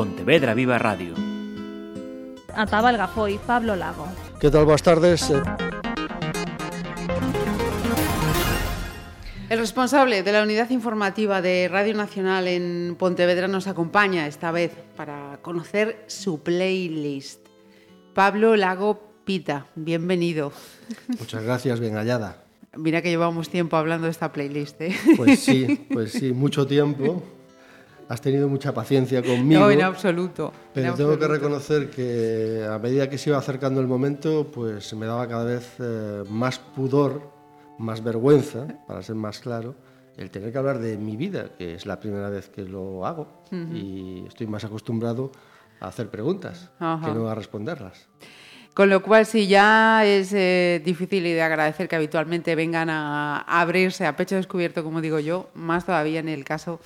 Pontevedra Viva Radio. Atabalga foi Pablo Lago. Que tal? Boas tardes. El responsable de la unidad informativa de Radio Nacional en Pontevedra nos acompaña esta vez para conocer su playlist. Pablo Lago Pita, bienvenido. Muchas gracias, bien hallada. Mira que llevamos tiempo hablando de esta playlist. ¿eh? Pues sí, pues sí, mucho tiempo. Has tenido mucha paciencia conmigo. No, en absoluto. Pero en tengo absoluto. que reconocer que a medida que se iba acercando el momento, pues me daba cada vez eh, más pudor, más vergüenza, para ser más claro, el tener que hablar de mi vida, que es la primera vez que lo hago y estoy más acostumbrado a hacer preguntas Ajá. que no a responderlas. Con lo cual, sí, ya es eh, difícil y de agradecer que habitualmente vengan a, a abrirse a pecho descubierto, como digo yo, más todavía en el caso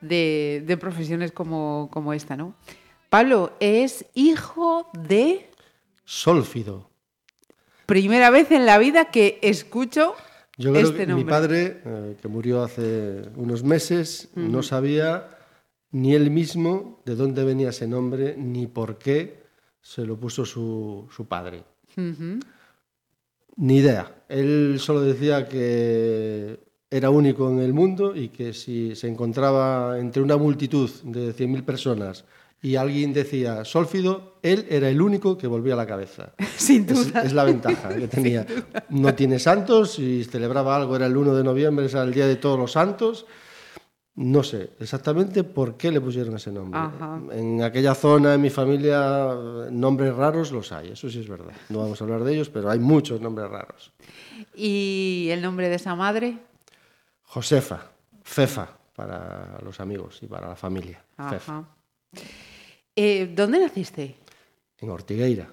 de, de profesiones como, como esta, ¿no? Pablo es hijo de Sólfido. primera vez en la vida que escucho Yo creo este que nombre. mi padre, eh, que murió hace unos meses, no sabía ni él mismo de dónde venía ese nombre ni por qué se lo puso su, su padre. Ni idea. Él solo decía que era único en el mundo y que si se encontraba entre una multitud de 100.000 personas y alguien decía sólfido, él era el único que volvía la cabeza. Sin Es, duda. es la ventaja que tenía. No tiene santos, si celebraba algo era el 1 de noviembre, era el Día de Todos los Santos. No sé exactamente por qué le pusieron ese nombre. Ajá. En aquella zona, en mi familia, nombres raros los hay, eso sí es verdad. No vamos a hablar de ellos, pero hay muchos nombres raros. ¿Y el nombre de esa madre? Josefa, Fefa, para los amigos y para la familia. Fefa. Eh, ¿Dónde naciste? en Ortigueira.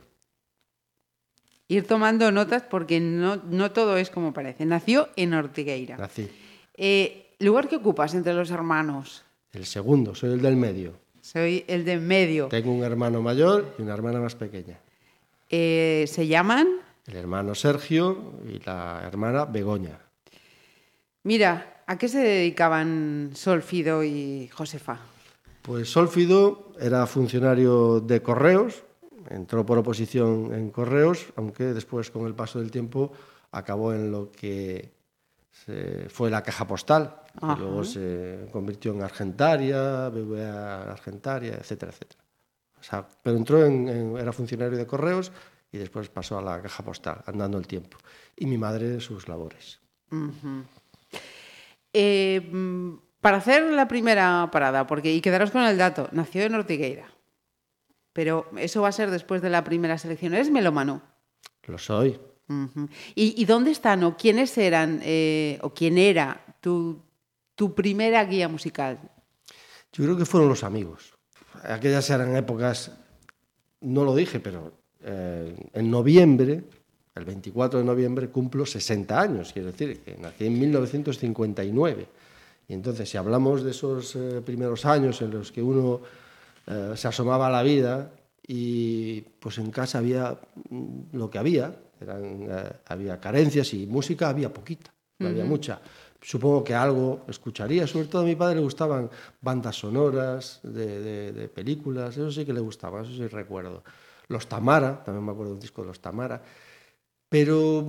Ir tomando notas porque no, no todo es como parece. Nació en Ortigueira. Nací. Eh, ¿Lugar que ocupas entre los hermanos? El segundo, soy el del medio. Soy el de en medio. Tengo un hermano mayor y una hermana más pequeña. Eh, ¿Se llaman? El hermano Sergio y la hermana Begoña. Mira, ¿a qué se dedicaban Solfido y Josefa? Pues Sólfido era funcionario de correos, entró por oposición en correos, aunque después con el paso del tiempo acabó en lo que se- fue la caja postal, y Ajá. luego se convirtió en Argentaria, BBA Argentaria, etcétera, etcétera. O sea, pero entró en, en- era funcionario de correos y después pasó a la caja postal, andando el tiempo. Y mi madre sus labores. Eh, para hacer la primera parada, porque y quedaros con el dato, nació en Ortigueira. Pero eso va a ser después de la primera selección. ¿Eres melómano? Lo soy. Ujú. ¿Y, y dónde están o quiénes eran eh, o quién era tu, tu primera guía musical? Yo creo que fueron los amigos. Aquellas eran épocas, no lo dije, pero eh, en noviembre, el 24 de noviembre, cumplo 60 años, quiero decir, que nací en 1959. Y entonces, si hablamos de esos eh, primeros años en los que uno eh, se asomaba a la vida y pues en casa había mm, lo que había, eran, eh, había carencias y música había poquita, no había mucha. Supongo que algo escucharía, sobre todo a mi padre le gustaban bandas sonoras de, de- de películas, eso sí que le gustaba, eso sí recuerdo. Los Tamara, también me acuerdo de un disco de los Tamara. Pero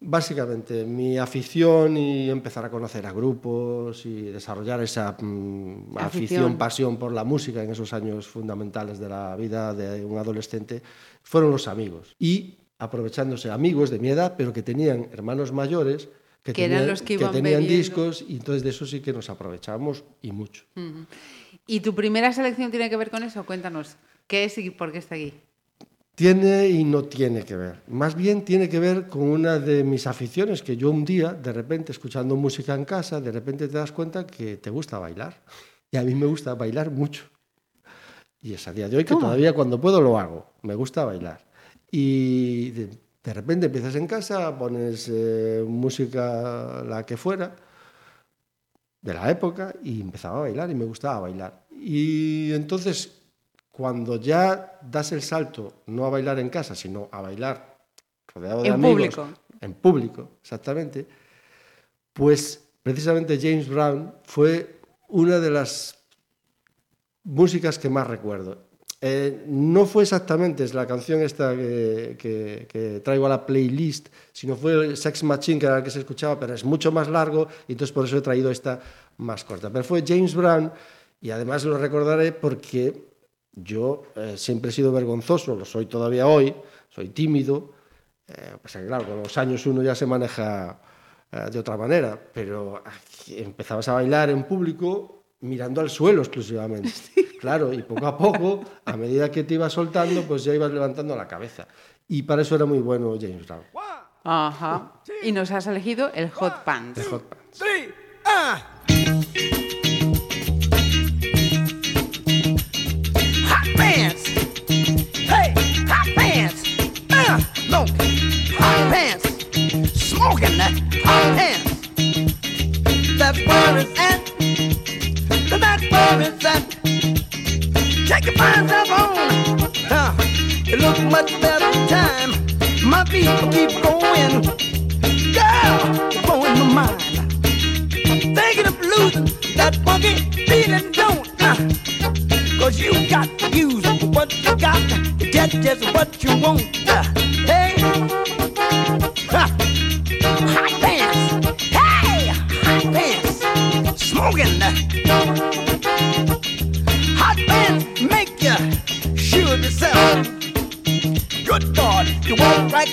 básicamente mi afición y empezar a conocer a grupos y desarrollar esa mm, Afición. afición, pasión por la música en esos años fundamentales de la vida de un adolescente fueron los amigos. Y aprovechándose amigos de mi edad, pero que tenían hermanos mayores que, Que eran tenían, los que iban tenían bebiendo. discos y entonces de eso sí que nos aprovechábamos y mucho. ¿Y tu primera selección tiene que ver con eso? Cuéntanos, ¿qué es y por qué está aquí? Tiene y no tiene que ver. Más bien tiene que ver con una de mis aficiones, que yo un día, de repente, escuchando música en casa, de repente te das cuenta que te gusta bailar. Y a mí me gusta bailar mucho. Y es a día de hoy que todavía cuando puedo lo hago. Me gusta bailar. Y de, de repente empiezas en casa, pones eh, música la que fuera, de la época, y empezaba a bailar y me gustaba bailar. Y entonces cuando ya das el salto, no a bailar en casa, sino a bailar rodeado de En amigos, público. en público, exactamente, pues precisamente James Brown fue una de las músicas que más recuerdo. Eh, no fue exactamente es la canción esta que, que, que, traigo a la playlist, sino fue el Sex Machine, que era el que se escuchaba, pero es mucho más largo, y entonces por eso he traído esta más corta. Pero fue James Brown, y además lo recordaré porque yo eh, siempre he sido vergonzoso, lo soy todavía hoy, soy tímido, eh, pues claro, con los años uno ya se maneja eh, de otra manera, pero empezabas a bailar en público mirando al suelo exclusivamente. Claro, y poco a poco, a medida que te ibas soltando, pues ya ibas levantando la cabeza. Y para eso era muy bueno James Brown. Ajá. Y nos has elegido el Hot Pants. El Hot Pants. three, ah. Smoking that hot pants. That's where it's at. That's where it's at. Take your pants up on. Uh, it looks much better time. My feet keep going. Girl, blowing my mind thinking of losing that funky feeling, don't uh, Cause you got to use what you got to get just what you want. Uh, hey, smoking. Hot pants make you of yourself. Good God, you walk right.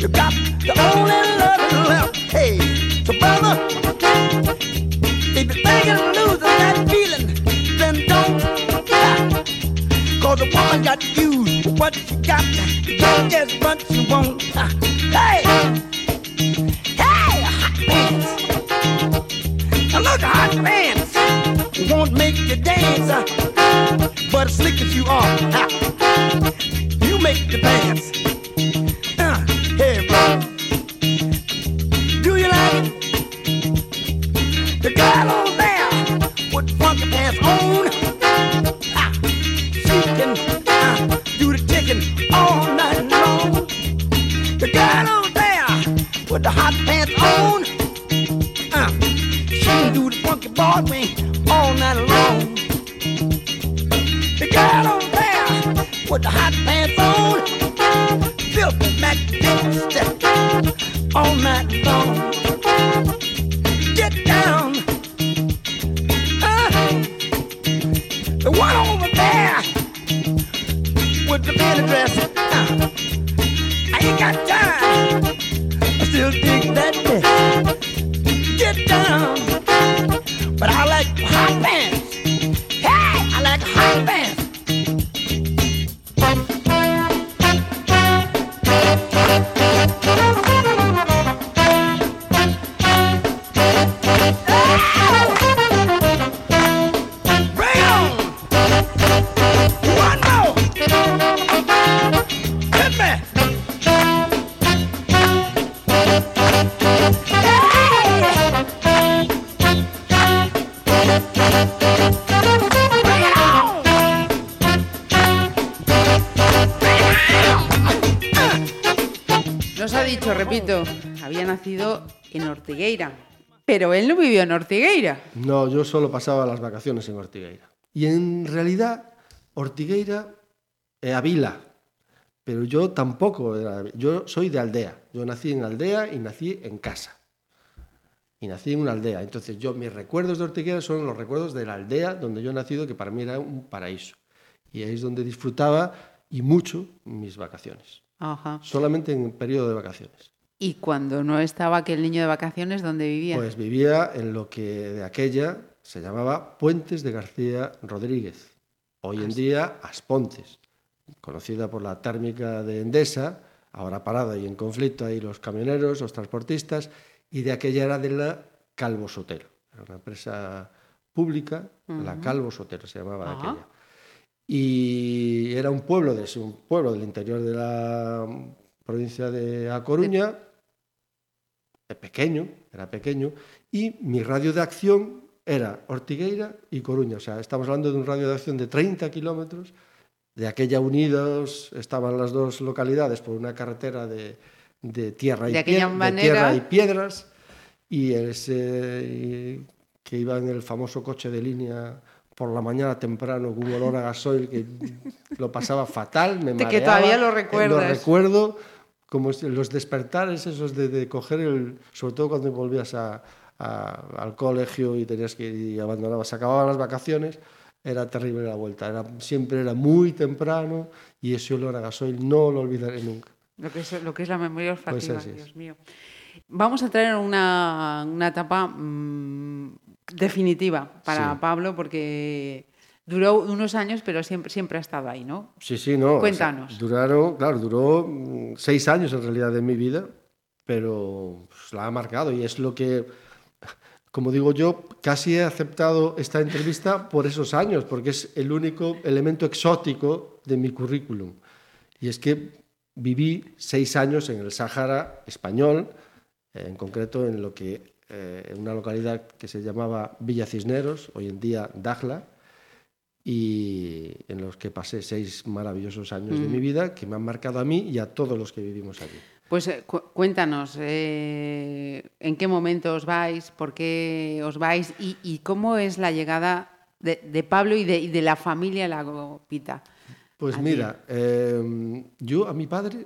You got the only love left. Hey, so brother. If you're thinking of losing that feeling, then don't stop. Cause a woman got to use what she got to get just what wants. Hey! Hey, Now hot pants won't make you dance, uh, but as slick as you are, uh, you make the pants. Uh, hey, bro. Do you like it? The girl over there with funky pants on, ah, she can ah, do the chicken all night long. The girl over there with the hot do the funky Broadway all night long. The girl over there with the hot pants on, filthy magnificent all night long. Get down. Uh, the one over there with the mini dress. I ain't got time. I still dig that dress. Get down. Pero él no vivió en Ortigueira. No, yo solo pasaba las vacaciones en Ortigueira. Y en realidad, Ortigueira es a vila, pero yo tampoco era, yo soy de aldea. Yo nací en aldea y nací en casa. Y nací en una aldea. Entonces, yo mis recuerdos de Ortigueira son los recuerdos de la aldea donde yo he nacido, que para mí era un paraíso. Y ahí es donde disfrutaba y mucho mis vacaciones. Ajá. Solamente en periodo de vacaciones. Y cuando no estaba aquel niño de vacaciones, ¿dónde vivía? Pues vivía en lo que de aquella se llamaba Puentes de García Rodríguez, hoy en día Aspontes, conocida por la térmica de Endesa, ahora parada y en conflicto ahí los camioneros, los transportistas, y de aquella era de la Calvo Sotero, era una empresa pública, la Calvo Sotero se llamaba de aquella. Y era un pueblo, de, un pueblo del interior de la provincia de A Coruña, pequeño, era pequeño, y mi radio de acción era Ortigueira y Coruña. O sea, estamos hablando de un radio de acción de 30 kilómetros. De aquella unidos estaban las dos localidades por una carretera de, de tierra, y De aquella pie- de manera- tierra y piedras, y ese que iba en el famoso coche de línea por la mañana temprano con un olor a gasoil que lo pasaba fatal, me mareaba. que todavía lo eh, recuerdas. Lo recuerdo como los despertares esos de, de coger el... Sobre todo cuando volvías a- a- al colegio y tenías que ir y abandonabas, acababan las vacaciones, era terrible la vuelta. Era, siempre era muy temprano y ese olor a gasoil no lo olvidaré nunca. Lo que es, lo que es la memoria olfativa, Pues. Dios mío. Vamos a entrar en una, una etapa mm, definitiva para Sí. Pablo porque duró unos años, pero siempre, siempre ha estado ahí, ¿no? Sí, sí, no. o sea, Cuéntanos. duraron, claro, duró mm, seis años en realidad de mi vida, pero pues, la ha marcado y es lo que, como digo yo, casi he aceptado esta entrevista por esos años, porque es el único elemento exótico de mi currículum. Y es que viví seis años en el Sáhara español, en concreto en lo que eh, en una localidad que se llamaba Villa Cisneros, hoy en día Dakhla, y en los que pasé seis maravillosos años de mi vida que me han marcado a mí y a todos los que vivimos allí. Pues eh, cu- cuéntanos, eh, ¿en qué momento os vais? ¿Por qué os vais? ¿Y, y cómo es la llegada de, de Pablo y de, y de la familia Lagopita? Pues mira, eh, yo a mi padre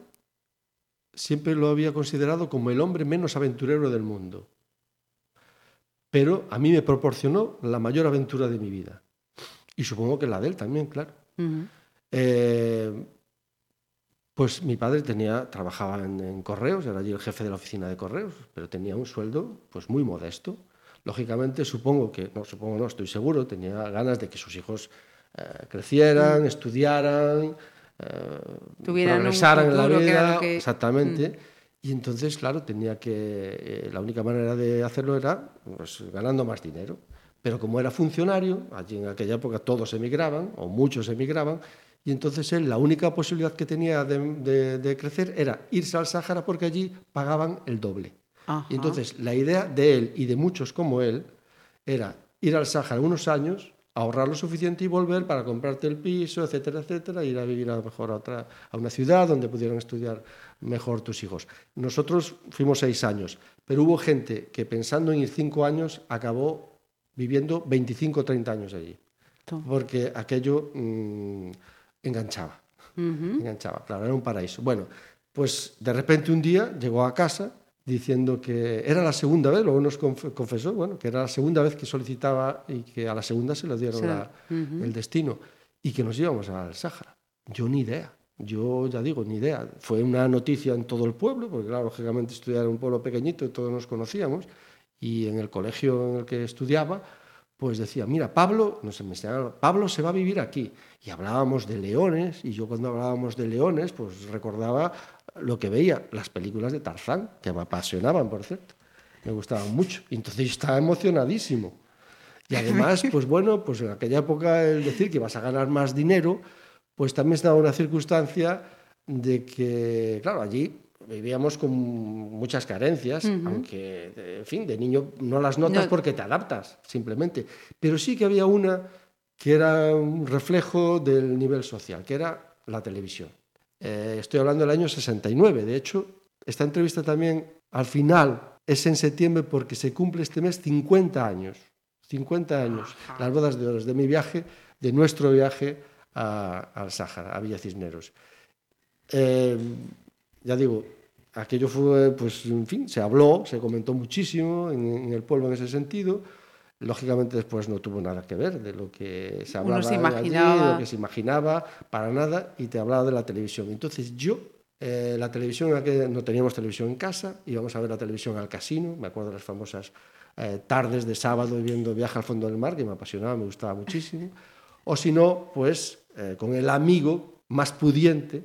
siempre lo había considerado como el hombre menos aventurero del mundo. Pero a mí me proporcionó la mayor aventura de mi vida. Y supongo que la de él también, claro. Eh, pues mi padre tenía, trabajaba en, en correos, era allí el jefe de la oficina de correos, pero tenía un sueldo pues muy modesto. Lógicamente, supongo que, no, supongo no, estoy seguro, tenía ganas de que sus hijos eh, crecieran, estudiaran, eh, Tuvieran progresaran en la que vida, que- exactamente. Y entonces, claro, tenía que, eh, la única manera de hacerlo era pues, ganando más dinero. Pero como era funcionario, allí en aquella época todos emigraban, o muchos emigraban, y entonces él la única posibilidad que tenía de, de- de crecer era irse al Sáhara porque allí pagaban el doble. Ajá. Y entonces la idea de él y de muchos como él era ir al Sáhara unos años, ahorrar lo suficiente y volver para comprarte el piso, etcétera, etcétera, ir a vivir a lo mejor a, otra, a una ciudad donde pudieran estudiar mejor tus hijos. Nosotros fuimos seis años, pero hubo gente que pensando en ir cinco años acabó viviendo 25 o 30 años allí, porque aquello mm, enganchaba enganchaba, claro, era un paraíso. Bueno, pues de repente un día llegó a casa diciendo que era la segunda vez, luego nos conf- confesó, bueno, que era la segunda vez que solicitaba y que a la segunda se le dieron Sí. la- el destino y que nos íbamos al Sáhara. Yo ni idea, yo ya digo, ni idea. Fue una noticia en todo el pueblo, porque claro, lógicamente estudiar en un pueblo pequeñito y todos nos conocíamos, y en el colegio en el que estudiaba, pues decía, mira, Pablo, no sé, me enseñaban, Pablo se va a vivir aquí. Y hablábamos de leones, y yo cuando hablábamos de leones, pues recordaba lo que veía, las películas de Tarzán, que me apasionaban, por cierto. Me gustaban mucho. Y entonces yo estaba emocionadísimo. Y además, pues bueno, pues en aquella época el decir que vas a ganar más dinero, pues también estaba una circunstancia de que, claro, allí vivíamos con muchas carencias, aunque, en fin, de niño no las notas No. porque te adaptas, simplemente. Pero sí que había una que era un reflejo del nivel social, que era la televisión. Eh, estoy hablando del año 69. De hecho, esta entrevista también al final es en septiembre porque se cumple este mes 50 años. 50 años. Las bodas de oro de mi viaje, de nuestro viaje al Sáhara, a Villa Cisneros. Eh, ya digo, aquello fue, pues, en fin, se habló, se comentó muchísimo en, en el pueblo en ese sentido. Lógicamente después no tuvo nada que ver de lo que se hablaba se allí, de lo que se imaginaba, para nada, y te hablaba de la televisión. Entonces yo, eh, la televisión, no teníamos televisión en casa, íbamos a ver la televisión al casino, me acuerdo de las famosas eh, tardes de sábado viendo Viaje al fondo del mar, que me apasionaba, me gustaba muchísimo. O si no, pues eh, con el amigo más pudiente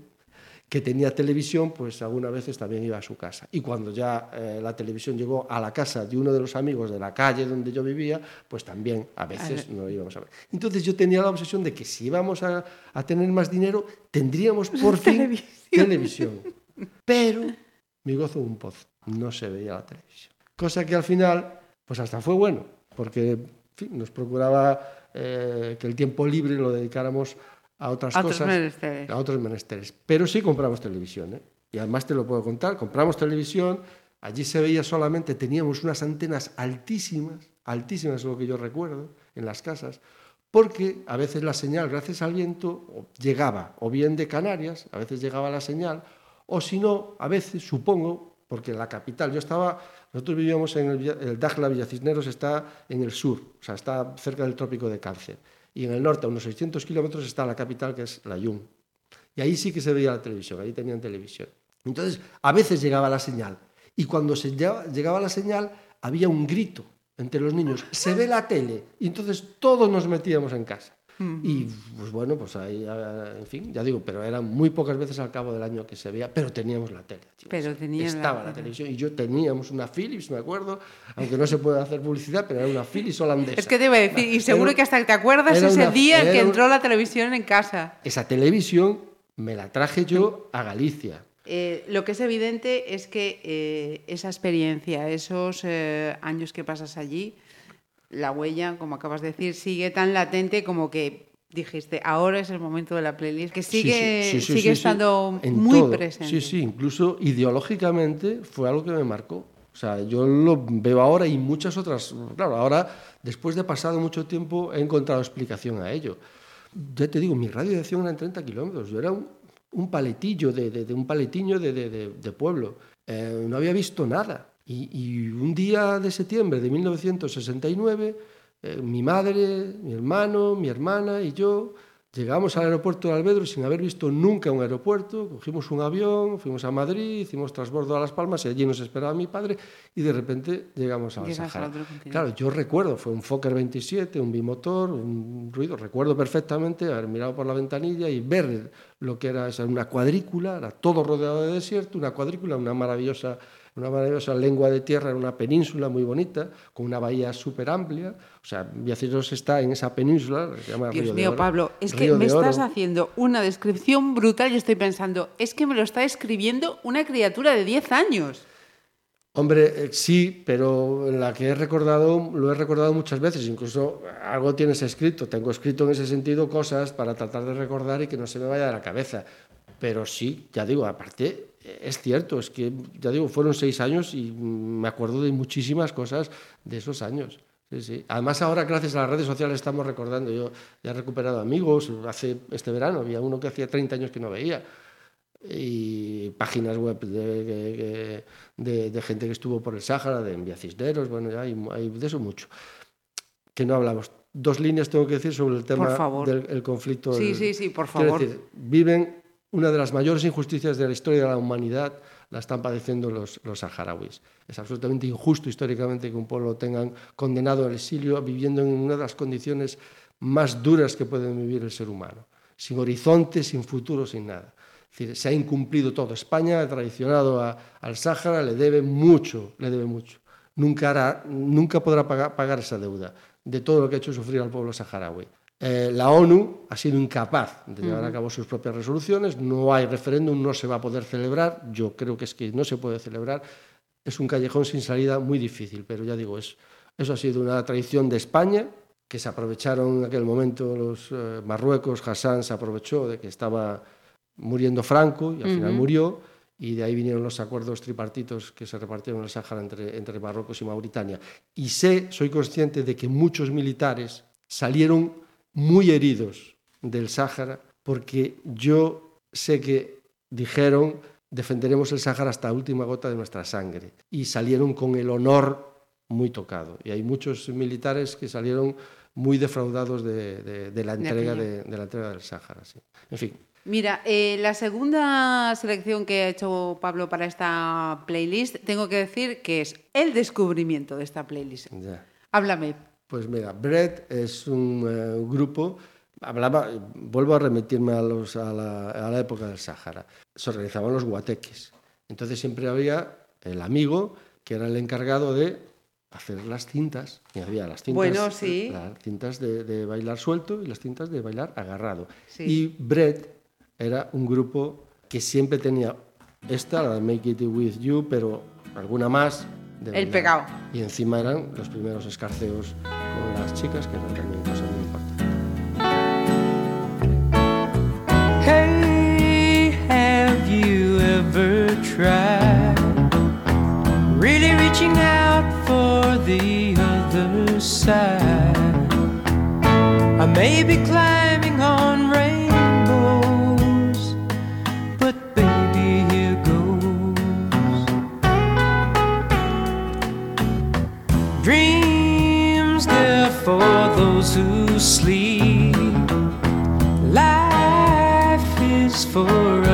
que tenía televisión, pues algunas veces también iba a su casa. Y cuando ya eh, la televisión llegó a la casa de uno de los amigos de la calle donde yo vivía, pues también a veces no íbamos a ver. Entonces yo tenía la obsesión de que si íbamos a, a tener más dinero, tendríamos por fin Televisión. televisión. Pero mi gozo un pozo, no se veía la televisión. Cosa que al final, pues hasta fue bueno, porque en fin, nos procuraba eh, que el tiempo libre lo dedicáramos a otras A cosas menesteres. a otros menesteres. Pero sí compramos televisión, ¿eh? Y además te lo puedo contar, compramos televisión, allí se veía solamente, teníamos unas antenas altísimas, altísimas es lo que yo recuerdo, en las casas, porque a veces la señal, gracias al viento, llegaba o bien de Canarias, a veces llegaba la señal, o si no, a veces, supongo, porque la capital, yo estaba, nosotros vivíamos en el, el Dajla Villacisneros, está en el sur, o sea, está cerca del trópico de Cáncer, y en el norte, a unos 600 kilómetros, está la capital, que es la Yun. Y ahí sí que se veía la televisión, ahí tenían televisión. Entonces, a veces llegaba la señal, y cuando se llegaba la señal, había un grito entre los niños, se ve la tele, y entonces todos nos metíamos en casa. Y pues bueno, pues ahí, en fin, ya digo, pero eran muy pocas veces al cabo del año que se veía, pero teníamos la tele. Pero teníamos Estaba la, televisión y yo teníamos una Philips, me acuerdo, aunque no se puede hacer publicidad, pero era una Philips holandesa. Es que te iba a decir, y seguro Era- que hasta te acuerdas ese una- día en que era un- entró la televisión en casa. Esa televisión me la traje yo a Galicia. Eh, lo que es evidente es que eh, esa experiencia, esos eh, años que pasas allí, la huella, como acabas de decir, sigue tan latente como que dijiste, ahora es el momento de la playlist, que sigue, sí, sí, sí, sigue estando muy todo. presente. Sí, sí, incluso ideológicamente fue algo que me marcó. O sea, yo lo veo ahora y muchas otras. Claro, ahora, después de pasado mucho tiempo, he encontrado explicación a ello. Ya te digo, mi radio de acción eran 30 kilómetros. Yo era un, un paletillo de, de- de un paletiño de- de pueblo. Eh, no había visto nada. Y, y un día de septiembre de 1969, eh, mi madre, mi hermano, mi hermana y yo llegamos al aeropuerto de Albedro sin haber visto nunca un aeropuerto. Cogimos un avión, fuimos a Madrid, hicimos transbordo a Las Palmas y allí nos esperaba mi padre y de repente llegamos al Sahara. Claro, yo recuerdo, fue un Fokker 27, un bimotor, un ruido. Recuerdo perfectamente haber mirado por la ventanilla y ver lo que era esa, una cuadrícula, era todo rodeado de desierto, una cuadrícula, una maravillosa, una maravillosa lengua de tierra, era una península muy bonita, con una bahía súper amplia. O sea, Villaciros está en esa península, que se llama Dios Río de mío, Oro. Pablo, es que Río me de Oro. estás haciendo una descripción brutal y estoy pensando, es que me lo está escribiendo una criatura de 10 años. Hombre, eh, sí, pero la que he recordado, lo he recordado muchas veces, incluso algo tienes escrito, tengo escrito en ese sentido cosas para tratar de recordar y que no se me vaya de la cabeza. Pero sí, ya digo, aparte, es cierto, es que, ya digo, fueron seis años y me acuerdo de muchísimas cosas de esos años. Sí, sí. Además, ahora, gracias a las redes sociales, estamos recordando. Yo ya he recuperado amigos. Hace este verano había uno que hacía 30 años que no veía y páginas web de, de- de- de gente que estuvo por el Sáhara, de Envía Cisneros, bueno, ya hay, hay de eso mucho. Que no hablamos. Dos líneas tengo que decir sobre el tema del el conflicto. Sí, del- sí, sí, por favor. decir, viven una de las mayores injusticias de la historia de la humanidad, la están padeciendo los, los saharauis. Es absolutamente injusto históricamente que un pueblo tengan condenado al exilio viviendo en una de las condiciones más duras que puede vivir el ser humano, sin horizonte, sin futuro, sin nada. Es decir, se ha incumplido todo. España ha traicionado al Sáhara, le debe mucho, le debe mucho. Nunca, nunca podrá pagar, pagar esa deuda de todo lo que ha hecho sufrir al pueblo saharaui. Eh, la ONU ha sido incapaz de llevar a cabo sus propias resoluciones, no hay referéndum, no se va a poder celebrar, yo creo que es que no se puede celebrar, es un callejón sin salida muy difícil, pero ya digo, es, eso ha sido una tradición de España, que se aprovecharon en aquel momento los eh, Marruecos, Hassan se aprovechó de que estaba muriendo Franco y al final murió, y de ahí vinieron los acuerdos tripartitos que se repartieron el Sáhara entre, entre Marruecos y Mauritania. Y sé, soy consciente de que muchos militares salieron muy heridos del Sáhara porque yo sé que dijeron defenderemos el Sáhara hasta la última gota de nuestra sangre y salieron con el honor muy tocado. Y hay muchos militares que salieron muy defraudados de, de- de la, entrega de, de la entrega del Sáhara. sí. En fin, Mira, eh, la segunda selección que ha hecho Pablo para esta playlist, tengo que decir que es el descubrimiento de esta playlist. ya. Háblame. Pues mira, Bread es un eh, grupo, hablaba, vuelvo a remitirme a, los, a, la, a la época del Sáhara, se organizaban los guateques. Entonces siempre había el amigo que era el encargado de hacer las cintas, y había las cintas, Bueno, sí. las cintas de, de bailar suelto y las cintas de bailar agarrado. Sí. Y Bread era un grupo que siempre tenía esta, la de Make It With You, pero alguna más. De El pegado. Y encima eran los primeros escarceos con las chicas, que eran también cosa muy importante. Hey, have you ever tried really reaching out for the other side? I may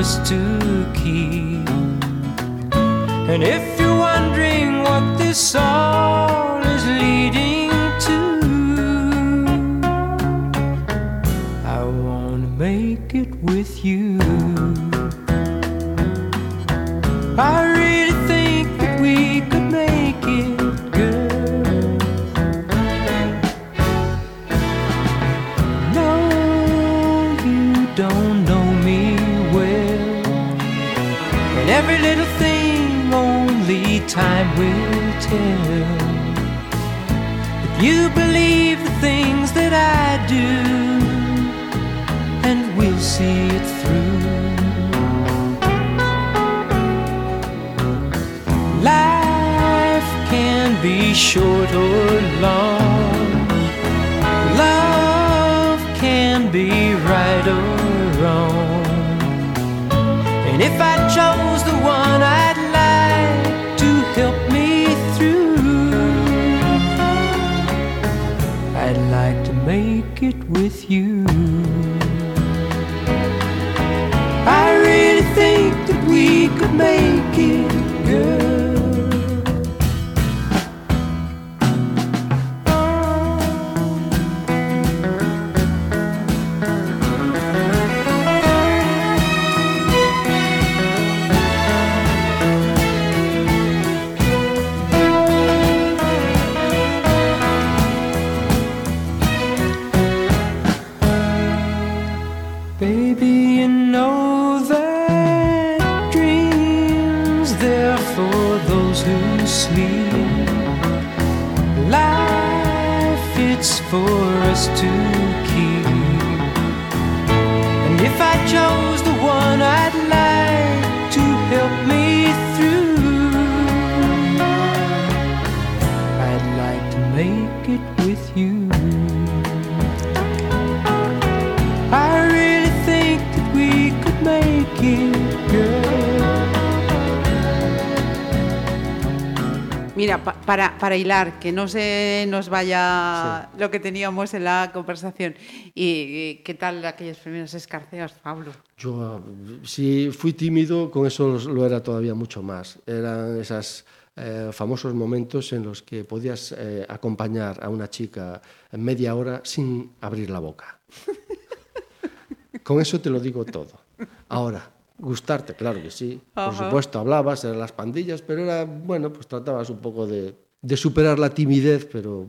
us to keep. And if you're wondering what this tell. If you believe the things that I do, and we'll see it through. Life can be short or long. You. Pa- para, para hilar, que no se nos vaya lo que teníamos en la conversación. ¿Y, qué tal aquellos primeros escarceos, Pablo? Yo, eh, si fui tímido, con eso lo era todavía mucho más. Eran esos famosos momentos en los que podías eh, acompañar a una chica en media hora sin abrir la boca. con eso te lo digo todo. Ahora, gustarte, claro que sí. Por supuesto, hablabas, eran las pandillas, pero era, bueno, pues tratabas un poco de, de superar la timidez, pero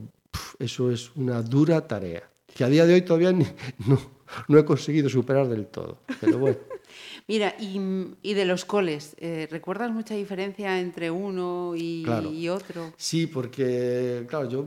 eso es una dura tarea. Que a día de hoy todavía ni- no, no he conseguido superar del todo. Pero bueno. Mira, y, y de los coles, eh, ¿recuerdas mucha diferencia entre uno y, Claro. y otro? Sí, porque, claro, yo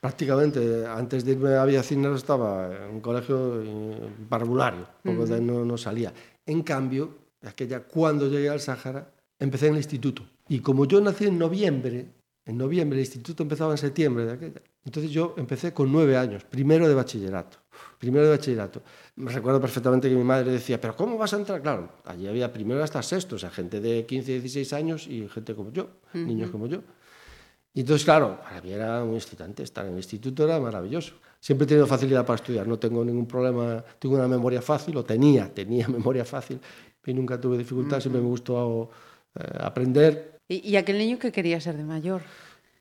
prácticamente antes de irme a Villacinas estaba en un colegio eh, parvulario, poco de no, no salía. En cambio, aquella, cuando llegué al Sáhara, empecé en el instituto. Y como yo nací en noviembre, en noviembre el instituto empezaba en septiembre de aquella, entonces yo empecé con nueve años, primero de bachillerato. Primero de bachillerato. Me recuerdo perfectamente que mi madre decía, pero ¿cómo vas a entrar? Claro, allí había primero hasta sexto, o sea, gente de 15, 16 años y gente como yo, niños como yo. Y entonces, claro, para mí era muy excitante estar en el instituto, era maravilloso. Siempre he tenido facilidad para estudiar, no tengo ningún problema, tengo una memoria fácil, o tenía, tenía memoria fácil, y nunca tuve dificultad, siempre me gustó eh, aprender. ¿Y, y aquel niño que quería ser de mayor?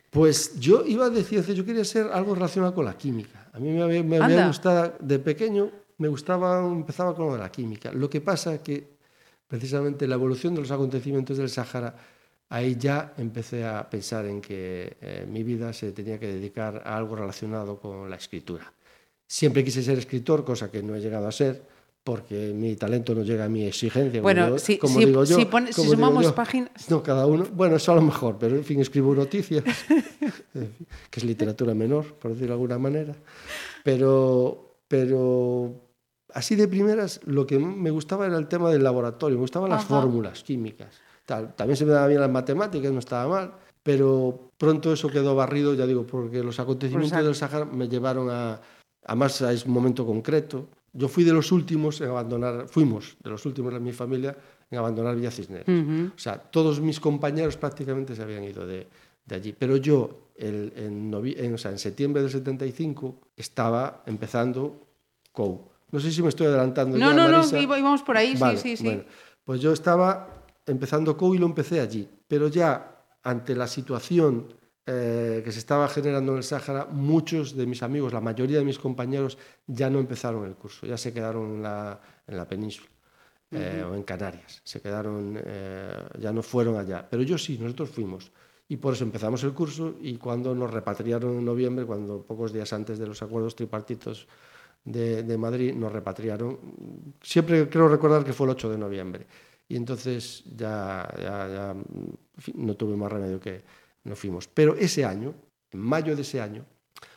Pues yo iba a decir, yo quería ser algo relacionado con la química. A mí me había, me había gustado, de pequeño, me gustaba, empezaba con lo de la química. Lo que pasa que precisamente la evolución de los acontecimientos del Sáhara, ahí ya empecé a pensar en que eh, mi vida se tenía que dedicar a algo relacionado con la escritura. Siempre quise ser escritor, cosa que no he llegado a ser, porque mi talento no llega a mi exigencia. como Bueno, digo- si- como si- digo yo, si pone- como sumamos páginas- No, cada uno. Bueno, eso a lo mejor, pero en fin, escribo noticias, que es literatura menor, por decirlo de alguna manera. Pero, pero así de primeras, lo que me gustaba era el tema del laboratorio, me gustaban las fórmulas químicas. Tal. También se me daban bien las matemáticas, no estaba mal, pero pronto eso quedó barrido, ya digo, porque los acontecimientos del Sahara me llevaron a, a más a ese momento concreto. Yo fui de los últimos en abandonar, fuimos de los últimos de mi familia en abandonar Villa Cisneros. Ujú. O sea, todos mis compañeros prácticamente se habían ido de, de allí. Pero yo, el- en, en- o sea, en septiembre del 75, estaba empezando COU, No sé si me estoy adelantando. No, ya, no, no, Marisa. iba- íbamos por ahí, sí, Vale, sí, sí. bueno, pues yo estaba empezando COU y lo empecé allí, pero ya ante la situación eh, que se estaba generando en el Sáhara, muchos de mis amigos, la mayoría de mis compañeros, ya no empezaron el curso, ya se quedaron en la, en la península eh, o en Canarias, se quedaron, eh, ya no fueron allá, pero yo sí, nosotros fuimos. Y por eso empezamos el curso y cuando nos repatriaron en noviembre, cuando pocos días antes de los acuerdos tripartitos de, de Madrid nos repatriaron. Siempre creo recordar que fue el 8 de noviembre. Y entonces ya, ya, ya, en fin, no tuve más remedio que nos fuimos. Pero ese año, en mayo de ese año,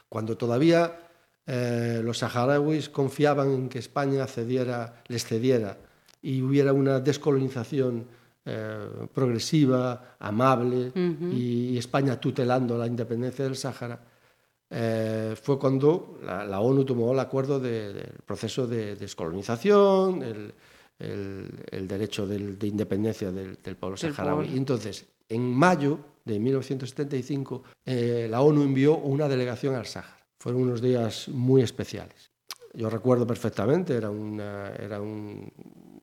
cuando todavía eh, los saharauis confiaban en que España cediera, les cediera y hubiera una descolonización eh, progresiva, amable, y, y España tutelando la independencia del Sáhara, eh, fue cuando la, la ONU tomó el acuerdo de- del proceso de descolonización, el, el- el derecho del- de independencia del, del pueblo saharaui. Y entonces, en mayo de 1975, eh, la ONU envió una delegación al Sáhara. Fueron unos días muy especiales. Yo recuerdo perfectamente, era, una, era un,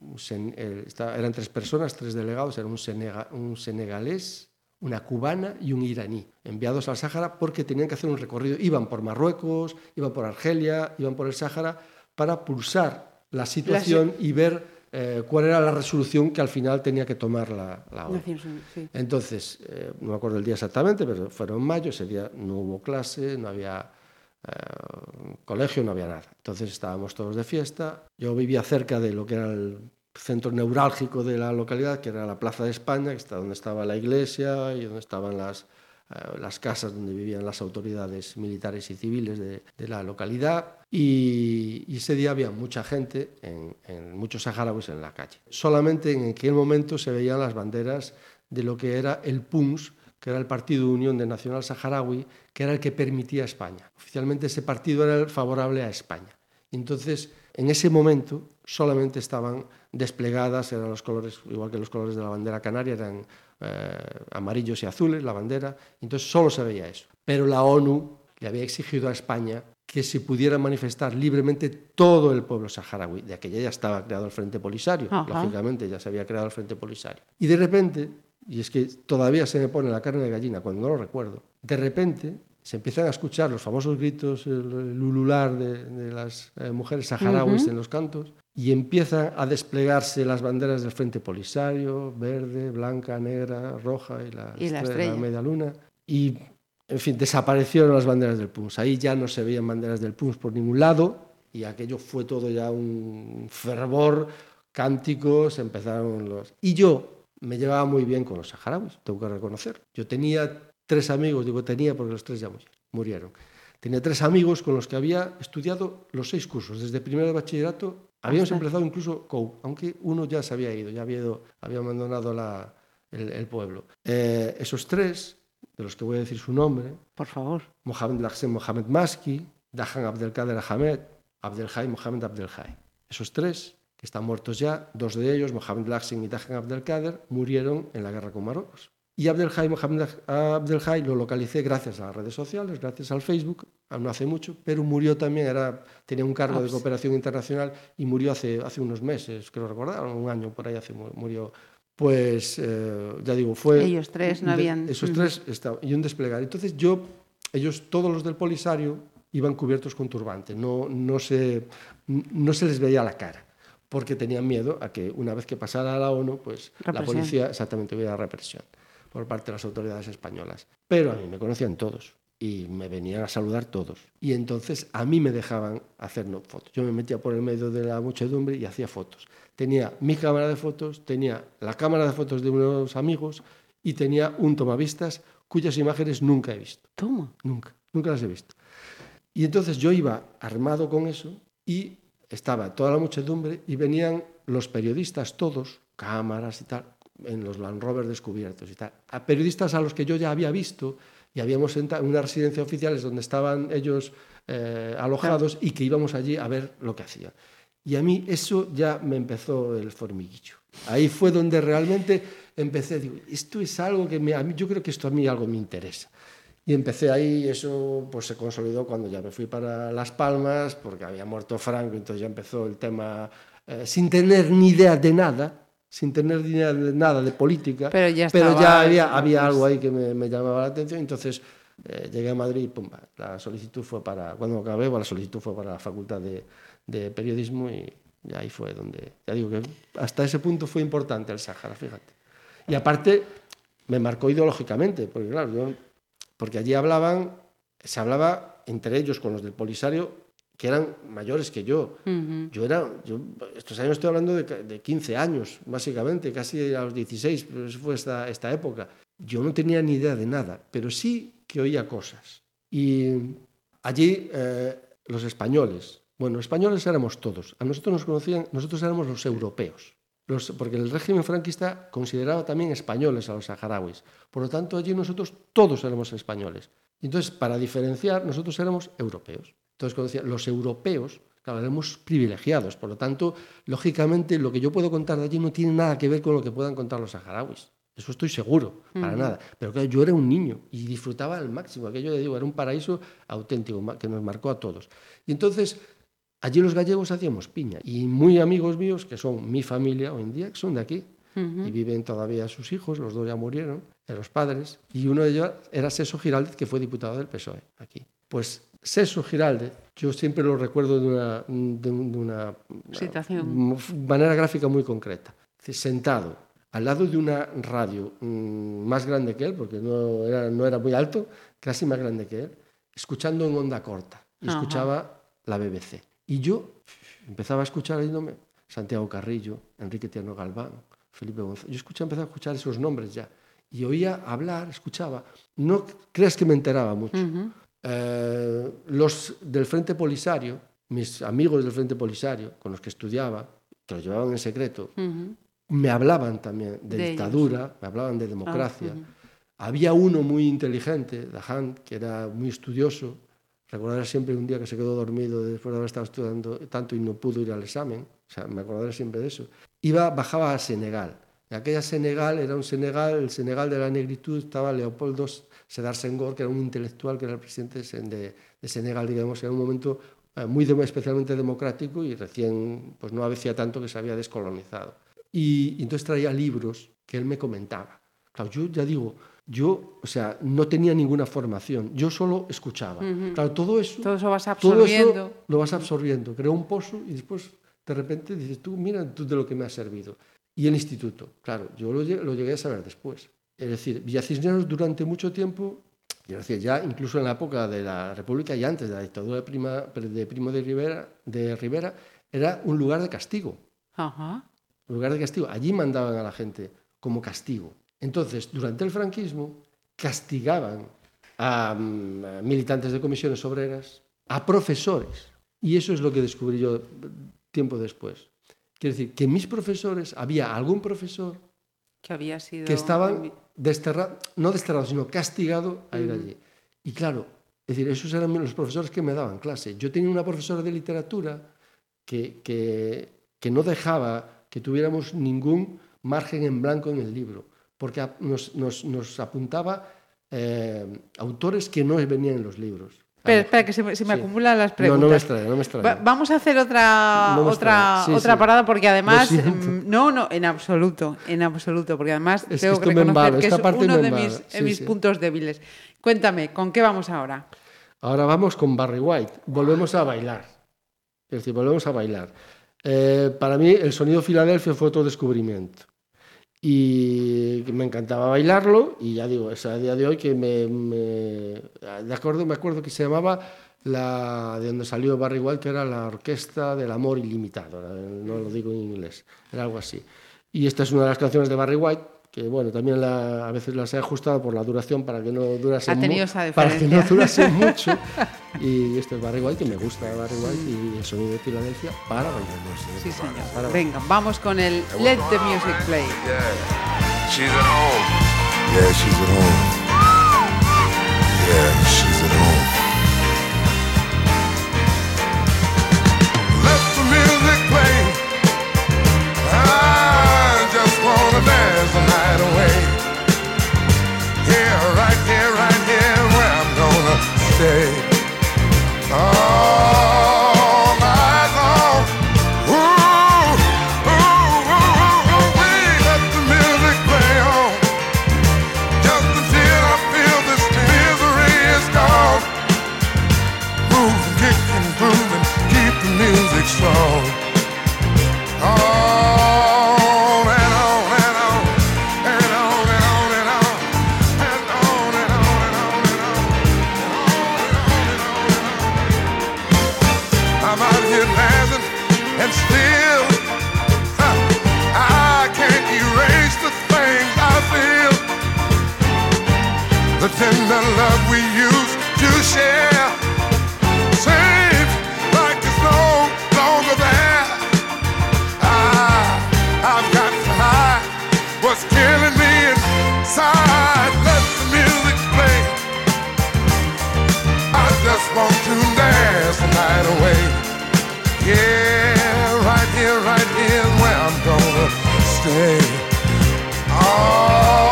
un eh, eran tres personas, tres delegados, era un, senega- un senegalés, una cubana y un iraní, enviados al Sáhara porque tenían que hacer un recorrido. Iban por Marruecos, iban por Argelia, iban por el Sáhara para pulsar la situación y ver eh, cuál era la resolución que al final tenía que tomar la, la ONU. Sí. Entonces, eh, no me acuerdo el día exactamente, pero fueron en mayo, ese día no hubo clase, no había eh, colegio, no había nada. Entonces estábamos todos de fiesta. Yo vivía cerca de lo que era el centro neurálgico de la localidad, que era la Plaza de España, que está donde estaba la iglesia y donde estaban las, las casas donde vivían las autoridades militares y civiles de, la localidad. Y, ese día había mucha gente, en, muchos saharauis en la calle. Solamente en aquel momento se veían las banderas de lo que era el PUNS, que era el Partido Unión de Nacional Saharaui, que era el que permitía a España. Oficialmente ese partido era el favorable a España. Entonces, en ese momento solamente estaban desplegadas, eran los colores, igual que los colores de la bandera canaria, eran eh, amarillos y azules, la bandera, entonces solo se veía eso. Pero la ONU le había exigido a España que se pudiera manifestar libremente todo el pueblo saharaui. De aquella ya estaba creado el Frente Polisario, Ajá. lógicamente ya se había creado el Frente Polisario. Y de repente, y es que todavía se me pone la carne de gallina cuando no lo recuerdo, de repente se empiezan a escuchar los famosos gritos, el, ulular de, de las eh, mujeres saharauis en los cantos, y empiezan a desplegarse las banderas del Frente Polisario, verde, blanca, negra, roja y la, Y la estrella, estrella. media luna. Y, en fin, desaparecieron las banderas del PUNS. Ahí ya no se veían banderas del PUNS por ningún lado, y aquello fue todo ya un fervor, cánticos, empezaron los... Y yo me llevaba muy bien con los saharauis, tengo que reconocer. Yo tenía tres amigos, digo tenía porque los tres ya murieron. Tenía tres amigos con los que había estudiado los seis cursos, desde primero de bachillerato, habíamos empezado incluso COU, aunque uno ya se había ido, ya había, ido- había abandonado la- el, el pueblo. Eh, esos tres, de los que voy a decir su nombre, Por favor. Mohamed Laxem Mohamed Maski, Dahan Abdelkader Ahmed, Abdelhai Mohamed Abdelhai. Esos tres, que están muertos ya, dos de ellos, Mohamed Laxem y Dahan Abdelkader, murieron en la guerra con Marruecos. Y Abdelhai Mohamed Abdelhai lo localicé gracias a las redes sociales, gracias al Facebook, no hace mucho, pero murió también, era, tenía un cargo Ah, de sí. cooperación internacional y murió hace, hace unos meses, creo recordar, un año por ahí hace, murió. Pues eh, ya digo, fue... Ellos tres no un de- habían- Esos tres estaban, y un desplegar. Entonces yo, ellos, todos los del Polisario, iban cubiertos con turbante, no, no, se, no se les veía la cara, porque tenían miedo a que una vez que pasara a la ONU, pues la Represión. policía exactamente hubiera represión por parte de las autoridades españolas. Pero a mí me conocían todos y me venían a saludar todos. Y entonces a mí me dejaban hacer fotos. Yo me metía por el medio de la muchedumbre y hacía fotos. Tenía mi cámara de fotos, tenía la cámara de fotos de unos amigos y tenía un tomavistas cuyas imágenes nunca he visto. Toma. Nunca, nunca las he visto. Y entonces yo iba armado con eso y estaba toda la muchedumbre y venían los periodistas todos, cámaras y tal, en los Land Rover descubiertos y tal. A periodistas a los que yo ya había visto y habíamos sentado en una residencia oficial donde estaban ellos eh, alojados y que íbamos allí a ver lo que hacían. Y a mí eso ya me empezó el formiguillo. Ahí fue donde realmente empecé, digo, esto es algo que me, a mí, yo creo que esto a mí algo me interesa. Y empecé ahí eso pues se consolidó cuando ya me fui para Las Palmas, porque había muerto Franco, entonces ya empezó el tema eh, sin tener ni idea de nada, sin tener de nada de política, Pero ya pero ya había, había algo ahí que me, me llamaba la atención, entonces eh, llegué a Madrid y pumba, la solicitud fue para, cuando acabé, la solicitud fue para la Facultad de, de Periodismo y, y ahí fue donde, ya digo que hasta ese punto fue importante el Sáhara, fíjate. Y aparte me marcó ideológicamente, porque claro, yo, porque allí hablaban, se hablaba entre ellos con los del Polisario, que eran mayores que yo. Yo era, yo, estos años estoy hablando de, de 15 años, básicamente, casi a los 16, pero eso fue esta, esta época. Yo no tenía ni idea de nada, pero sí que oía cosas. Y allí eh, los españoles, bueno, españoles éramos todos, a nosotros nos conocían, nosotros éramos los europeos, los- porque el régimen franquista consideraba también españoles a los saharauis. Por lo tanto, allí nosotros todos éramos españoles. Entonces, para diferenciar, nosotros éramos europeos. Entonces, los europeos, claro, éramos privilegiados. Por lo tanto, lógicamente, lo que yo puedo contar de allí no tiene nada que ver con lo que puedan contar los saharauis. Eso estoy seguro, para nada. Pero claro, yo era un niño y disfrutaba al máximo. Aquello, digo, era un paraíso auténtico que nos marcó a todos. Y entonces, allí los gallegos hacíamos piña. Y muy amigos míos, que son mi familia hoy en día, que son de aquí. Y viven todavía sus hijos, los dos ya murieron, de los padres. Y uno de ellos era Seso Giraldez, que fue diputado del PSOE aquí. Pues Seso Giraldez, yo siempre lo recuerdo de una, de un- de una Situación. manera gráfica muy concreta. Sentado al lado de una radio mm, más grande que él, porque no era, no era muy alto, casi más grande que él, escuchando en onda corta. Y escuchaba la BBC. Y yo empezaba a escuchar oyéndome Santiago Carrillo, Enrique Tierno Galván, Felipe González. Yo escuché, empecé a escuchar esos nombres ya. Y oía hablar, escuchaba. No creas que me enteraba mucho. Eh, los del Frente Polisario, mis amigos del Frente Polisario, con los que estudiaba, que lo llevaban en secreto, me hablaban también de, De ellos. dictadura, me hablaban de democracia. Ah. Había uno muy inteligente, Dahan, que era muy estudioso. Recordaré siempre un día que se quedó dormido después de haber estado estudiando tanto y no pudo ir al examen. O sea, me acordaré siempre de eso. Iba, bajaba a Senegal. Y aquella Senegal era un Senegal, el Senegal de la negritud, estaba Leopoldo Sedar Senghor, que era un intelectual, que era el presidente de Sen- de, de Senegal, digamos, era un momento eh, muy especialmente democrático y recién, pues no había tanto que se había descolonizado. Y, y entonces traía libros que él me comentaba. Claro, yo ya digo, yo, o sea, no tenía ninguna formación, yo solo escuchaba. Claro, todo eso, Todo eso vas todo absorbiendo. eso lo vas absorbiendo, crea un pozo y después de repente dices, tú, mira tú de lo que me ha servido. Y el instituto, claro, yo lo llegué a saber después. Es decir, Villacisneros durante mucho tiempo, yo decía, ya incluso en la época de la República y antes de la dictadura de, Prima- de Primo de Rivera, de Rivera, era un lugar de castigo Ajá. lugar de castigo. Allí mandaban a la gente como castigo. Entonces, durante el franquismo, castigaban a, mm, a militantes de comisiones obreras, a profesores. Y eso es lo que descubrí yo eh, tiempo después. Quiero decir, que mis profesores, había algún profesor Que había sido. que estaban desterrados, no desterrados, sino castigado a ir allí. Y claro, es decir, esos eran los profesores que me daban clase. Yo tenía una profesora de literatura que, que, que no dejaba que tuviéramos ningún margen en blanco en el libro, porque nos, nos- nos apuntaba eh, autores que no venían en los libros. Espera, espera, que se me, se me Sí. acumulan las No, preguntas. no me extraña, no me extraña. Va- vamos a hacer otra No otra. Sí, otra sí. parada porque además mm, no no en absoluto en absoluto porque además Es que tengo que me reconocer que es uno de mis, puntos débiles. Cuéntame, ¿con qué vamos ahora? Ahora vamos con Barry White. Volvemos a bailar. Es decir, volvemos a bailar. Eh, para mí, el sonido Filadelfia fue otro descubrimiento. Y me encantaba bailarlo. Y ya digo, es a día de hoy que me. me- acuerdo, me acuerdo que se llamaba la de donde salió Barry White, que era la Orquesta del Amor Ilimitado. No lo digo en inglés, era algo así. Y esta es una de las canciones de Barry White, que bueno, también la- a veces las he ajustado por la duración para que no durase Ha mu- tenido esa para que no durase mucho. Y esto es Barry White, que me gusta Barry White y el sonido de Filadelfia para bailar. Sí, señor. Para- Venga, vamos con el Let the Music Play. Yeah, she's at home. Yeah, she's at home. Yeah, she's dance the night away. Yeah, right here, right here where I'm gonna stay. All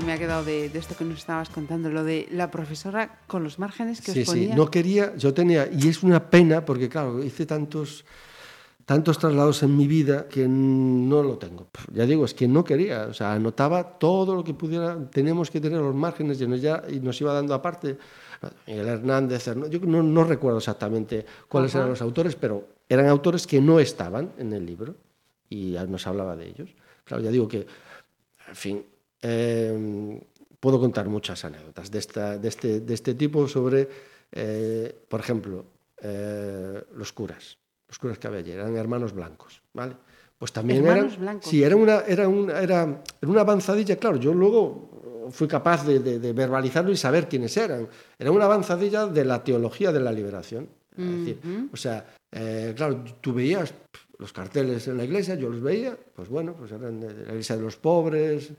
que, me ha quedado de, de esto que nos estabas contando, lo de la profesora con los márgenes que Sí, os sí, ponía. no quería, yo tenía, y es una pena porque claro, hice tantos, tantos traslados en mi vida que no lo tengo. Ya digo, es que no quería, o sea, anotaba todo lo que pudiera, tenemos que tener los márgenes y nos, ya, y nos iba dando aparte. Miguel Hernández, yo no, no recuerdo exactamente cuáles Ajá. eran los autores, pero eran autores que no estaban en el libro y nos hablaba de ellos. Claro, ya digo que, en fin, eh, puedo contar muchas anécdotas de, esta, de, este, de este tipo sobre, eh, por ejemplo, eh, los curas, los curas que había allí, eran hermanos blancos, ¿vale? Pues también Hermanos eran, blancos. sí, era una, era, una, era, era una avanzadilla, claro, yo luego fui capaz de, de- verbalizarlo y saber quiénes eran. Era una avanzadilla de la teología de la liberación. Es decir, o sea, eh, claro, tú veías los carteles en la iglesia, yo los veía, pues bueno, pues eran de la iglesia de los pobres,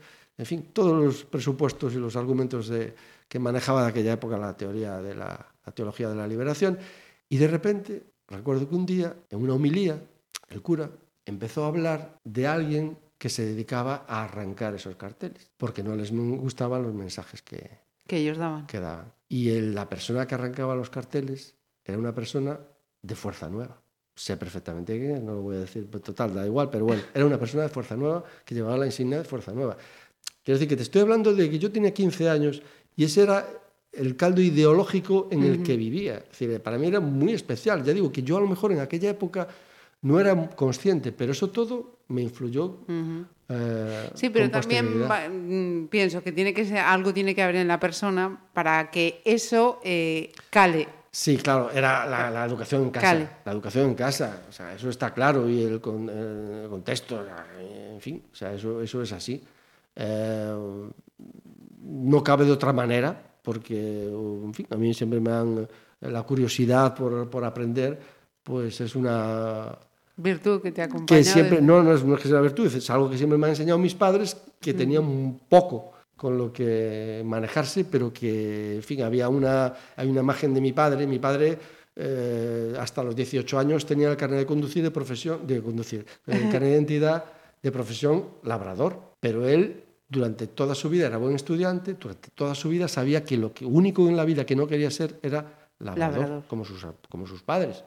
en fin, todos los presupuestos y los argumentos de, que manejaba de aquella época la teoría de la, la teología de la liberación. Y de repente, recuerdo que un día, en una homilía, el cura empezó a hablar de alguien que se dedicaba a arrancar esos carteles, porque no les gustaban los mensajes que, Que ellos daban. que daban. Y el- la persona que arrancaba los carteles era una persona de Fuerza Nueva. Sé perfectamente quién es, no lo voy a decir, pues, total, da igual, pero bueno, era una persona de Fuerza Nueva que llevaba la insignia de Fuerza Nueva. Quiero decir que te estoy hablando de que yo tenía 15 años y ese era el caldo ideológico en el que vivía. Es decir, para mí era muy especial. Ya digo que yo a lo mejor en aquella época no era consciente, pero eso todo me influyó. eh, Sí, pero con también va- mm, pienso que tiene que ser algo tiene que haber en la persona para que eso eh, cale. Sí, claro, era la, la educación en casa. Cale. La educación en casa, o sea, eso está claro y el, con- el contexto, en fin, o sea, eso, eso es así. Eh, no cabe de otra manera, porque, en fin, a mí siempre me dan la curiosidad por, por aprender, pues es una, Virtud que te acompaña. que siempre, no, no es, no es que sea virtud, es algo que siempre me han enseñado mis padres, que tenían un poco con lo que manejarse, pero que, en fin, había una, hay una imagen de mi padre, mi padre eh, hasta los 18 años tenía el carnet de conducir de profesión, de conducir, el carnet de identidad de profesión labrador, pero él durante toda su vida era buen estudiante, durante toda su vida sabía que lo que, único en la vida que no quería ser era labrador, Labrador. Como, sus, como sus padres.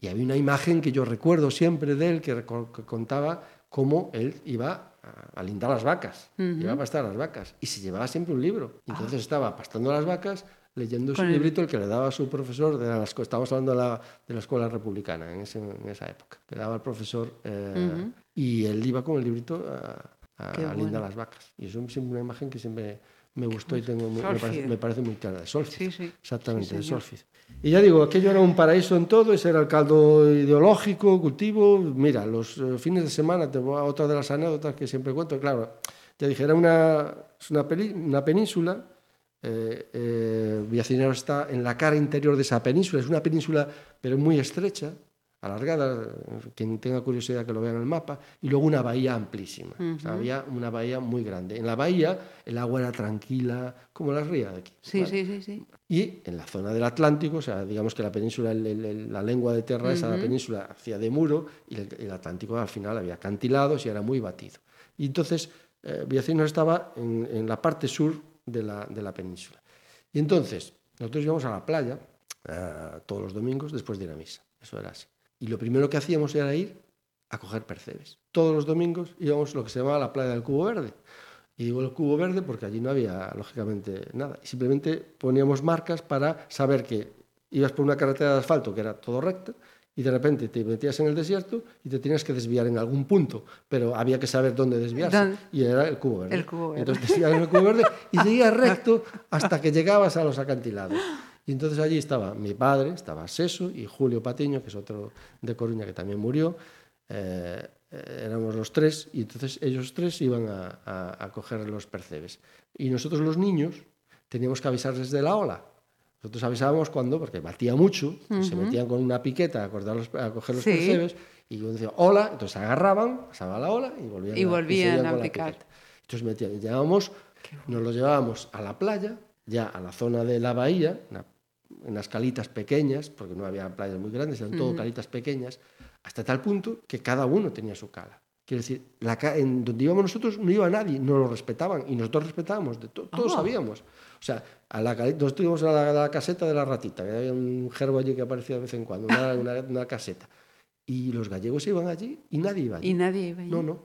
Y había una imagen que yo recuerdo siempre de él que, contaba cómo él iba a, a lindar las vacas, iba a pastar las vacas y se llevaba siempre un libro. Y Entonces estaba pastando las vacas leyendo su el- librito el que le daba su profesor, de la, estamos hablando de la, de la escuela republicana en, ese- en esa época, le daba el profesor eh, y él iba con el librito a, a, las vacas. Y es una imagen que siempre me gustó y tengo, muy- me, parece, me parece muy clara, de Solfid. Sí, sí. Exactamente, Sí, de. Solfid. Y ya digo, aquello era un paraíso en todo, ese era el caldo ideológico, cultivo. Mira, los eh, fines de semana, te voy a otra de las anécdotas que siempre cuento, claro, ya dije, era una, es una, peli- una península, eh, eh, Villacinero está en la cara interior de esa península, es una península pero muy estrecha, alargada, quien tenga curiosidad que lo vea en el mapa, y luego una bahía amplísima. O sea, había una bahía muy grande. En la bahía el agua era tranquila, como la ría de aquí. Sí, ¿vale? sí, sí, sí. Y en la zona del Atlántico, o sea, digamos que la península, el- el- el- la lengua de tierra esa, la península hacía de muro y el, el Atlántico al final había acantilados y era muy batido. Y entonces eh, Villacinos estaba en, en la parte sur de la, de la península. Y entonces nosotros íbamos a la playa eh, todos los domingos después de ir a misa. Eso era así. Y lo primero que hacíamos era ir a coger percebes. Todos los domingos íbamos a lo que se llamaba la playa del Cubo Verde. Y digo el cubo verde porque allí no había, lógicamente, nada. Y simplemente poníamos marcas para saber que ibas por una carretera de asfalto que era todo recta y de repente te metías en el desierto y te tenías que desviar en algún punto, pero había que saber dónde desviarse. ¿Dónde? Y era el cubo verde. El cubo verde. Entonces te desviabas en el cubo verde y seguías recto hasta que llegabas a los acantilados. Y entonces allí estaba mi padre, estaba Seso y Julio Patiño, que es otro de Coruña que también murió. Eh, eh, éramos los tres y entonces ellos tres iban a, a- a coger los percebes. Y nosotros los niños teníamos que avisarles de la ola. Nosotros avisábamos cuando, porque batía mucho, se metían con una piqueta a, los- a coger los Sí. percebes y yo decía hola, entonces agarraban, pasaba la ola y volvían, Y volvían a picar. Entonces metían, llevábamos, nos los llevábamos a la playa, ya a la zona de la bahía, una- unas calitas pequeñas, porque no había playas muy grandes, eran todo calitas pequeñas, hasta tal punto que cada uno tenía su cala. Quiero decir, la ca- en donde íbamos nosotros no iba nadie, nos lo respetaban y nosotros respetábamos, de to- todos Ah. sabíamos. O sea, a la, nosotros íbamos a la, la caseta de la ratita, que había un gerbo allí que aparecía de vez en cuando, una, una- una caseta. Y los gallegos iban allí y nadie iba allí. Y nadie iba allí. No, no,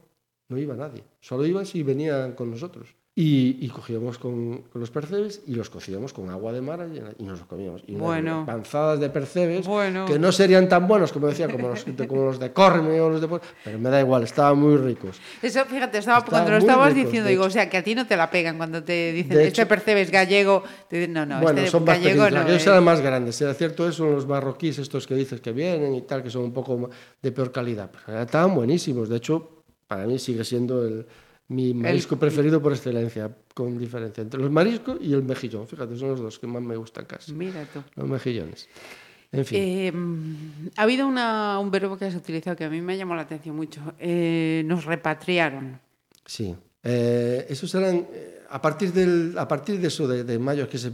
no iba nadie. Solo iban si venían con nosotros. Y, y cogíamos con, con los percebes y los cocíamos con agua de mar y, y nos los comíamos. Y unas Bueno. panzadas de percebes Bueno. que no serían tan buenos, como decía, como los, de- como los de Corme o los de... Pero me da igual, estaban muy ricos. Eso, fíjate, estaba, Estaban cuando lo estabas ricos, diciendo, digo, hecho. o sea, que a ti no te la pegan cuando te dicen, De este hecho- percebes gallego. Te dicen, no, no, bueno, este son más gallego pequeños. no Aquellos es. eran más grandes. Era cierto eso, los marroquíes estos que dices que vienen y tal, que son un poco de peor calidad. Pero estaban buenísimos. De hecho, para mí sigue siendo el, mi marisco preferido por excelencia, con diferencia. Entre los mariscos y el mejillón. Fíjate, son los dos que más me gustan casi. Mira tú. Los mejillones. En fin. Eh, ha habido una- un verbo que has utilizado que a mí me ha llamado la atención mucho. Eh, nos repatriaron. Sí. Eh, esos eran, eh, a partir, del, a partir de eso, de, de mayo, que se,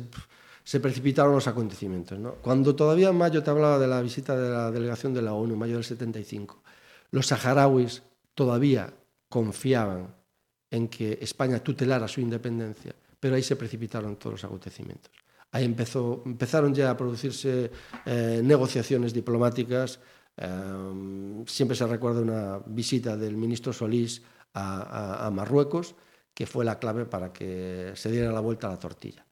se precipitaron los acontecimientos. ¿no? Cuando todavía en mayo te hablaba de la visita de la delegación de la ONU, en mayo del 75, los saharauis todavía confiaban en que España tutelara su independencia, pero ahí se precipitaron todos los acontecimientos. Ahí empezaron ya a producirse eh, negociaciones diplomáticas. eh, siempre se recuerda una visita del ministro Solís a, Marruecos, que fue la clave para que se diera la vuelta a la tortilla.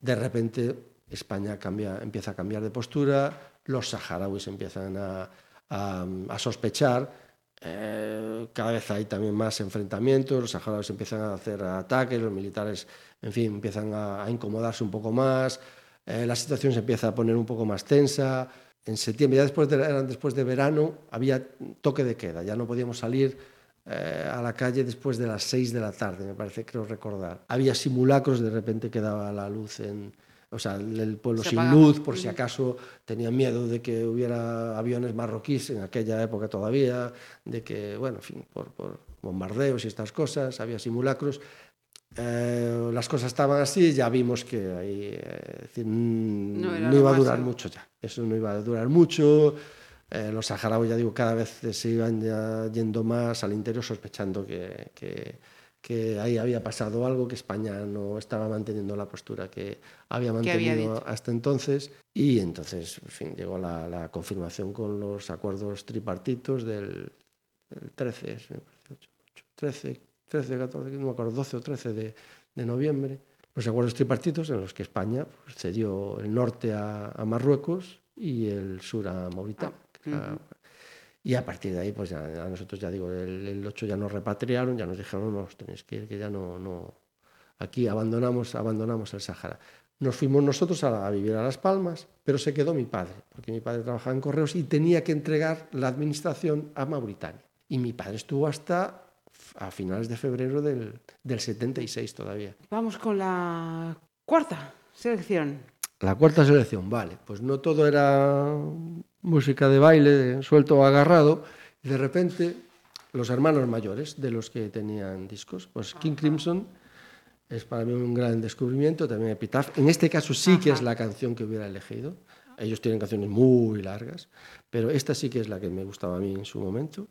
De repente España empieza a cambiar de postura, los saharauis empiezan a sospechar, eh, cada vez hay también más enfrentamientos, los saharauis empiezan a hacer ataques, los militares, en fin, empiezan a, a incomodarse un poco más, eh, la situación se empieza a poner un poco más tensa. En septiembre, ya después de, después de verano, había toque de queda, ya no podíamos salir eh, a la calle después de las 6 de la tarde, me parece, creo recordar. Había simulacros, de repente quedaba la luz en, o sea, el pueblo Se sin apagaba. luz, por si acaso tenían miedo de que hubiera aviones marroquíes en aquella época todavía, de que, bueno, en fin, por, por bombardeos y estas cosas, había simulacros. Eh, las cosas estaban así, ya vimos que ahí, eh, decir, No no, iba a durar mucho ya. Eso no iba a durar mucho. Eh, los saharauis, ya digo, cada vez se iban ya yendo más al interior sospechando que, que, que ahí había pasado algo, que España no estaba manteniendo la postura que había había mantenido dicho. hasta entonces. Y entonces, en fin, llegó la, la confirmación con los acuerdos tripartitos del, del 13, es, me parece, 8, 13, 13, 14, no me acuerdo, 12 o 13 de, de noviembre. los acuerdos tripartitos en los que España pues, cedió el norte a, a Marruecos y el sur a Mauritania. Ah, Y a partir de ahí, pues ya, a nosotros ya digo, el, el 8 ya nos repatriaron, ya nos dijeron, no, os tenéis que ir, que ya no, no, aquí abandonamos, abandonamos el Sahara. Nos fuimos nosotros a, a vivir a Las Palmas, pero se quedó mi padre, porque mi padre trabajaba en correos y tenía que entregar la administración a Mauritania. Y mi padre estuvo hasta a finales de febrero del, del 76 todavía. Vamos con la cuarta selección. La cuarta selección, vale, pues no todo era música de baile, de suelto o agarrado, y de repente los hermanos mayores de los que tenían discos, pues King Crimson es para mí un gran descubrimiento, también Epitaph, en este caso sí que es la canción que hubiera elegido, ellos tienen canciones muy largas, pero esta sí que es la que me gustaba a mí en su momento,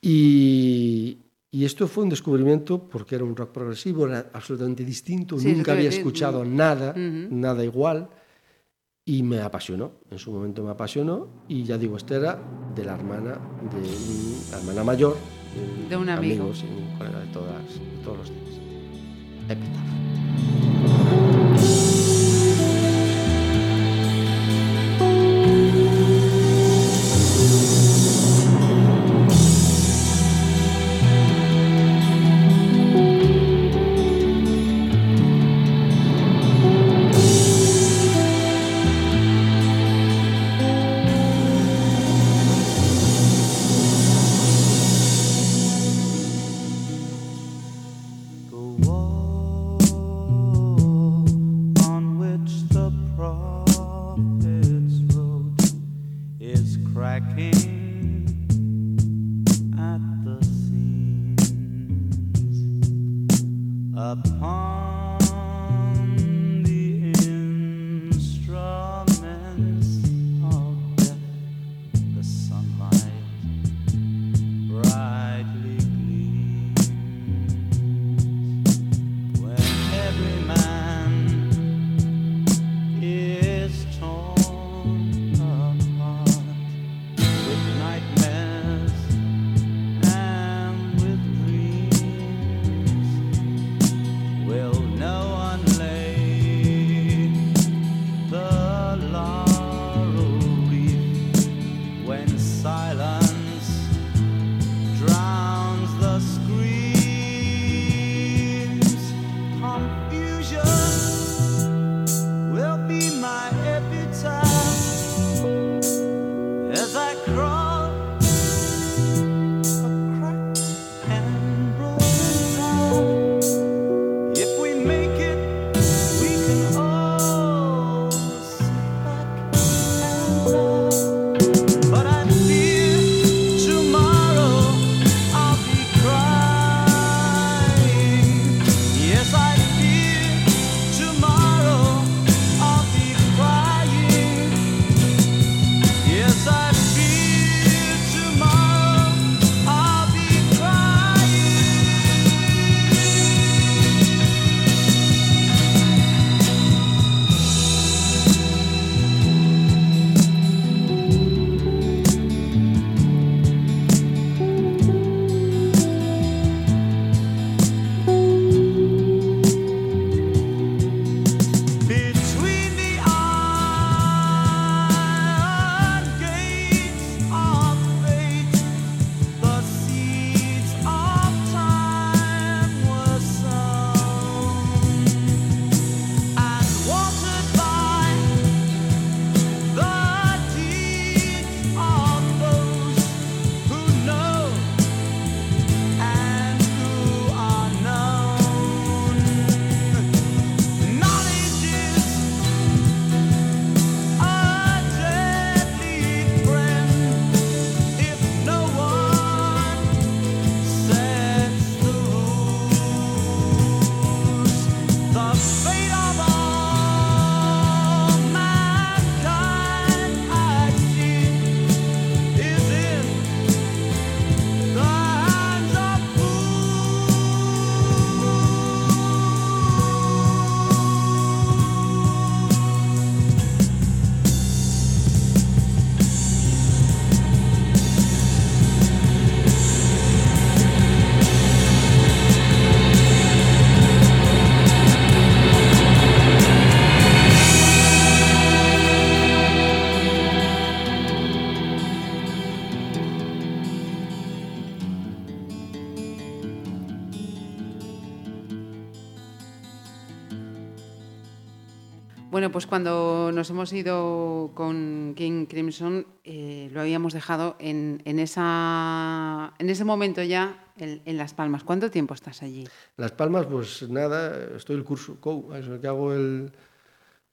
y, y esto fue un descubrimiento porque era un rock progresivo, era absolutamente distinto, Sí, nunca había escuchado nada, nada igual, y me apasionó, en su momento me apasionó, y ya digo, esta era de la hermana, de mi hermana mayor, De un amigo. sí, un colega de, todas, de todos los días. Epitaph. silence. Cuando nos hemos ido con King Crimson, eh, lo habíamos dejado en, en, esa, en ese momento ya en, en, Las Palmas. ¿Cuánto tiempo estás allí? Las Palmas, pues nada, estoy el curso COU, es el que hago el,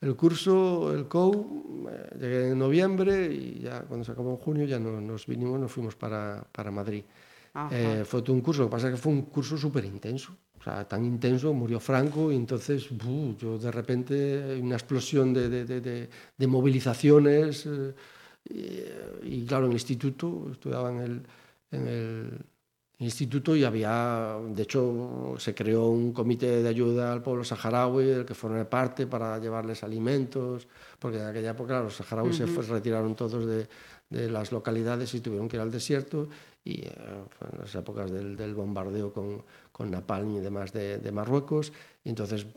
el curso, el COU, eh, llegué en noviembre y ya cuando se acabó en junio ya no, nos vinimos, nos fuimos para, para Madrid. Eh, fue todo un curso, lo que pasa es que fue un curso súper intenso. O sea, tan intenso, murió Franco y entonces buh, yo de repente una explosión de, de, de, de movilizaciones eh, y, y, claro, en el instituto, estudiaba en el, en el instituto y había, de hecho, se creó un comité de ayuda al pueblo saharaui del que formé parte para llevarles alimentos, porque en aquella época los saharauis uh -huh. se retiraron todos de, de, las localidades y tuvieron que ir al desierto y eh, en las épocas del, del bombardeo con, con, Napalm y demás de, de Marruecos, y entonces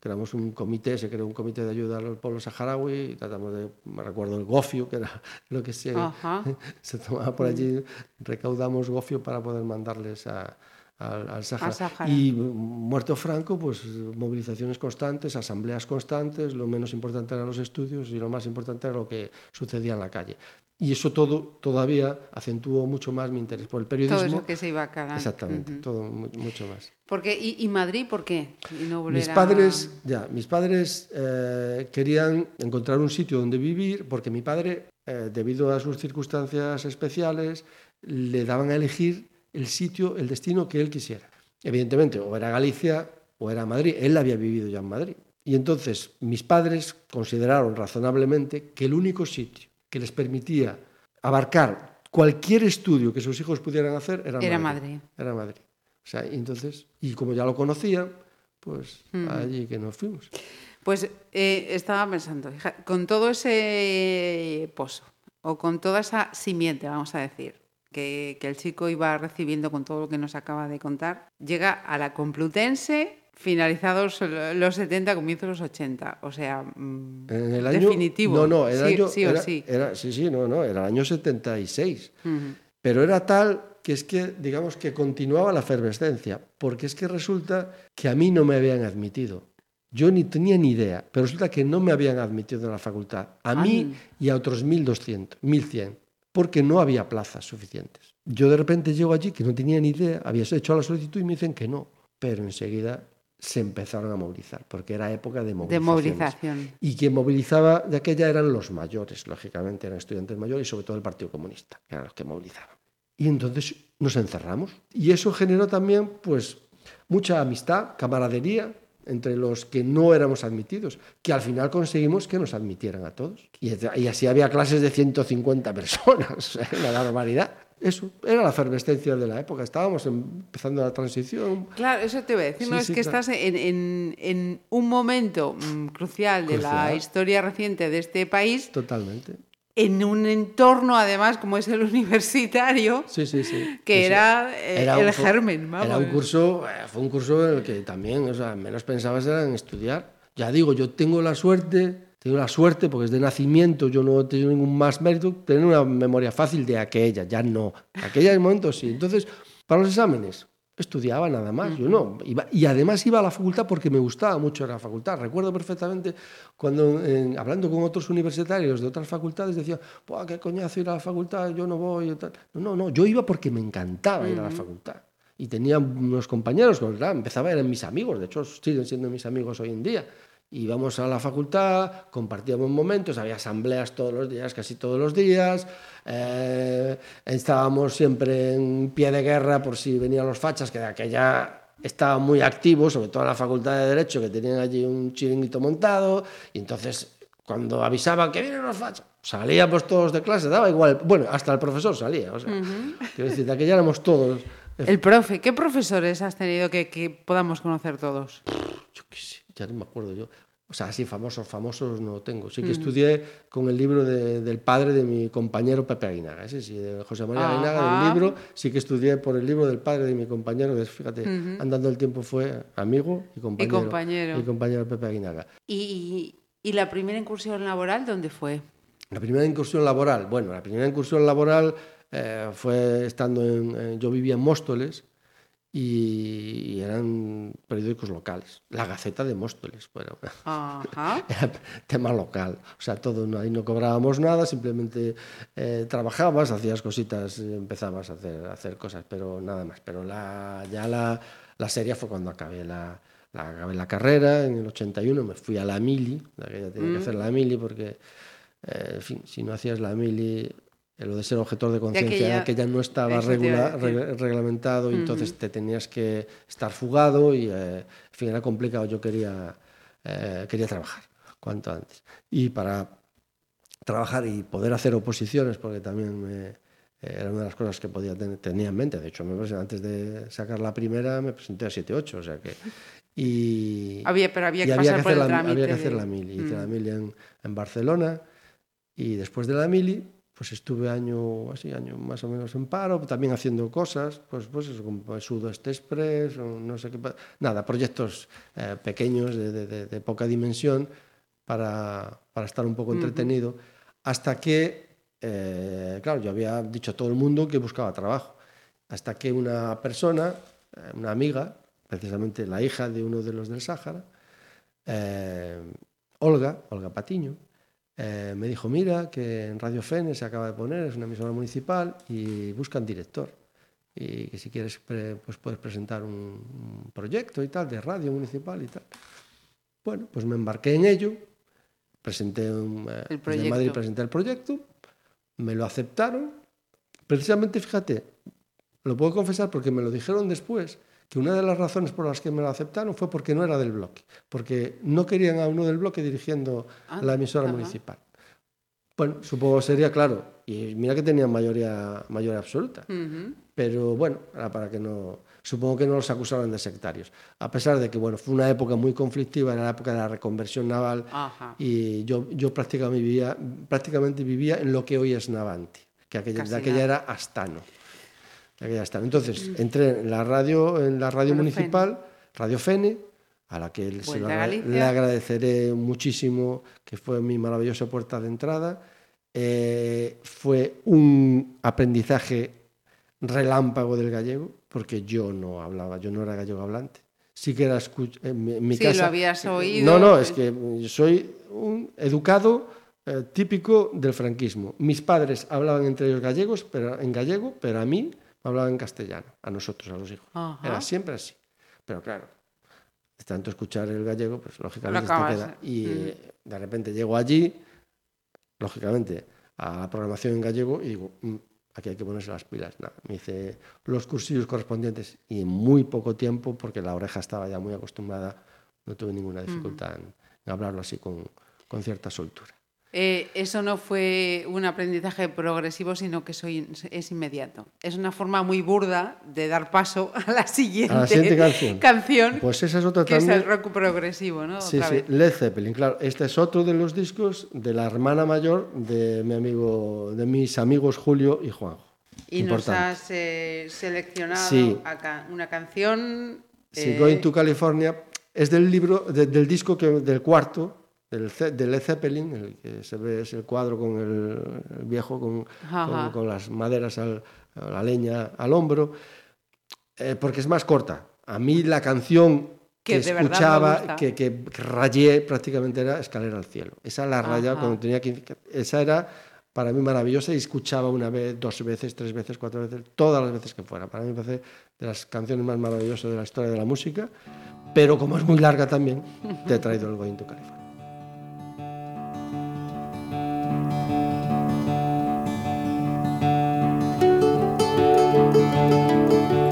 creamos un comité, se creó un comité de ayuda al pueblo saharaui y tratamos de, me recuerdo el gofio, que era lo que se, se tomaba por allí, recaudamos gofio para poder mandarles a, al, al. Y muerto Franco, pues movilizaciones constantes, asambleas constantes, lo menos importante eran los estudios y lo más importante era lo que sucedía en la calle. Y eso todo todavía acentuó mucho más mi interés por el periodismo. Todo eso que se iba calando. Exactamente, uh -huh. todo mucho más. Porque, ¿y, ¿Y, Madrid por qué? ¿Y no mis padres, ya, mis padres eh, querían encontrar un sitio donde vivir porque mi padre, eh, debido a sus circunstancias especiales, le daban a elegir el sitio, el destino que él quisiera. Evidentemente, o era Galicia o era Madrid. Él había vivido ya en Madrid. Y entonces mis padres consideraron razonablemente que el único sitio que les permitía abarcar cualquier estudio que sus hijos pudieran hacer era, era Madrid. Madrid. Era Madrid. O sea, y entonces, y como ya lo conocían, pues mm. allí que nos fuimos. Pues eh, estaba pensando, hija, con todo ese pozo, o con toda esa simiente, vamos a decir, que, que el chico iba recibiendo con todo lo que nos acaba de contar, llega a la Complutense finalizados los 70, comienzos los 80. O sea, en el año, definitivo. No, no, el sí, año, sí, era, sí. Era, sí, sí, no, no, era el año 76. Uh -huh. Pero era tal que es que, digamos, que continuaba la efervescencia, porque es que resulta que a mí no me habían admitido. Yo ni tenía ni idea, pero resulta que no me habían admitido en la facultad, a mí y a otros 1.200, 1.100, porque no había plazas suficientes. Yo de repente llego allí que no tenía ni idea, había hecho la solicitud y me dicen que no, pero enseguida se empezaron a movilizar, porque era época de De movilización. Y quien movilizaba de aquella eran los mayores, lógicamente, eran estudiantes mayores y sobre todo el Partido Comunista, que eran los que movilizaban. Y entonces nos encerramos. Y eso generó también, pues, mucha amistad, camaradería entre los que no éramos admitidos, que al final conseguimos que nos admitieran a todos. Y, y así había clases de 150 personas, una barbaridad eso era la efervescencia de la época. Estábamos empezando la transición. Claro, eso te voy a decir. Sí, no, es que claro. estás en, en, en, un momento mmm, crucial de crucial. la historia reciente de este país. Totalmente. En un entorno, además, como es el universitario, sí, sí, sí. que era, eh, era, el un, germen. Vamos. Era un curso, eh, fue un curso en el que también, o sea, menos pensabas era en estudiar. Ya digo, yo tengo la suerte tengo la suerte, porque es de nacimiento, yo no he tenido ningún más mérito, tener una memoria fácil de aquella, ya no. Aquella en momento sí. Entonces, para los exámenes, estudiaba nada más, yo no. Iba, y además iba a la facultad porque me gustaba mucho la facultad. Recuerdo perfectamente cuando, eh, hablando con otros universitarios de otras facultades, decían, qué coñazo ir a la facultad, yo no voy. Tal. No, no, yo iba porque me encantaba uh -huh. ir a la facultad. Y tenía unos compañeros, ¿verdad? empezaba, eran mis amigos, de hecho siguen siendo mis amigos hoy en día íbamos a la facultad, compartíamos momentos, había asambleas todos los días, casi todos los días, eh, estábamos siempre en pie de guerra por si venían los fachas, que de aquella estaban muy activos, sobre todo en la facultad de Derecho, que tenían allí un chiringuito montado, y entonces cuando avisaban que vienen los fachas, salíamos todos de clase, daba igual, bueno, hasta el profesor salía, o sea, uh -huh. quiero decir, de aquella éramos todos. El profe, ¿qué profesores has tenido que, que podamos conocer todos? Yo qué sé ya no me acuerdo yo. O sea, así famosos, famosos no tengo. Sí que mm. estudié con el libro de, del padre de mi compañero Pepe Aguinaga. Ese sí, de José María. Aguinaga, del libro. Sí que estudié por el libro del padre de mi compañero, que fíjate, uh -huh. andando el tiempo fue amigo y compañero. Y compañero. Y compañero Pepe Aguinaga. ¿Y, ¿Y la primera incursión laboral dónde fue? La primera incursión laboral, bueno, la primera incursión laboral eh, fue estando en, en, Yo vivía en Móstoles y, eran periódicos locales. La Gaceta de Móstoles, bueno, Ajá. era tema local. O sea, todo no, ahí no cobrábamos nada, simplemente eh, trabajabas, hacías cositas, empezabas a hacer, a hacer cosas, pero nada más. Pero la, ya la, la serie fue cuando acabé la, la, acabé la carrera, en el 81 me fui a la mili, la que ya tenía que hacer la mili porque, eh, en fin, si no hacías la mili, lo de ser objetor de conciencia que ya no estaba regula- reg- reglamentado y entonces te tenías que estar fugado y, eh, en fin, era complicado. Yo quería, eh, quería trabajar cuanto antes. Y para trabajar y poder hacer oposiciones, porque también me- eh, era una de las cosas que podía tener, tenía en mente. De hecho, me presenté- antes de sacar la primera me presenté a 7-8, o sea que... Y, Había- pero había que pasar por hacer la, había que de- hacer la mili. Hice la mili en, en Barcelona y después de la mili pues estuve año así año más o menos en paro también haciendo cosas pues pues eso como el Sudeste Express no sé qué nada proyectos eh, pequeños de, de- poca dimensión para, para estar un poco entretenido hasta que eh, claro yo había dicho a todo el mundo que buscaba trabajo hasta que una persona eh, una amiga precisamente la hija de uno de los del Sáhara eh, Olga, Olga Patiño, eh, me dijo, mira, que en Radio Fene se acaba de poner, es una emisora municipal y buscan director. Y que si quieres, pues puedes presentar un, un proyecto y tal, de radio municipal y tal. Bueno, pues me embarqué en ello, presenté un, eh, El proyecto. Madrid presenté el proyecto, me lo aceptaron. Precisamente, fíjate, lo puedo confesar porque me lo dijeron después, que una de las razones por las que me lo aceptaron fue porque no era del bloque, porque no querían a uno del bloque dirigiendo Ah, la emisora ajá. municipal. Bueno, supongo sería claro, y mira que tenían mayoría, mayoría absoluta, Ujú. pero bueno, era para que no, supongo que no los acusaran de sectarios, a pesar de que bueno, fue una época muy conflictiva, era la época de la reconversión naval, Ajá. y yo, yo prácticamente, vivía, prácticamente vivía en lo que hoy es Navanti, que aquella, de aquella era Astano. Aquella Astano. Entonces, entré en la radio, en la radio Radio municipal, Radio Fene, a la que se lo le agradeceré muchísimo, que fue mi maravillosa puerta de entrada. Eh, fue un aprendizaje relámpago del gallego, porque yo no hablaba, yo no era gallego hablante. Sí que era en mi, en mi Sí, casa. lo habías oído, No, no, es que soy un educado eh, típico del franquismo. Mis padres hablaban entre ellos gallegos, pero en gallego, pero a mí me hablaban en castellano, a nosotros, a los hijos. Ajá. Era siempre así. Pero claro, de tanto escuchar el gallego, pues lógicamente te queda. Y eh, de repente llego allí, lógicamente, a la programación en gallego y digo, "Mm, aquí hay que ponerse las pilas. Nada, me hice los cursillos correspondientes y en muy poco tiempo, porque la oreja estaba ya muy acostumbrada, no tuve ninguna dificultad en, en hablarlo así con, con cierta soltura. Eh, eso no fue un aprendizaje progresivo, sino que soy, es inmediato. Es una forma muy burda de dar paso a la siguiente, A la siguiente canción. canción, Pues esa es otra que es también. el rock progresivo, ¿no? Sí, Otra sí, vez. Led Zeppelin, claro. Este es otro de los discos de la hermana mayor de mi amigo, de mis amigos Julio y Juanjo. Y nos Importante. has eh, seleccionado Sí. acá una canción. Sí, eh, Going to California es del libro, de- del disco que, del cuarto, del, de Led Zeppelin, el que se ve es el cuadro con el, el viejo con, con, con las maderas, al, la leña al hombro, eh, porque es más corta. A mí la canción Que que, escuchaba, que, que rayé prácticamente era Escalera al cielo. Esa la rayaba Ajá. cuando tenía 15. Esa era para mí maravillosa y escuchaba una vez, dos veces, tres veces, cuatro veces, todas las veces que fuera. Para mí me parece de las canciones más maravillosas de la historia de la música, pero como es muy larga también, te he traído el Going to California.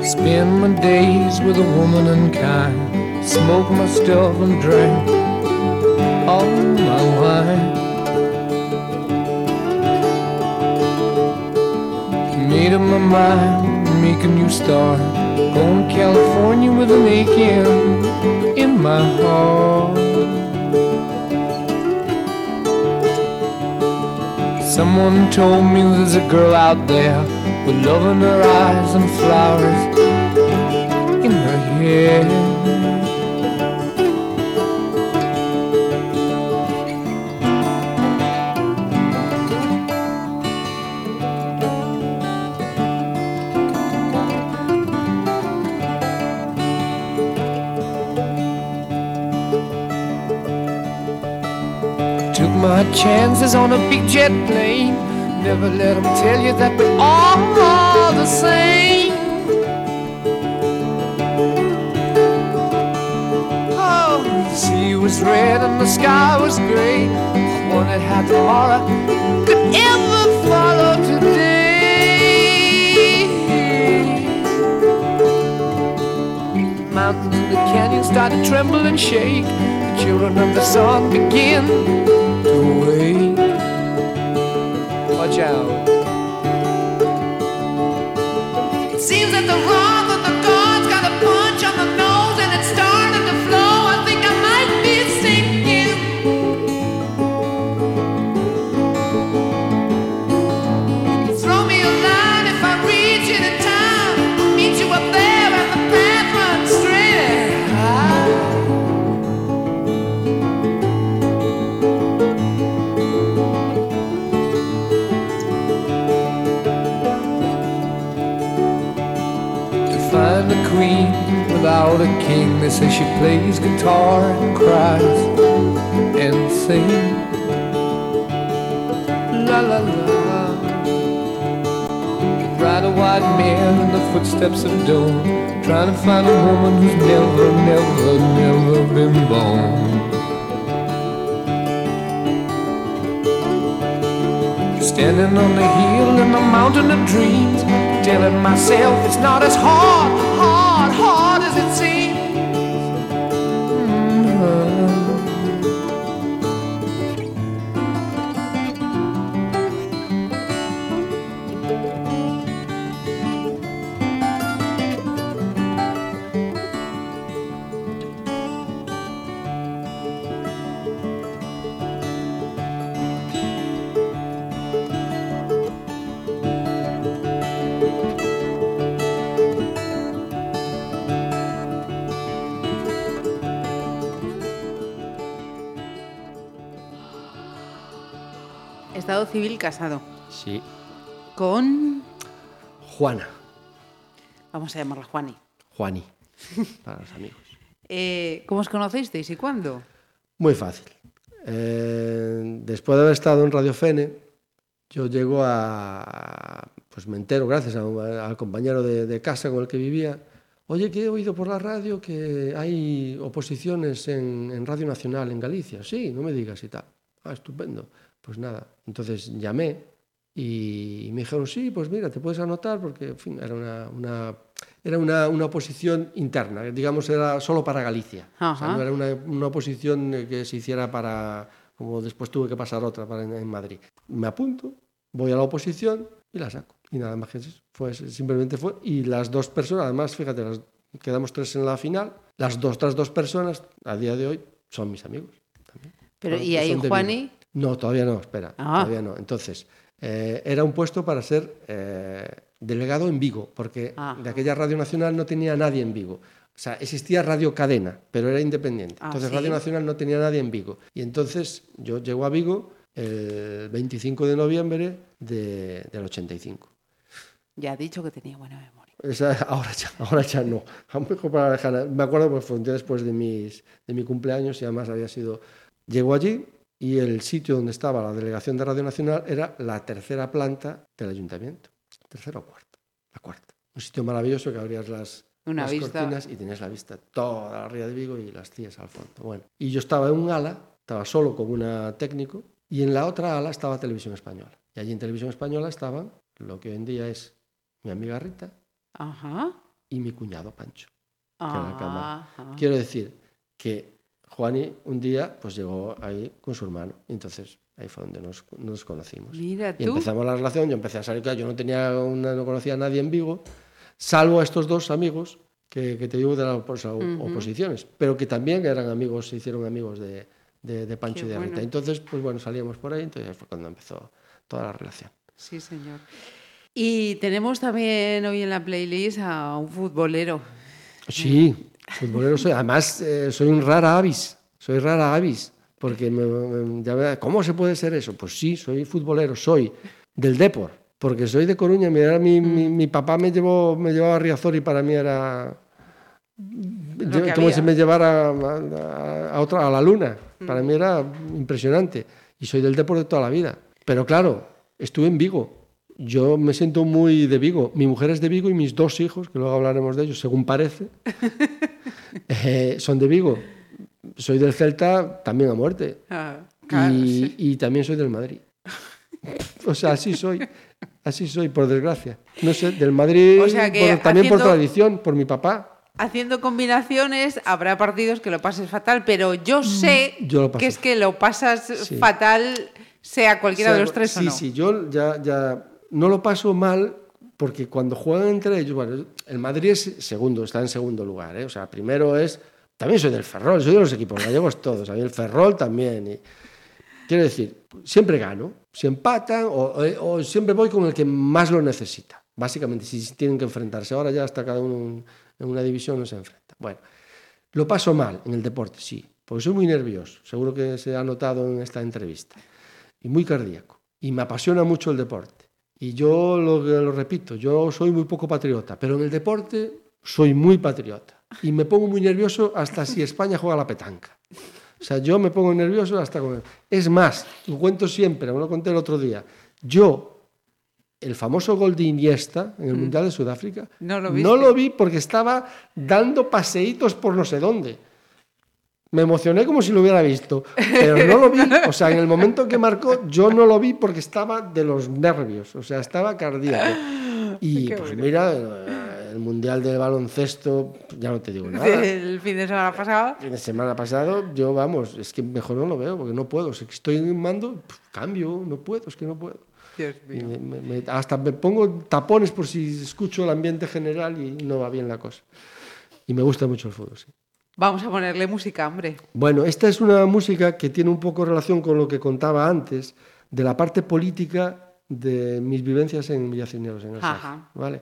Spend my days with a woman unkind. Smoke my stuff and drink all my wine. Made up my mind, make a new start. Going to California with an aching in my heart. Someone told me there's a girl out there with love in her eyes and flowers in her hair. Took my chances on a big jet plane. Never let them tell you that we're all the same. Oh, the sea was red and the sky was gray. I wondered how tomorrow could ever follow today. The mountains and the canyons start to tremble and shake. The children of the sun begin Watch out. It seems that the wrath a king. They say she plays guitar and cries and sings. La la la. Ride a white mare in the footsteps of dawn, trying to find a woman who's never, never, never been born. Standing on the hill in the mountain of dreams, telling myself it's not as hard, hard, hard Estado civil casado. Sí. Con. Juana. Vamos a llamarla Juani. Juani. Para los amigos. Eh, ¿Cómo os conocisteis y cuándo? Muy fácil. Eh, después de haber estado en Radio Fene, yo llego a. Pues me entero, gracias a al compañero de, de casa con el que vivía. Oye, que he oído por la radio que hay oposiciones en, en Radio Nacional en Galicia. Sí, no me digas y tal. Ah, estupendo. Pues nada, entonces llamé y me dijeron, sí, pues mira, te puedes anotar porque, en fin, era una, una- era una, una oposición interna, digamos, era solo para Galicia. O sea, Ajá. no era una, una oposición que se hiciera para, como después tuve que pasar otra para en, en Madrid. Me apunto, voy a la oposición y la saco. Y nada más que eso. Fue, simplemente fue. Y las dos personas, además, fíjate, las- quedamos tres en la final, las dos, otras dos personas, a día de hoy, son mis amigos. también. Pero, Son- ¿y ahí Juani? No, todavía no, espera, Ah. todavía no. Entonces, eh, era un puesto para ser eh, delegado en Vigo, porque de aquella Radio Nacional no tenía nadie en Vigo. O sea, existía Radio Cadena, pero era independiente. Ah, Entonces, ¿sí? Radio Nacional no tenía nadie en Vigo. Y entonces yo llego a Vigo el 25 de noviembre de- del 85. Ya ha dicho que tenía buena memoria. Esa, ahora, ya, ahora ya no. A para Me acuerdo porque fue un día después de, mis, de mi cumpleaños y además había sido... Llego allí y el sitio donde estaba la delegación de Radio Nacional era la tercera planta del ayuntamiento. Tercera o cuarta. La cuarta. Un sitio maravilloso que abrías las, Una las vista. cortinas y tenías la vista toda la ría de Vigo y las tías al fondo. Bueno, y yo estaba en un ala, estaba solo con una técnico y en la otra ala estaba Televisión Española. Y allí en Televisión Española estaban lo que hoy en día es mi amiga Rita, Ajá. y mi cuñado Pancho. era cama. Ajá. Quiero decir que Juani un día pues llegó ahí con su hermano. Y entonces ahí fue donde nos, nos conocimos. Mira Y empezamos la relación, yo empecé a salir, claro, yo no, tenía una- no conocía a nadie en Vigo, salvo a estos dos amigos que, que te digo de las opos- oposiciones, pero que también eran amigos, se hicieron amigos de, de, de Pancho Qué y de Rita. bueno. Entonces, pues bueno, salíamos por ahí, entonces fue cuando empezó toda la relación. Sí, señor. Y tenemos también hoy en la playlist a un futbolero. Sí, futbolero soy. Además, eh, soy un rara avis. Soy rara avis. Porque me, me- ya ¿cómo se puede ser eso? Pues sí, soy futbolero, soy del Depor. Porque soy de Coruña. Mi, era mi, mi, mi papá me llevó, me llevaba a Riazor y para mí era como si me llevara a, a- a otra, a la luna. Para mí era impresionante. y soy del deporte toda la vida. Pero claro, estuve en Vigo. Yo me siento muy de Vigo. Mi mujer es de Vigo y mis dos hijos, que luego hablaremos de ellos, según parece, eh, son de Vigo. Soy del Celta también a muerte. Ah, claro, y, sí. y también soy del Madrid. o sea, así soy. Así soy, por desgracia. No sé, del Madrid O sea que por- también por tradición, por mi papá. Haciendo combinaciones habrá partidos que lo pases fatal, pero yo sé Mm, yo lo paso que es que lo pasas Sí. fatal sea cualquiera de sea, los tres sí, o no. Sí, yo ya, ya no lo paso mal porque cuando juegan entre ellos, bueno, el Madrid es segundo, está en segundo lugar, ¿eh? o sea, primero es, también soy del Ferrol, soy de los equipos gallegos todos, a el Ferrol también. y- quiero decir, siempre gano, si empatan o, siempre voy con el que más lo necesita, básicamente, si tienen que enfrentarse, ahora ya está cada uno en una división no se enfrenta. Bueno, lo paso mal en el deporte, sí, porque soy muy nervioso, seguro que se ha notado en esta entrevista, y muy cardíaco, y me apasiona mucho el deporte. Y yo lo, lo repito, yo soy muy poco patriota, pero en el deporte soy muy patriota. Y me pongo muy nervioso hasta si España juega la petanca. O sea, yo me pongo nervioso hasta con... Es más, lo cuento siempre, me lo conté el otro día. Yo, el famoso gol de Iniesta en el Mundial de Sudáfrica, Mm. No lo no lo vi porque estaba dando paseitos por no sé dónde. Me emocioné como si lo hubiera visto, pero no lo vi. O sea, en el momento que marcó, yo no lo vi porque estaba de los nervios, o sea, estaba cardíaco. Y Qué pues bueno. mira, el Mundial del Baloncesto, ya no te digo nada. El fin de semana pasado. El semana pasado, yo vamos, es que mejor no lo veo porque no puedo. Si estoy en mando, pf, cambio, no puedo, es que no puedo. Dios mío. me- me- hasta me pongo tapones por si escucho el ambiente general y no va bien la cosa. Y me gusta mucho el fútbol, sí. Vamos a ponerle música, hombre. Bueno, esta es una música que tiene un poco relación con lo que contaba antes de la parte política de mis vivencias en Villacineros, en el Ajá. ¿vale?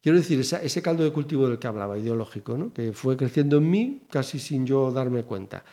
Quiero decir, esa- ese caldo de cultivo del que hablaba, ideológico, ¿no? que fue creciendo en mí casi sin yo darme cuenta.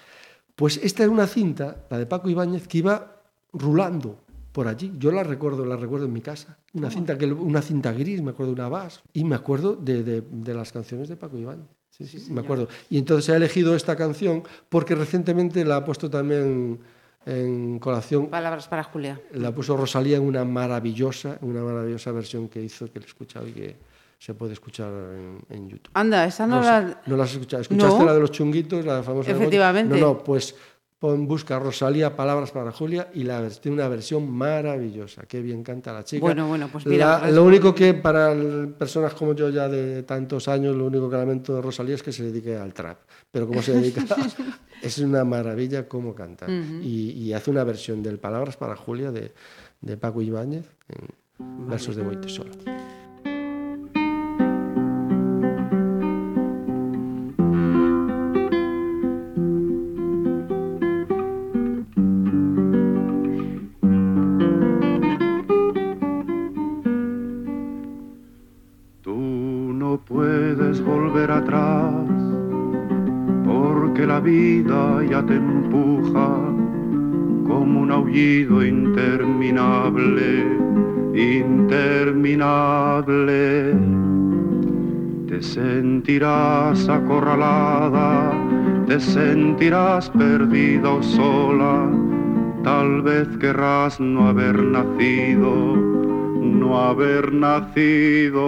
Pues esta es una cinta, la de Paco Ibáñez, que iba rulando por allí. Yo la recuerdo, la recuerdo en mi casa. Una cinta, que, una cinta gris, me acuerdo de una Bass. Y me acuerdo de, de- de las canciones de Paco Ibáñez. Sí, sí, me acuerdo. Y entonces he elegido esta canción porque recientemente la ha puesto también en colación Palabras para Julia. la puso Rosalía en una maravillosa, una maravillosa versión que hizo, que le he escuchado y que se puede escuchar en, en YouTube. Anda, esa no, Rosa- la... ¿No la has escuchado? ¿Escuchaste No. la de los chunguitos, la famosa? Efectivamente. No, no, pues pon, busca Rosalía, Palabras para Julia y la, tiene una versión maravillosa. Qué bien canta la chica. Bueno, bueno, pues mira, La- lo único que para el- personas como yo ya de tantos años, lo único que lamento de Rosalía es que se dedique al trap. Pero como se dedica, es una maravilla cómo canta. y, y hace una versión del Palabras para Julia de, de Paco Ibáñez en versos de Boite Solo. Empuja como un aullido interminable, interminable. Te sentirás acorralada, te sentirás perdida o sola, tal vez querrás no haber nacido, no haber nacido.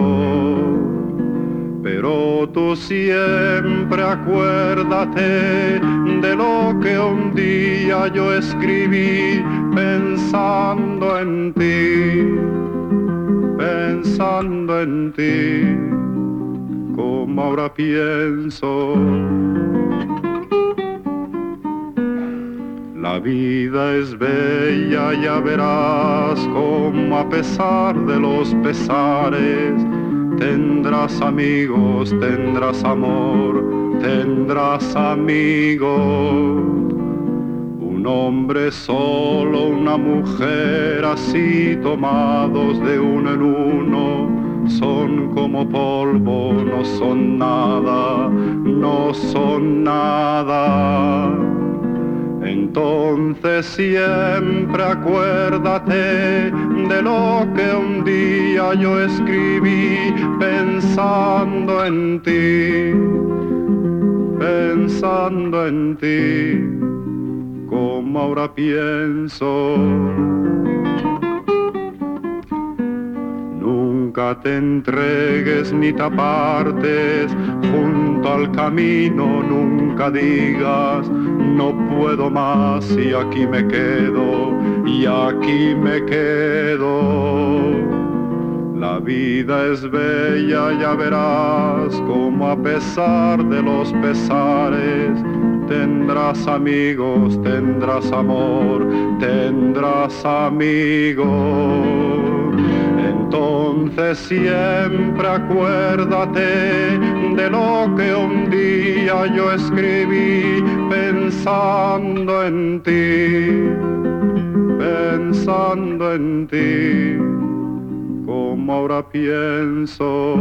Pero tú siempre acuérdate de lo que un día yo escribí pensando en ti, pensando en ti, como ahora pienso. La vida es bella, ya verás como a pesar de los pesares, tendrás amigos, tendrás amor, tendrás amigos. Un hombre solo, una mujer así tomados de uno en uno, son como polvo, no son nada, no son nada. Entonces siempre acuérdate de lo que un día yo escribí pensando en ti, pensando en ti, como ahora pienso. Nunca te entregues ni te apartes junto al camino, nunca digas no puedo más y aquí me quedo, y aquí me quedo. La vida es bella, ya verás como a pesar de los pesares tendrás amigos, tendrás amor, tendrás amigos. Entonces siempre acuérdate de lo que un día yo escribí pensando en ti, pensando en ti, como ahora pienso.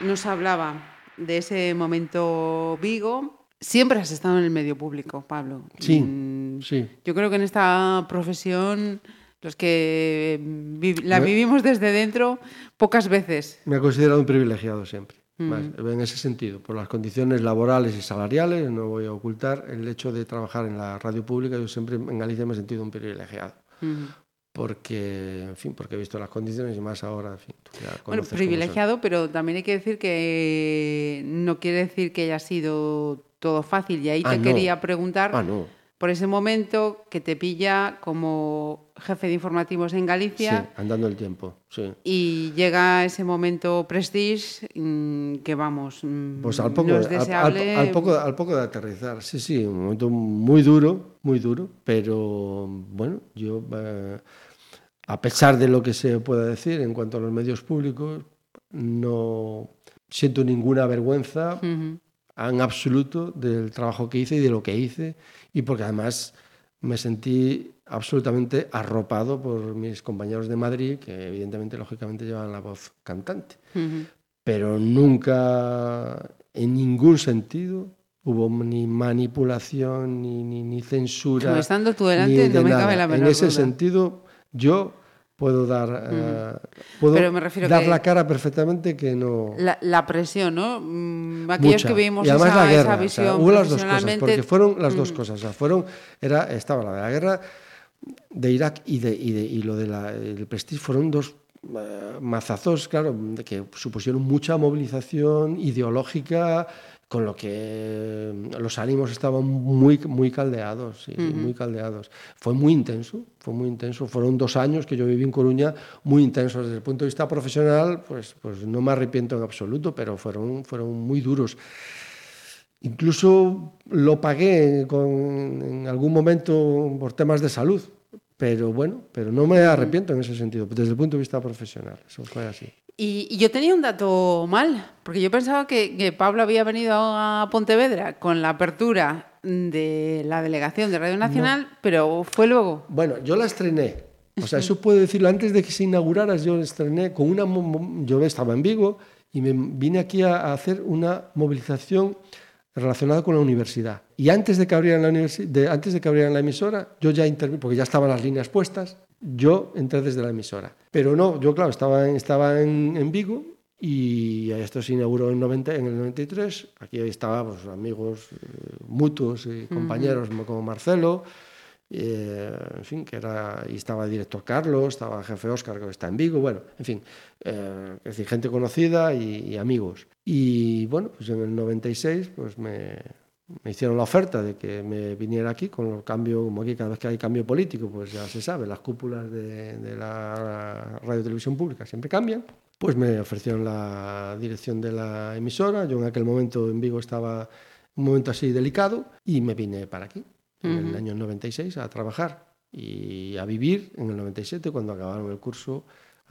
Nos hablaba de ese momento Vigo. Siempre has estado en el medio público, Pablo. Sí, Mm, sí. Yo creo que en esta profesión, los que vi- la vivimos desde dentro, pocas veces. Me he considerado un privilegiado siempre. Mm. Más, En ese sentido, por las condiciones laborales y salariales, no voy a ocultar el hecho de trabajar en la radio pública. Yo siempre en Galicia me he sentido un privilegiado. Ujú. Porque, en fin, porque he visto las condiciones y más ahora, en fin. tú ya Bueno, privilegiado, pero también hay que decir que no quiere decir que haya sido todo fácil. Y ahí Ah, te no. quería preguntar Ah, no. por ese momento que te pilla como jefe de informativos en Sí, Galicia. andando el tiempo, sí. Y llega ese momento prestige mm, que vamos, mm, Pues al poco, no es al- al- deseable. al, poco, al poco de aterrizar, sí, sí, un momento muy duro, muy duro, pero bueno, yo, eh, a pesar de lo que se pueda decir en cuanto a los medios públicos, no siento ninguna vergüenza Ujú. en absoluto del trabajo que hice y de lo que hice, y porque además me sentí absolutamente arropado por mis compañeros de Madrid, que evidentemente, lógicamente, llevan la voz cantante Ujú. pero nunca en ningún sentido hubo ni manipulación ni, ni, ni censura. Como estando tú ni delante, de no me nada. cabe la En menor ese duda. sentido, yo puedo dar, eh, puedo Pero me refiero dar que- la cara perfectamente que no. La, la presión, ¿no? Mm, Aquellos mucha. que vivimos y además esa, la guerra, esa o sea, visión hubo las dos cosas, porque fueron las dos mm, cosas, o sea, fueron, era, estaba la de la guerra de Irak y, de, y, de, y lo del el Prestige fueron dos eh, mazazos, claro, que supusieron mucha movilización ideológica, con lo que los ánimos estaban muy, muy caldeados, sí, muy caldeados. Fue muy intenso, fue muy intenso. Fueron dos años que yo viví en Coruña muy intensos. Desde el punto de vista profesional, pues, pues no me arrepiento en absoluto, pero fueron, fueron muy duros. Incluso lo pagué con, en algún momento por temas de salud, pero bueno, pero no me arrepiento en ese sentido, desde el punto de vista profesional. Eso fue así. Y, y yo tenía un dato mal, porque yo pensaba que, que Pablo había venido a Pontevedra con la apertura de la delegación de Radio Nacional, pero fue luego. Bueno, yo la estrené. O sea, eso puedo decirlo antes de que se inaugurara. Yo la estrené con una. Yo estaba en Vigo y me vine aquí a, a hacer una movilización relacionada con la universidad. Y antes de que abrieran la, universi- de, antes de que abrieran la emisora, yo ya intervine, porque ya estaban las líneas puestas, yo entré desde la emisora. Pero no, yo, claro, estaba en, estaba en, en Vigo y esto se inauguró en, 90, en el 93. Aquí estaba pues, amigos eh, mutuos y compañeros como Marcelo. Eh, en fin, que era, y estaba el director Carlos, estaba el jefe Óscar, que está en Vigo, bueno, en fin, eh, es decir, gente conocida y, amigos. Y bueno, pues en el 96, pues me, hicieron la oferta de que me viniera aquí con el cambio, como aquí cada vez que hay cambio político, pues ya se sabe, las cúpulas de, de la radio televisión pública siempre cambian. Pues me ofrecieron la dirección de la emisora, yo en aquel momento en Vigo estaba un momento así delicado y me vine para aquí, en el año 96, a trabajar y a vivir en el 97 cuando acabaron el curso.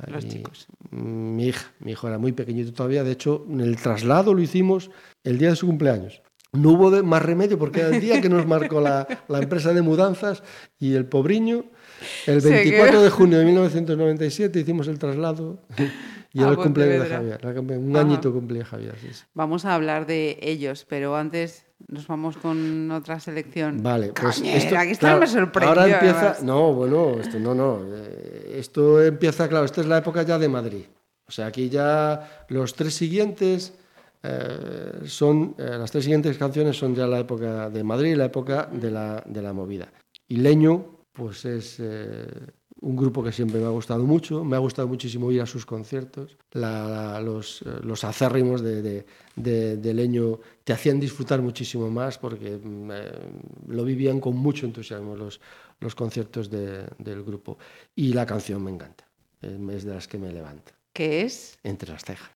Los ahí, chicos. Mi hija, mi hijo era muy pequeñito todavía, de hecho, el traslado lo hicimos el día de su cumpleaños. No hubo de- más remedio porque era el día que nos marcó la, la empresa de mudanzas y el pobriño. El Se 24 quedó. de junio de 1997 hicimos el traslado y era el cumpleaños de. Javier. Un Ajá. añito cumplía Javier. sí, sí. Vamos a hablar de ellos, pero antes nos vamos con otra selección. Vale, pues Cañera, esto, que esta claro, me sorprendió. Ahora empieza, además. no, bueno, esto no, no, eh, esto empieza, claro, esta es la época ya de Madrid. O sea, aquí ya los tres siguientes eh, son, eh, las tres siguientes canciones son ya la época de Madrid, la época de la, de la movida. Y Leño, pues es eh, un grupo que siempre me ha gustado mucho, me ha gustado muchísimo ir a sus conciertos, La- los, eh, los acérrimos de, de- de- de Leño te hacían disfrutar muchísimo más porque mm, eh, lo vivían con mucho entusiasmo los, los conciertos de- del grupo. Y la canción me encanta, es de las que me levanta, ¿Qué es? entre las cejas.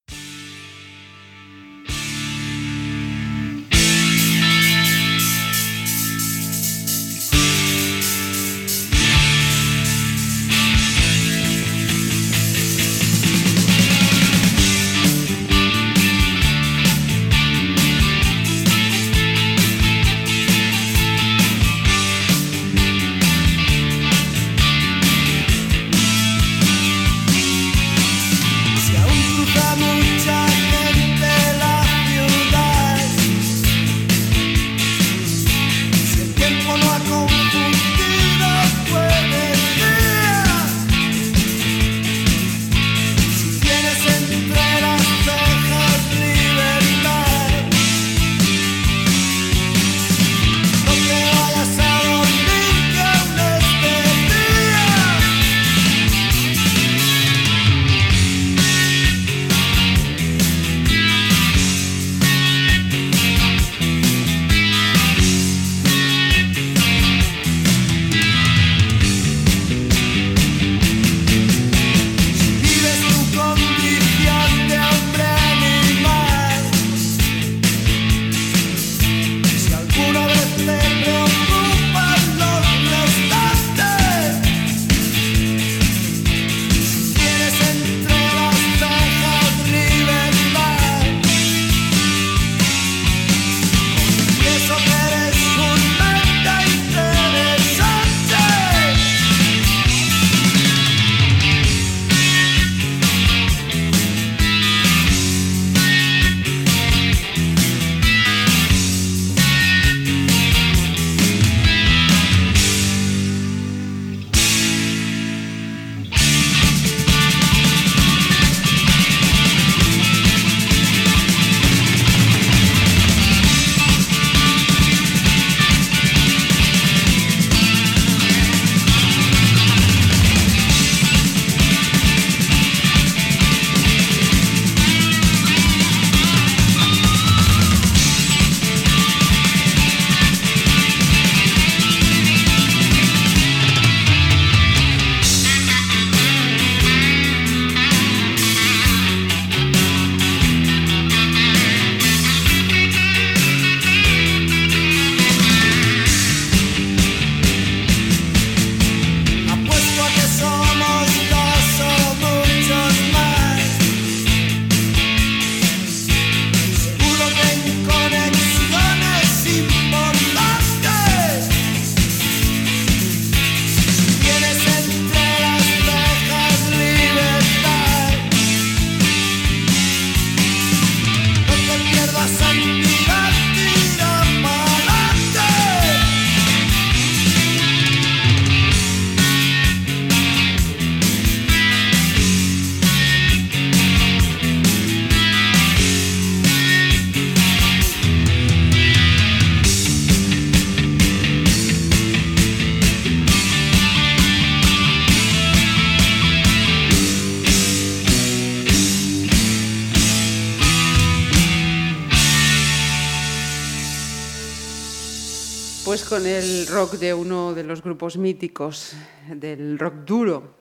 Con el rock de uno de los grupos míticos del rock duro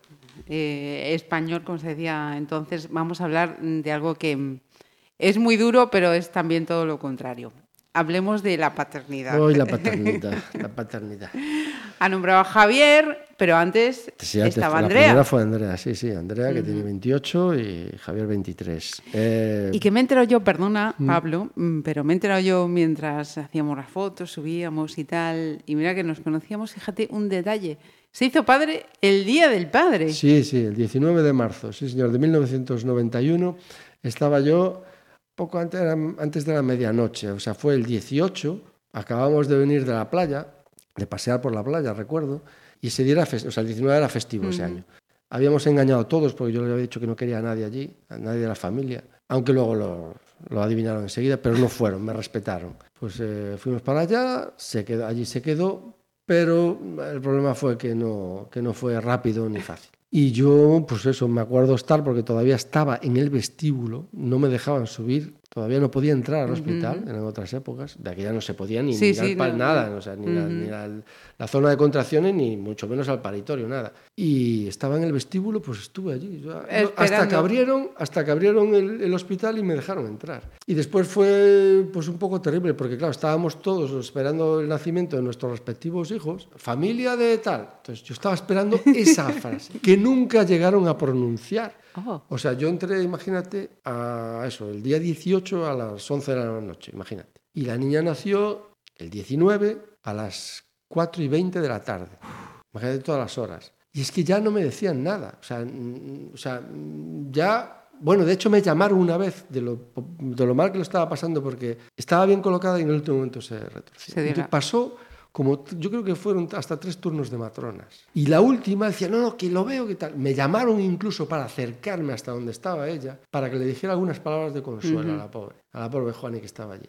eh, español, como se decía entonces, vamos a hablar de algo que es muy duro, pero es también todo lo contrario. Hablemos de la paternidad. Hoy la paternidad, la paternidad. Ha nombrado a Javier, pero antes Sí, antes, estaba La Andrea. primera fue Andrea, sí, sí, Andrea, que tiene 28 y Javier 23. Eh, Y que me he enterado yo, perdona, Pablo, mm, pero me he enterado yo mientras hacíamos las fotos, subíamos y tal. Y mira que nos conocíamos, fíjate, un detalle. Se hizo padre el día del padre. Sí, sí, el 19 de marzo, sí, señor, de 1991. Estaba yo poco antes, antes de la medianoche, o sea, fue el 18. Acabamos de venir de la playa, de pasear por la playa, recuerdo, y ese día era, fes- o sea, el 19 era festivo ese año. Habíamos engañado a todos porque yo le había dicho que no quería a nadie allí, a nadie de la familia, aunque luego lo, lo adivinaron enseguida, pero no fueron, me respetaron. Pues eh, fuimos para allá, se quedó, allí se quedó, pero el problema fue que no, que no fue rápido ni fácil. Y yo, pues eso, me acuerdo estar porque todavía estaba en el vestíbulo, no me dejaban subir, todavía no podía entrar al hospital, eran otras épocas, de aquella no se podía ni Sí, mirar sí, para no, nada, no. o sea, ni, la, ni la- la zona de contracciones, ni mucho menos al paritorio, nada. Y estaba en el vestíbulo, pues estuve allí, yo- hasta que abrieron, hasta que abrieron el, el hospital y me dejaron entrar. Y después fue pues un poco terrible, porque claro, estábamos todos esperando el nacimiento de nuestros respectivos hijos, familia de tal. Entonces yo estaba esperando esa frase, que nunca llegaron a pronunciar. Oh. O sea, yo entré, imagínate, a eso, el día 18 a las 11 de la noche, imagínate. Y la niña nació el 19 a las 4 y 20 de la tarde. Imagínate todas las horas. Y es que ya no me decían nada. O sea, mm, o sea, mm, ya... Bueno, de hecho me llamaron una vez de lo, de lo mal que lo estaba pasando porque estaba bien colocada y en el último momento se retorció. Se Entonces, pasó como, yo creo que fueron hasta tres turnos de matronas. Y la última decía, no, no, que lo veo, que tal. Me llamaron incluso para acercarme hasta donde estaba ella, para que le dijera algunas palabras de consuelo a la pobre, a la pobre Juani que estaba allí.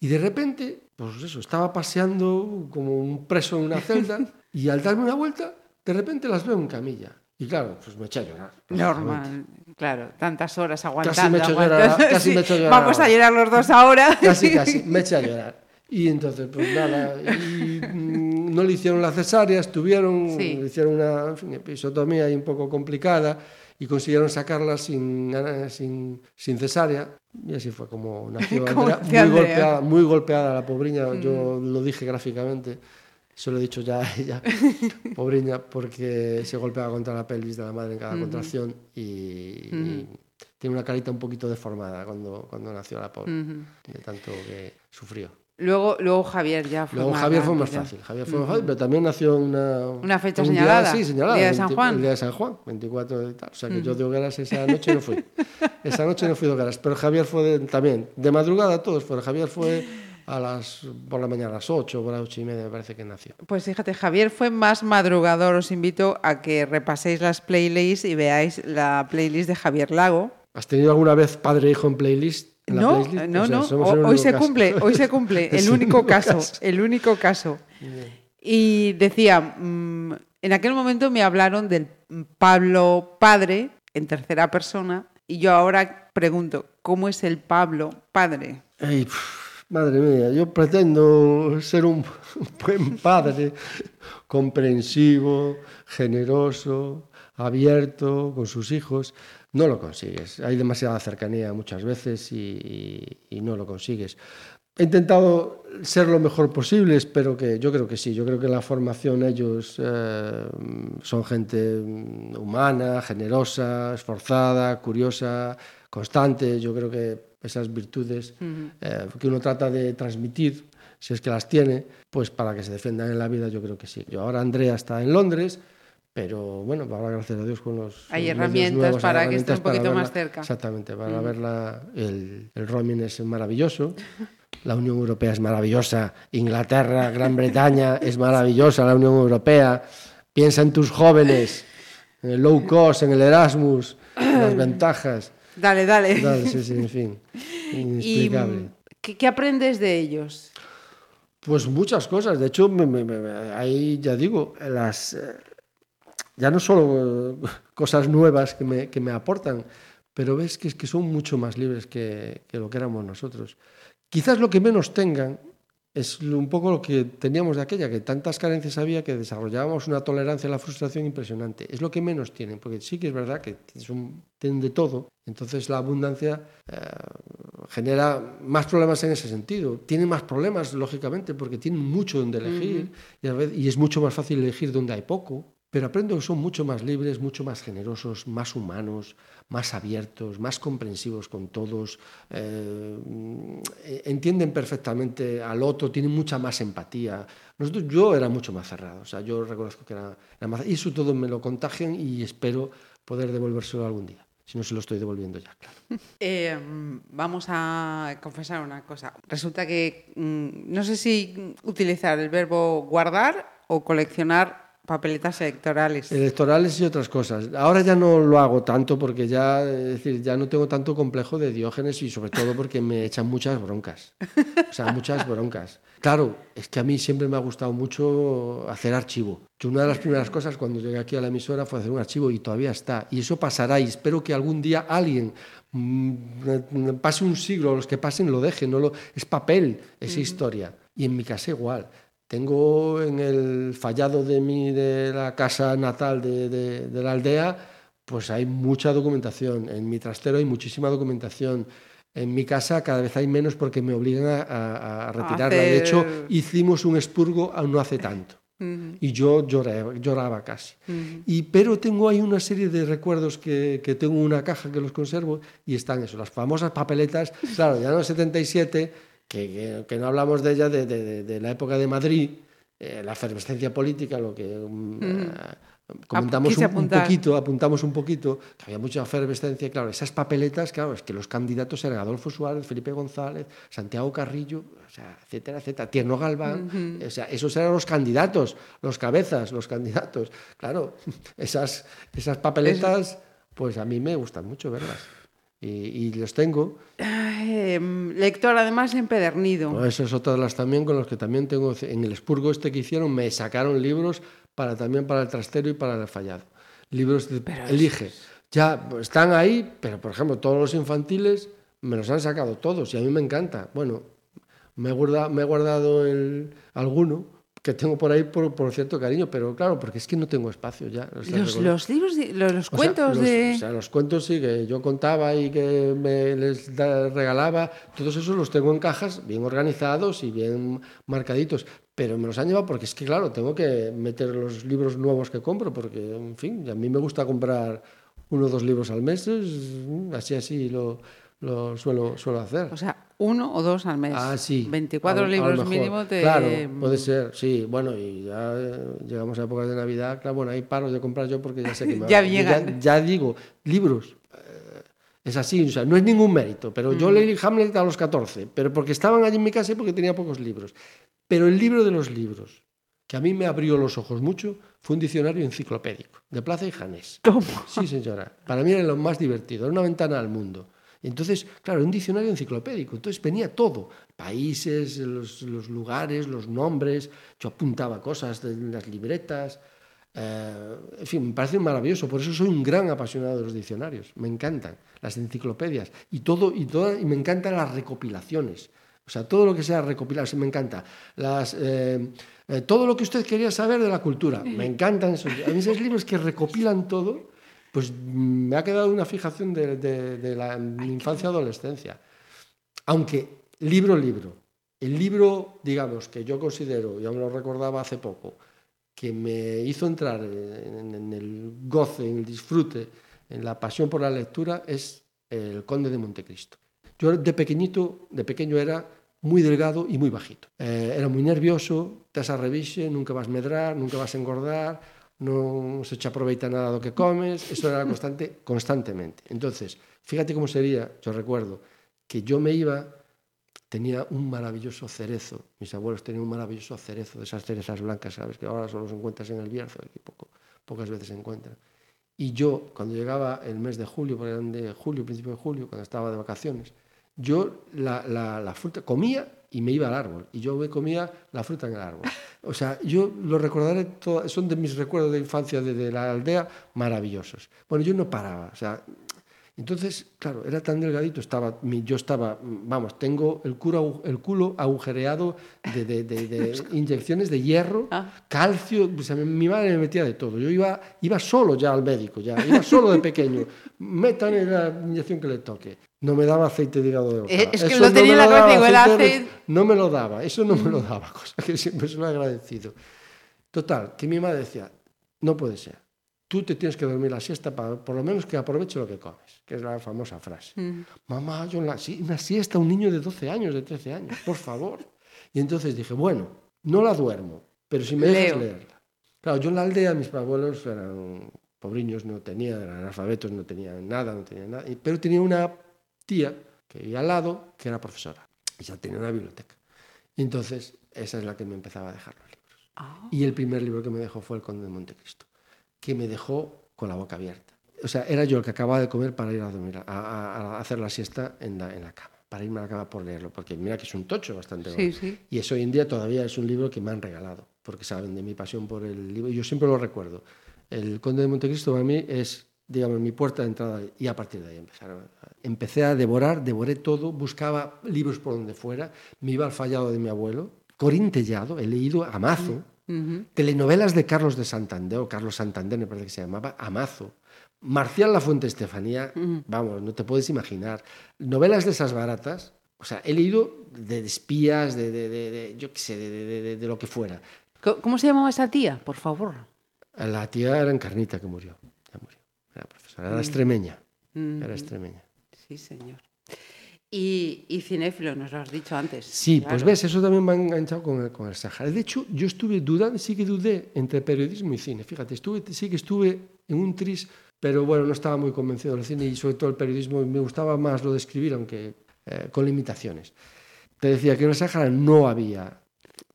Y de repente, pues eso, estaba paseando como un preso en una celda y al darme una vuelta, de repente las veo en camilla. Y claro, pues me eché a llorar. Normal, claro, tantas horas aguantando. Casi me he hecho llorar, casi Sí, me he hecho llorar Vamos a llorar los dos ahora. Casi, casi, me eché a llorar. Y entonces, pues nada, y, mm, no le hicieron la cesárea, estuvieron, Sí. le hicieron una en fin, episotomía ahí un poco complicada y consiguieron sacarla sin, sin, sin cesárea. Y así fue como nació Andrea, muy Andrea. golpeada, muy golpeada la pobriña, yo lo dije gráficamente. Se lo he dicho ya a ella, pobriña, porque se golpeaba contra la pelvis de la madre en cada contracción y, y tiene una carita un poquito deformada cuando, cuando nació la pobre, de tanto que sufrió. Luego, luego Javier ya fue Luego más Javier fue más fácil, Javier fue más fácil, pero también nació una... Una fecha un día- señalada, sí, señalada. día de San 20 Juan. El día de San Juan, 24 de tal. O sea que yo de hogueras esa noche no fui. Esa noche no fui de hogueras, pero Javier fue de- también, de madrugada todos fueron. Javier fue a las, por la mañana a las 8, por las 8 y media me parece que nació. Pues fíjate, Javier fue más madrugador. Os invito a que repaséis las playlists y veáis la playlist de Javier Lago. ¿Has tenido alguna vez padre e hijo en playlist? La No, playlist? no, O sea, no. Hoy se caso. cumple, hoy se cumple. El único caso, caso. el único caso. Y decía, mm, en aquel momento me hablaron del Pablo padre en tercera persona y yo ahora pregunto, ¿cómo es el Pablo padre? Ay, madre mía, yo pretendo ser un buen padre, comprensivo, generoso, abierto con sus hijos. No lo consigues. Hay demasiada cercanía muchas veces y, y- y no lo consigues. He intentado ser lo mejor posible, espero que, yo creo que sí, yo creo que en la formación ellos eh, son gente mm, humana, generosa, esforzada, curiosa, constante, yo creo que esas virtudes eh, que uno trata de transmitir, si es que las tiene, pues para que se defiendan en la vida, yo creo que sí. Yo ahora Andrea está en Londres, pero bueno, ahora gracias a Dios con los Hay herramientas nuevos, para que esté un poquito más cerca. Exactamente, para verla, el, el roaming es maravilloso. La Unión Europea es maravillosa, Inglaterra, Gran Bretaña es maravillosa, la Unión Europea. Piensa en tus jóvenes, en el low cost, en el Erasmus, en las ventajas. Dale, dale. Dale, sí, sí, en fin, ¿Y inexplicable. mm, ¿qué, qué aprendes de ellos? Pues muchas cosas. De hecho, me- me- me- ahí ya digo, las ya no solo eh, cosas nuevas que me, que me aportan, pero ves que, es que son mucho más libres que, que lo que éramos nosotros. Quizás lo que menos tengan es un poco lo que teníamos de aquella, que tantas carencias había que desarrollábamos una tolerancia a la frustración impresionante. Es lo que menos tienen, porque sí que es verdad que son- tienen de todo. Entonces la abundancia eh, genera más problemas en ese sentido. Tienen más problemas, lógicamente, porque tienen mucho donde elegir y, a vez- y es mucho más fácil elegir donde hay poco. Pero aprendo que son mucho más libres, mucho más generosos, más humanos, más abiertos, más comprensivos con todos, eh, eh, entienden perfectamente al otro, tienen mucha más empatía. Yo era mucho más cerrado, o sea, yo reconozco que era, era más... Y eso todo me lo contagian y espero poder devolvérselo algún día. Si no se lo estoy devolviendo ya, claro. Eh, vamos a confesar una cosa. Resulta que mm, no sé si utilizar el verbo guardar o coleccionar papeletas electorales. Electorales y otras cosas. Ahora ya no lo hago tanto porque ya, es decir, ya no tengo tanto complejo de Diógenes y sobre todo porque me echan muchas broncas. O sea, muchas broncas. Claro, es que a mí siempre me ha gustado mucho hacer archivo. Yo una de las primeras cosas cuando llegué aquí a la emisora fue hacer un archivo y todavía está. Y eso pasará y espero que algún día alguien mm, pase un siglo, los que pasen lo dejen, no lo, es papel esa historia. Y en mi casa igual. Tengo en el fallado de, mi, de la casa natal de, de- de la aldea, pues hay mucha documentación. En mi trastero hay muchísima documentación. En mi casa cada vez hay menos porque me obligan a, a- a retirarla. De hecho, hacer- hicimos un expurgo aún no hace tanto. Ujú, Y yo lloraba, lloraba casi. ujú. Y, pero tengo ahí una serie de recuerdos que, que tengo en una caja que los conservo y están eso, las famosas papeletas, claro, ya en el 77, que, que, que no hablamos de ella, de, de- de- de la época de Madrid, eh, la efervescencia política, lo que mm, eh, comentamos un, poquito, apuntamos un poquito, que había mucha efervescencia, y claro, esas papeletas, claro, es que los candidatos eran Adolfo Suárez, Felipe González, Santiago Carrillo, o sea, etcétera, etcétera, Tierno Galván, o sea, esos eran los candidatos, los cabezas, los candidatos. Claro, esas, esas papeletas, pues a mí me gustan mucho verlas. Y, y los tengo. Em, lector además empedernido. Bueno, Eso es otra de las también con los que también tengo. En el expurgo este que hicieron me sacaron libros para también para el trastero y para el fallado. Libros de elige. Ya están ahí, pero por ejemplo todos los infantiles me los han sacado todos y a mí me encanta. Bueno, me he guardado, me he guardado el, alguno que tengo por ahí por, por cierto cariño, pero claro, porque es que no tengo espacio ya. O sea, Los, los libros, de- los, los o sea, cuentos los- de... O sea, los cuentos sí, que yo contaba y que me les da- regalaba, todos esos los tengo en cajas bien organizados y bien marcaditos, pero me los han llevado porque es que, claro, tengo que meter los libros nuevos que compro, porque, en fin, a mí me gusta comprar uno o dos libros al mes, es- así, así lo, lo suelo, suelo hacer. O sea, uno o dos al mes. Ah, sí. 24 A- a lo libros mejor. mínimo te... Claro, puede ser, sí. Bueno, y ya eh, llegamos a épocas de Navidad, claro, bueno, ahí paro de comprar yo porque ya sé que me Ya llegan. Ya, digo, libros. eh, es así, o sea, no es ningún mérito, pero Mm. yo leí Hamlet a los 14, pero porque estaban allí en mi casa y porque tenía pocos libros. Pero el libro de los libros, que a mí me abrió los ojos mucho, fue un diccionario enciclopédico, de Plaza y Janés. Sí, señora. Para mí era lo más divertido, era una ventana al mundo. Entonces, claro, un diccionario enciclopédico. Entonces venía todo, países, los, los lugares, los nombres. Yo apuntaba cosas de las libretas. eh, en fin, me parece maravilloso. Por eso soy un gran apasionado de los diccionarios. Me encantan las enciclopedias y todo y toda, y me encantan las recopilaciones. O sea, todo lo que sea recopilar, sí, me encanta. Las, eh, eh, todo lo que usted quería saber de la cultura, me encantan esos. A mí esos libros que recopilan todo, pues mm, me ha quedado una fijación de, de- de la mi infancia y adolescencia. Aunque, libro, libro. El libro, digamos, que yo considero, ya me lo recordaba hace poco, que me hizo entrar en, en el goce, en el disfrute, en la pasión por la lectura, es El Conde de Montecristo. Yo de pequeñito, de pequeño era muy delgado y muy bajito. Eh, era muy nervioso, te a revise, nunca vas a medrar, nunca vas a engordar, no se echa proveita nada do que comes, eso era constante, constantemente. Entonces, fíjate cómo sería, yo recuerdo, que yo me iba, tenía un maravilloso cerezo, mis abuelos tenían un maravilloso cerezo, de esas cerezas blancas, ¿sabes? Que ahora solo se encuentras en el Bierzo, aquí poco, pocas veces se encuentran. Y yo, cuando llegaba el mes de julio, porque eran de julio, principio de julio, cuando estaba de vacaciones, yo la, la- la fruta comía y me iba al árbol. Y yo me comía la fruta en el árbol. O sea, yo lo recordaré, todo, son de mis recuerdos de infancia de, de la aldea maravillosos. Bueno, yo no paraba. O sea, entonces, claro, era tan delgadito, estaba, yo estaba, vamos, tengo el, culo el culo agujereado de, de- de- de inyecciones de hierro, Ah. calcio, sea, mi- madre me metía de todo. Yo iba, iba solo ya al médico, ya, iba solo de pequeño. Métame la inyección que le toque. No me daba aceite de hígado de. Eh, es que Eso lo tenía en la cabeza, el aceite No me lo daba, eso no me lo daba, cosa que siempre se lo he agradecido. Total, que mi madre decía, no puede ser. Tú te tienes que dormir la siesta para por lo menos que aproveche lo que comes, que es la famosa frase. Mm. Mamá, yo la, una siesta, un niño de 12 años, de 13 años, por favor. Y entonces dije, bueno, no la duermo, pero si me dejas leerla. Claro, yo en la aldea, mis abuelos eran pobriños, no tenían, eran analfabetos, no tenían nada, no tenían nada. Pero tenía una tía que vivía al lado, que era profesora, y ya tenía una biblioteca. Entonces, esa es la que me empezaba a dejar los libros. Y el primer libro que me dejó fue El Conde de Montecristo, que me dejó con la boca abierta. O sea, era yo el que acababa de comer para ir a dormir, a, a- a hacer la siesta en la, en la cama, para irme a la cama por leerlo, porque mira que es un tocho bastante Sí, gordo. sí. Y eso hoy en día todavía es un libro que me han regalado, porque saben de mi pasión por el libro. y Yo siempre lo recuerdo. El Conde de Montecristo para mí es, digamos, mi puerta de entrada y a partir de ahí empezaron. Empecé a devorar, devoré todo, buscaba libros por donde fuera, me iba al fallado de mi abuelo, Corín Tellado, he leído a mazo, telenovelas de Carlos de Santander, o Carlos Santander me parece que se llamaba, a mazo. Marcial La Fuente Estefanía, vamos, no te puedes imaginar. Novelas de esas baratas, o sea, he leído de, de espías, de, de- de- yo qué sé, de, lo que fuera. ¿Cómo se llamaba esa tía, por favor? La tía era encarnita que murió, ya murió. Era profesora, era extremeña, era extremeña. Sí, señor. Y, y cinéfilo, nos lo has dicho antes. Sí, pues claro. ves, eso también me ha enganchado con el, con el Sahara. De hecho, yo estuve dudando, sí que dudé entre periodismo y cine. Fíjate, estuve, sí que estuve en un tris, pero bueno, no estaba muy convencido del cine y sobre todo el periodismo. Me gustaba más lo de escribir, aunque eh, con limitaciones. Te decía que en el Sahara no había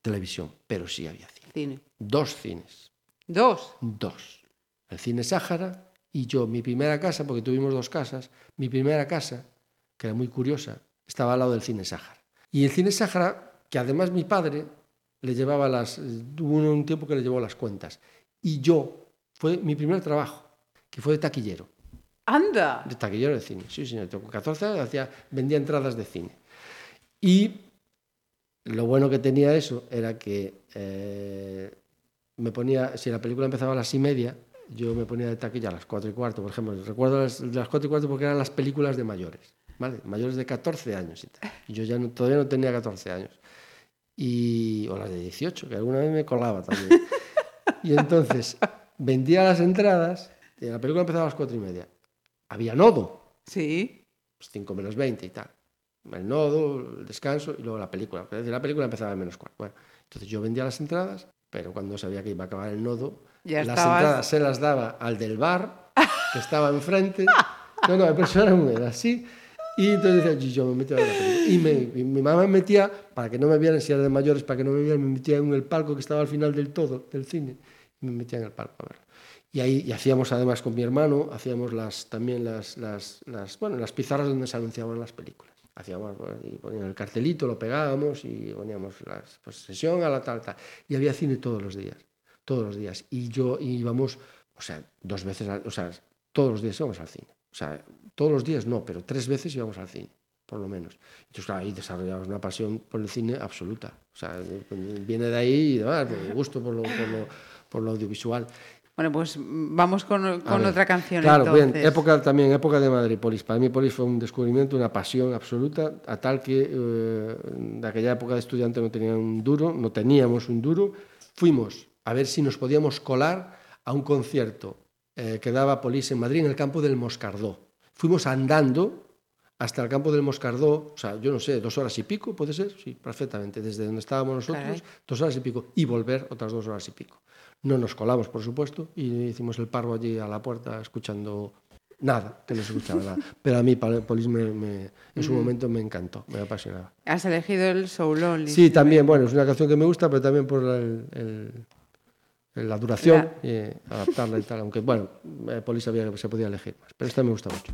televisión, pero sí había cine. Cine. Dos cines, Dos. dos. El cine Sáhara y yo, mi primera casa, porque tuvimos dos casas, mi primera casa, que era muy curiosa, estaba al lado del cine Sáhara. Y el cine Sáhara, que además mi padre le llevaba las, tuvo un tiempo que le llevó las cuentas. Y yo, fue mi primer trabajo, que fue de taquillero, ¡Anda! de taquillero de cine. Sí, señor, tengo 14 años, hacía, vendía entradas de cine. Y lo bueno que tenía eso era que eh, me ponía, si la película empezaba a las y media, yo me ponía de taquilla a las cuatro y cuarto, por ejemplo. Recuerdo las, las cuatro y cuarto porque eran las películas de mayores, ¿vale? Mayores de 14 años y tal. Yo ya no- todavía no tenía 14 años. Y, o las de 18, que alguna vez me colaba también. y entonces vendía las entradas, y la película empezaba a las cuatro y media. Había nodo, Sí. pues 5 menos 20 y tal. El nodo, el descanso y luego la película. Decir, la película empezaba a menos cuarto. Bueno, entonces yo vendía las entradas, pero cuando sabía que iba a acabar el nodo, Ya las estabas- entradas se las daba al del bar, que estaba enfrente. No, no, pero eso era así. Y entonces decía, "Y yo me metía a ver la película. Y, me- y mi mamá me metía, para que no me vieran, si era de mayores, para que no me vieran, me metía en el palco que estaba al final del todo, del cine. Y me metía en el palco a verlo. Y ahí y hacíamos además con mi hermano, hacíamos las, también las, las, las, bueno, las pizarras donde se anunciaban las películas. Hacíamos, pues, y ponían el cartelito, lo pegábamos y poníamos las, pues, sesión a la tal, tal. Y había cine todos los días, todos los días. Y yo íbamos, o sea, dos veces, o sea, todos los días íbamos al cine. O sea, todos los días no, pero tres veces íbamos al cine, por lo menos. Entonces, claro, ahí desarrollamos una pasión por el cine absoluta. O sea, viene de ahí y demás, el gusto por lo, por lo, por lo audiovisual. Bueno, pues vamos con, con ver, otra canción Claro, entonces. bien, época también, época de Madrid, Polis. Para mí Polis fue un descubrimiento, una pasión absoluta, a tal que eh, de aquella época de estudiante no tenía un duro, no teníamos un duro. Fuimos a ver si nos podíamos colar a un concierto eh, que daba Polis en Madrid, en el campo del Moscardó. Fuimos andando hasta el campo del Moscardó, o sea, yo no sé, dos horas y pico, ¿puede ser? Sí, perfectamente, desde donde estábamos nosotros, Caray. dos horas y pico, y volver otras dos horas y pico. No nos colamos, por supuesto, y hicimos el parvo allí a la puerta escuchando nada, que no se escuchaba nada. Pero a mí Polis me, me- en su momento me encantó, me apasionaba. Has elegido el Soul Only. Sí, también, bueno, es una canción que me gusta, pero también por el- la duración, y adaptarla y tal, aunque bueno, eh, Polis sabía que se podía elegir más, pero esta me gusta mucho.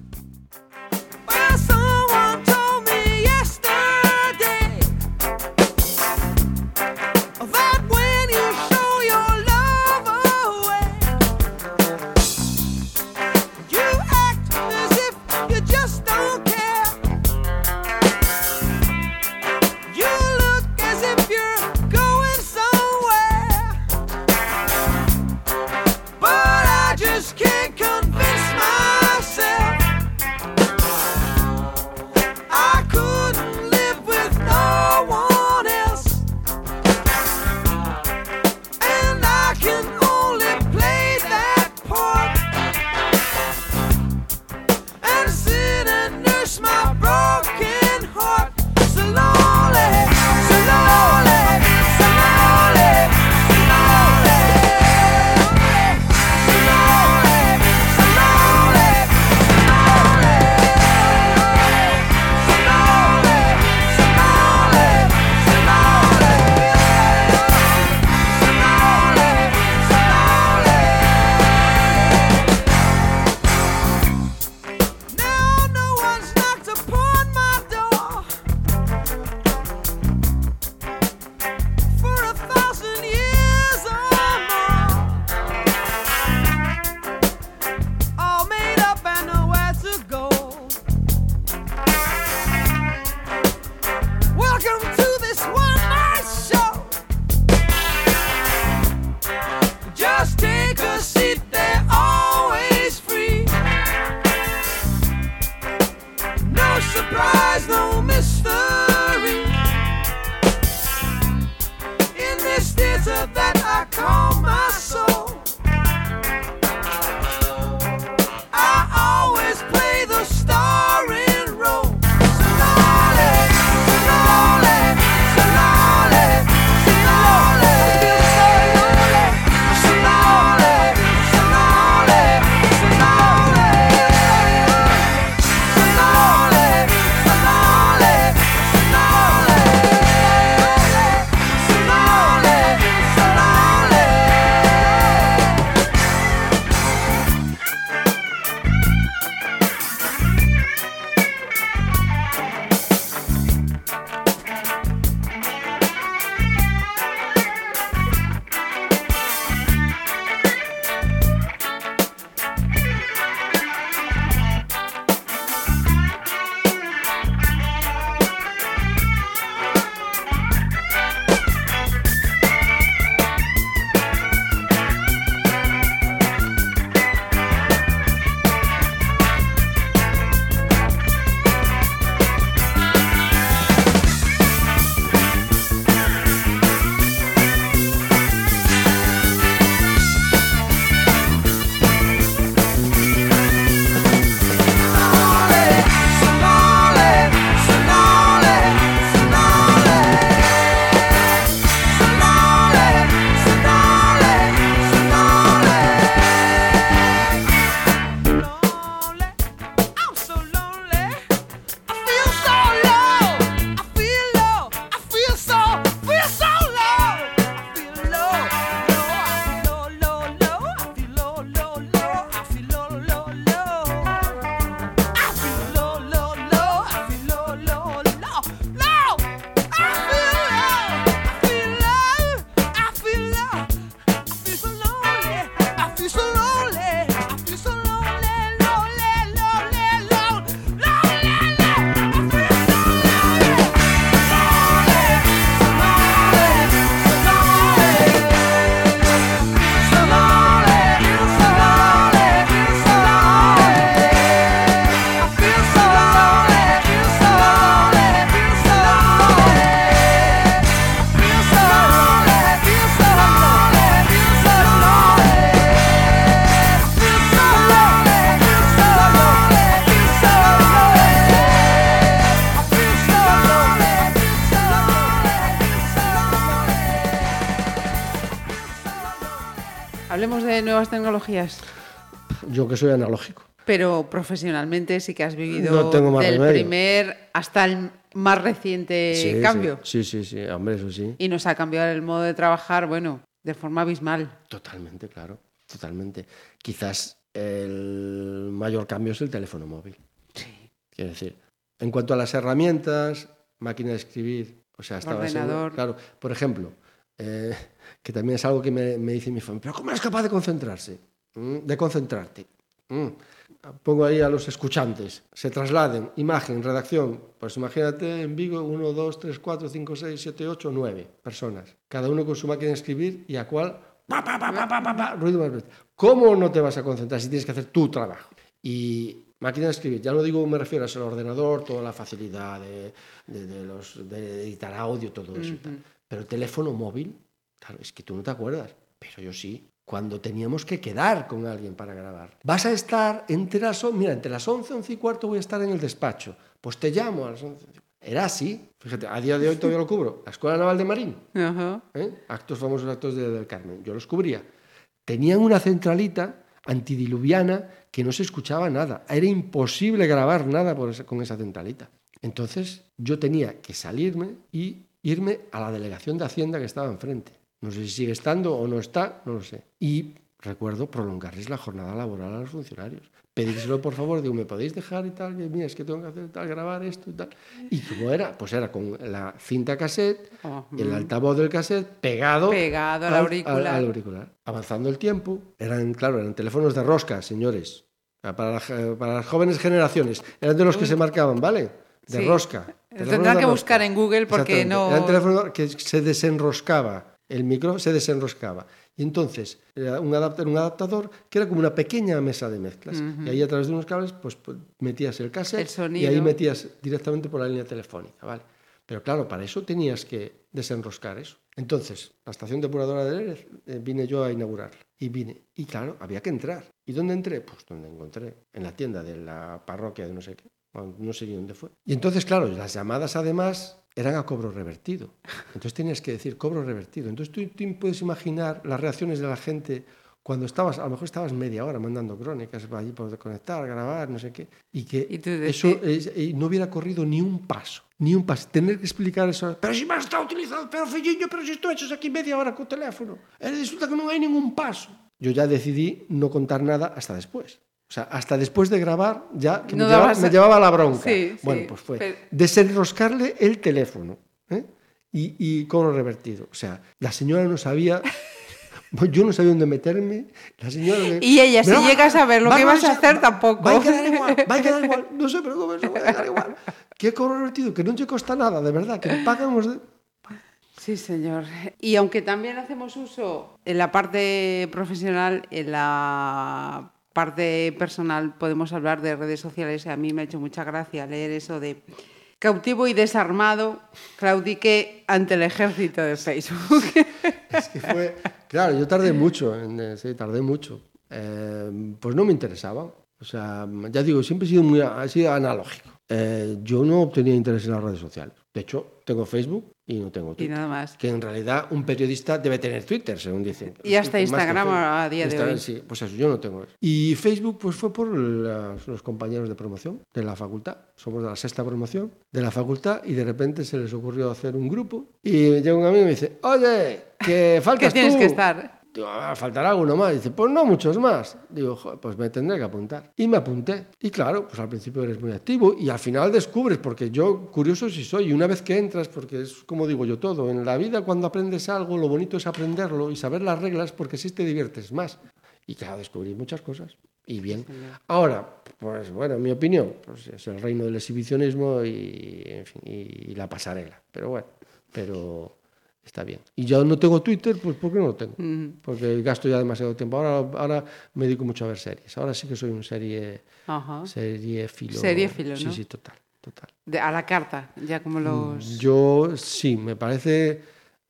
Nuevas tecnologías. Yo que soy analógico. Pero profesionalmente sí que has vivido No tengo del remedio. primer hasta el más reciente Sí, cambio. Sí, sí, sí, hombre, eso sí. Y nos ha cambiado el modo de trabajar, bueno, de forma abismal. Totalmente, claro, totalmente. Quizás el mayor cambio es el teléfono móvil. Quiero decir, en cuanto a las herramientas, máquina de escribir, o sea, estaba Ordenador. claro, por ejemplo, eh, que también es algo que me, me dice mi familia, pero ¿cómo eres capaz de concentrarse? ¿Mm? De concentrarte. ¿Mm? Pongo ahí a los escuchantes, se trasladen, imagen, redacción. Pues imagínate en Vigo, 1, 2, 3, 4, 5, 6, 7, 8, 9 personas. Cada uno con su máquina de escribir y a cual pa, pa, pa, pa, pa, pa, pa, ruido más bestia. ¿Cómo no te vas a concentrar si tienes que hacer tu trabajo? Y máquina de escribir, ya no digo, me refiero al ordenador, toda la facilidad de, de- de los, de editar audio, todo eso y tal. Pero el teléfono móvil, claro, es que tú no te acuerdas, pero yo sí. Cuando teníamos que quedar con alguien para grabar. Vas a estar entre las, mira, entre las 11, 11 y cuarto voy a estar en el despacho. Pues te llamo a las 11. Era así. Fíjate, a día de hoy todavía lo cubro. La Escuela Naval de Marín. Ajá. ¿eh? actos famosos actos de, del Carmen, yo los cubría. Tenían una centralita antidiluviana que no se escuchaba nada. Era imposible grabar nada por esa- con esa centralita. Entonces yo tenía que salirme y irme a la delegación de Hacienda que estaba enfrente. No sé si sigue estando o no está, no lo sé. Y recuerdo prolongarles la jornada laboral a los funcionarios. Pedírselo, por favor, digo, ¿me podéis dejar y tal? Que, Mira, es que tengo que hacer tal, grabar esto y tal. ¿Y cómo era? Pues era con la cinta cassette, Ajá. el altavoz del cassette pegado, Pegado al auricular. al auricular. Avanzando el tiempo, eran, claro, eran teléfonos de rosca, señores. Para, la- para las jóvenes generaciones. Eran de los que se marcaban, ¿vale? De Sí. rosca. Tendrán que buscar en Google porque no- Eran teléfonos que se desenroscaba. El micro se desenroscaba. Y entonces, era un, adapta- un adaptador que era como una pequeña mesa de mezclas. Y ahí a través de unos cables, pues, pues, metías el cassette El y ahí metías directamente por la línea telefónica, ¿vale? Pero claro, para eso tenías que desenroscar eso. Entonces, la estación depuradora de Lérez eh, vine yo a inaugurarla. Y vine. Y claro, había que entrar. ¿Y dónde entré? Pues donde encontré. En la tienda de la parroquia de no sé qué. No sé ni dónde fue. Y entonces, claro, las llamadas además eran a cobro revertido. Entonces tenías que decir cobro revertido. Entonces tú, tú puedes imaginar las reacciones de la gente cuando estabas, a lo mejor estabas media hora mandando crónicas para allí por conectar, grabar, no sé qué, y que Y tú eso y no hubiera corrido ni un paso, ni un paso. Tener que explicar eso. Pero si me has estado utilizando, pero filliño, pero si estoy hecho aquí media hora con teléfono. E resulta que no hay ningún paso. Yo ya decidí no contar nada hasta después. O sea, hasta después de grabar ya que No me, llevaba, dabas- me llevaba la bronca. Sí, bueno, sí, pues fue pero- desenroscarle el teléfono ¿eh? y, y cobro revertido. O sea, la señora no sabía... Yo no sabía dónde meterme. La señora me- Y ella, si va- llega a saber lo que vas a hacer, va- tampoco. Va a quedar igual, va a quedar igual. No se preocupe, se va a quedar igual. ¿Qué cobro revertido? Que no te costa nada, de verdad, que pagamos... de- Sí, señor. Y aunque también hacemos uso en la parte profesional, en la parte personal podemos hablar de redes sociales. A mí me ha hecho mucha gracia leer eso de cautivo y desarmado, claudique ante el ejército de Facebook. Es que fue... Claro, yo tardé mucho, en, sí, tardé mucho. Eh, pues no me interesaba. O sea, ya digo, siempre he sido muy he sido analógico. Eh, yo no obtenía interés en las redes sociales. De hecho, tengo Facebook y no tengo y Twitter. nada más. Que en realidad un periodista debe tener Twitter, según dicen. Y hasta Más Instagram a día de Instagram, hoy. Sí, pues eso, yo no tengo eso. Y Facebook pues fue por las- los compañeros de promoción de la facultad. Somos de la sexta promoción de la facultad y de repente se les ocurrió hacer un grupo y llega un amigo y me dice, oye, que faltas Que tienes tú". que estar. Digo, "Ah, faltará alguno más. Dice, pues no muchos más. Digo, "Jo, pues me tendré que apuntar. Y me apunté. Y claro, pues al principio eres muy activo y al final descubres, porque yo curioso sí soy, y una vez que entras, porque es como digo yo todo, en la vida cuando aprendes algo, lo bonito es aprenderlo y saber las reglas, porque así te diviertes más. Y claro, descubrí muchas cosas. Y bien. Ahora, pues bueno, en mi opinión, pues es el reino del exhibicionismo y, en fin, y la pasarela. Pero bueno, pero está bien. Y yo no tengo Twitter, pues ¿por qué no lo tengo? Porque gasto ya demasiado tiempo. Ahora, ahora me dedico mucho a ver series. Ahora sí que soy un serie, serie filo. Seriéfilo, Sí, ¿no? sí, total, total. De- a la carta, ya como los... Yo sí, me parece,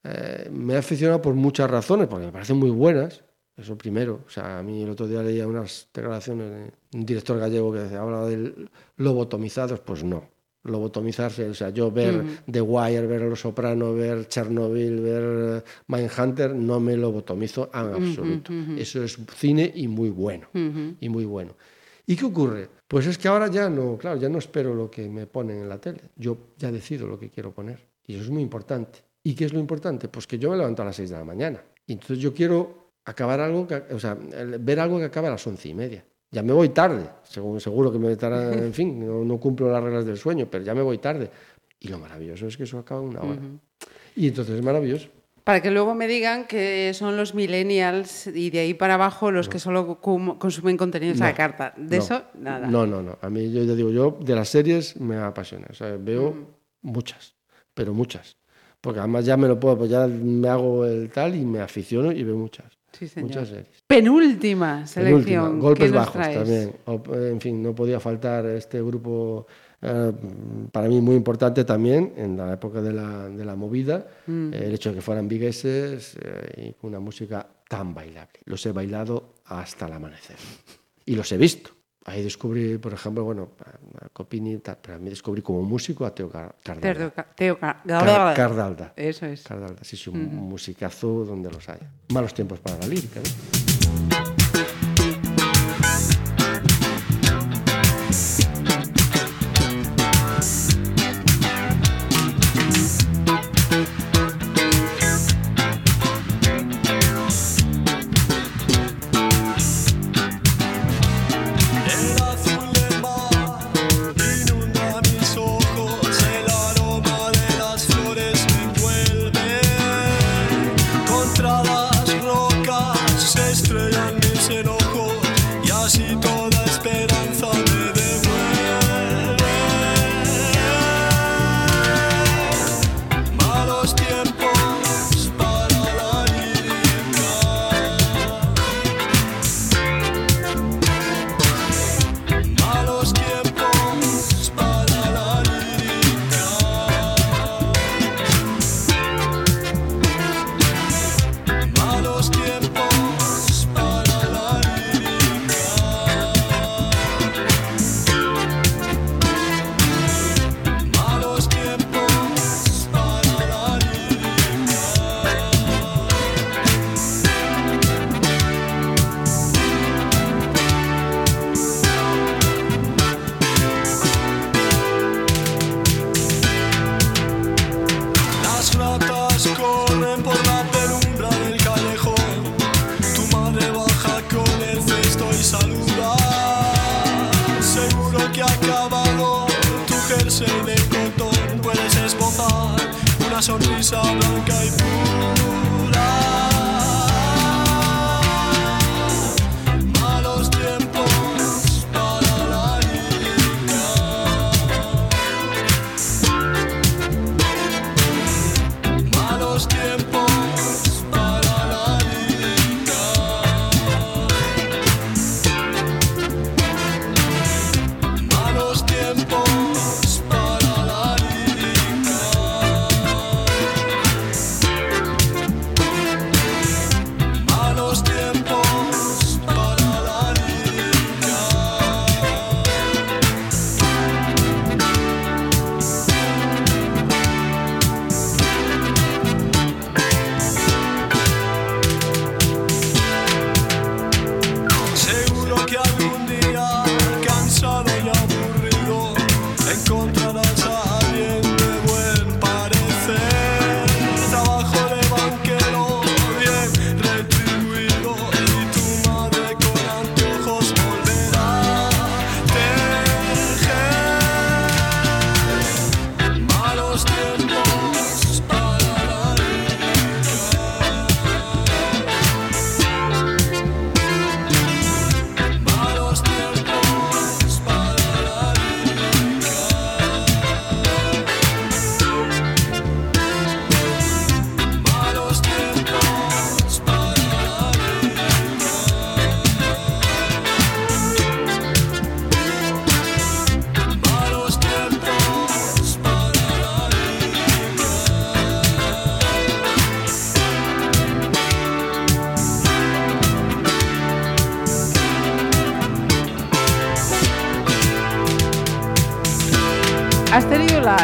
eh, me he aficionado por muchas razones, porque me parecen muy buenas. Eso primero. O sea, a mí el otro día leía unas declaraciones de un director gallego que decía, hablaba de lobotomizados. Pues no, lobotomizarse, o sea, yo ver The Wire, ver Los Soprano, ver Chernobyl, ver eh, Mindhunter, no me lobotomizo en absoluto. Eso es cine y muy bueno, y muy bueno. ¿Y qué ocurre? Pues es que ahora ya no, claro, ya no espero lo que me ponen en la tele. Yo ya decido lo que quiero poner. Y eso es muy importante. ¿Y qué es lo importante? Pues que yo me levanto a las 6 de la mañana. Y entonces yo quiero acabar algo, que, o sea, ver algo que acabe a las once y media. Ya me voy tarde, según, seguro que me estará, en fin, no, no cumplo las reglas del sueño, pero ya me voy tarde. Y lo maravilloso es que eso acaba en una hora. Y entonces es maravilloso. Para que luego me digan que son los millennials y de ahí para abajo los que solo consumen contenidos a la No, carta. De no, eso, nada. No, no, no. A mí, yo ya digo, yo de las series me apasiona. O sea, veo muchas, pero muchas. Porque además ya me lo puedo, pues ya me hago el tal y me aficiono y veo muchas. Sí, señor. Muchas series. Penúltima Penúltima, selección. golpes ¿Qué nos bajos también. O- En fin, no podía faltar este grupo eh, para mí muy importante también en la época de la, de la movida, Mm. eh, el hecho de que fueran vigueses eh, y con una música tan bailable. Los he bailado hasta el amanecer. Y los he visto. aí descubrí, por exemplo, bueno, a Copini, tal, pero a mí descubrí como músico a Teo Cardalda. Teo, Teo Car Car Cardalda. Eso es. Cardalda, sí, sí, un uh -huh. musicazo donde los haya. Malos tiempos para la lírica, ¿no?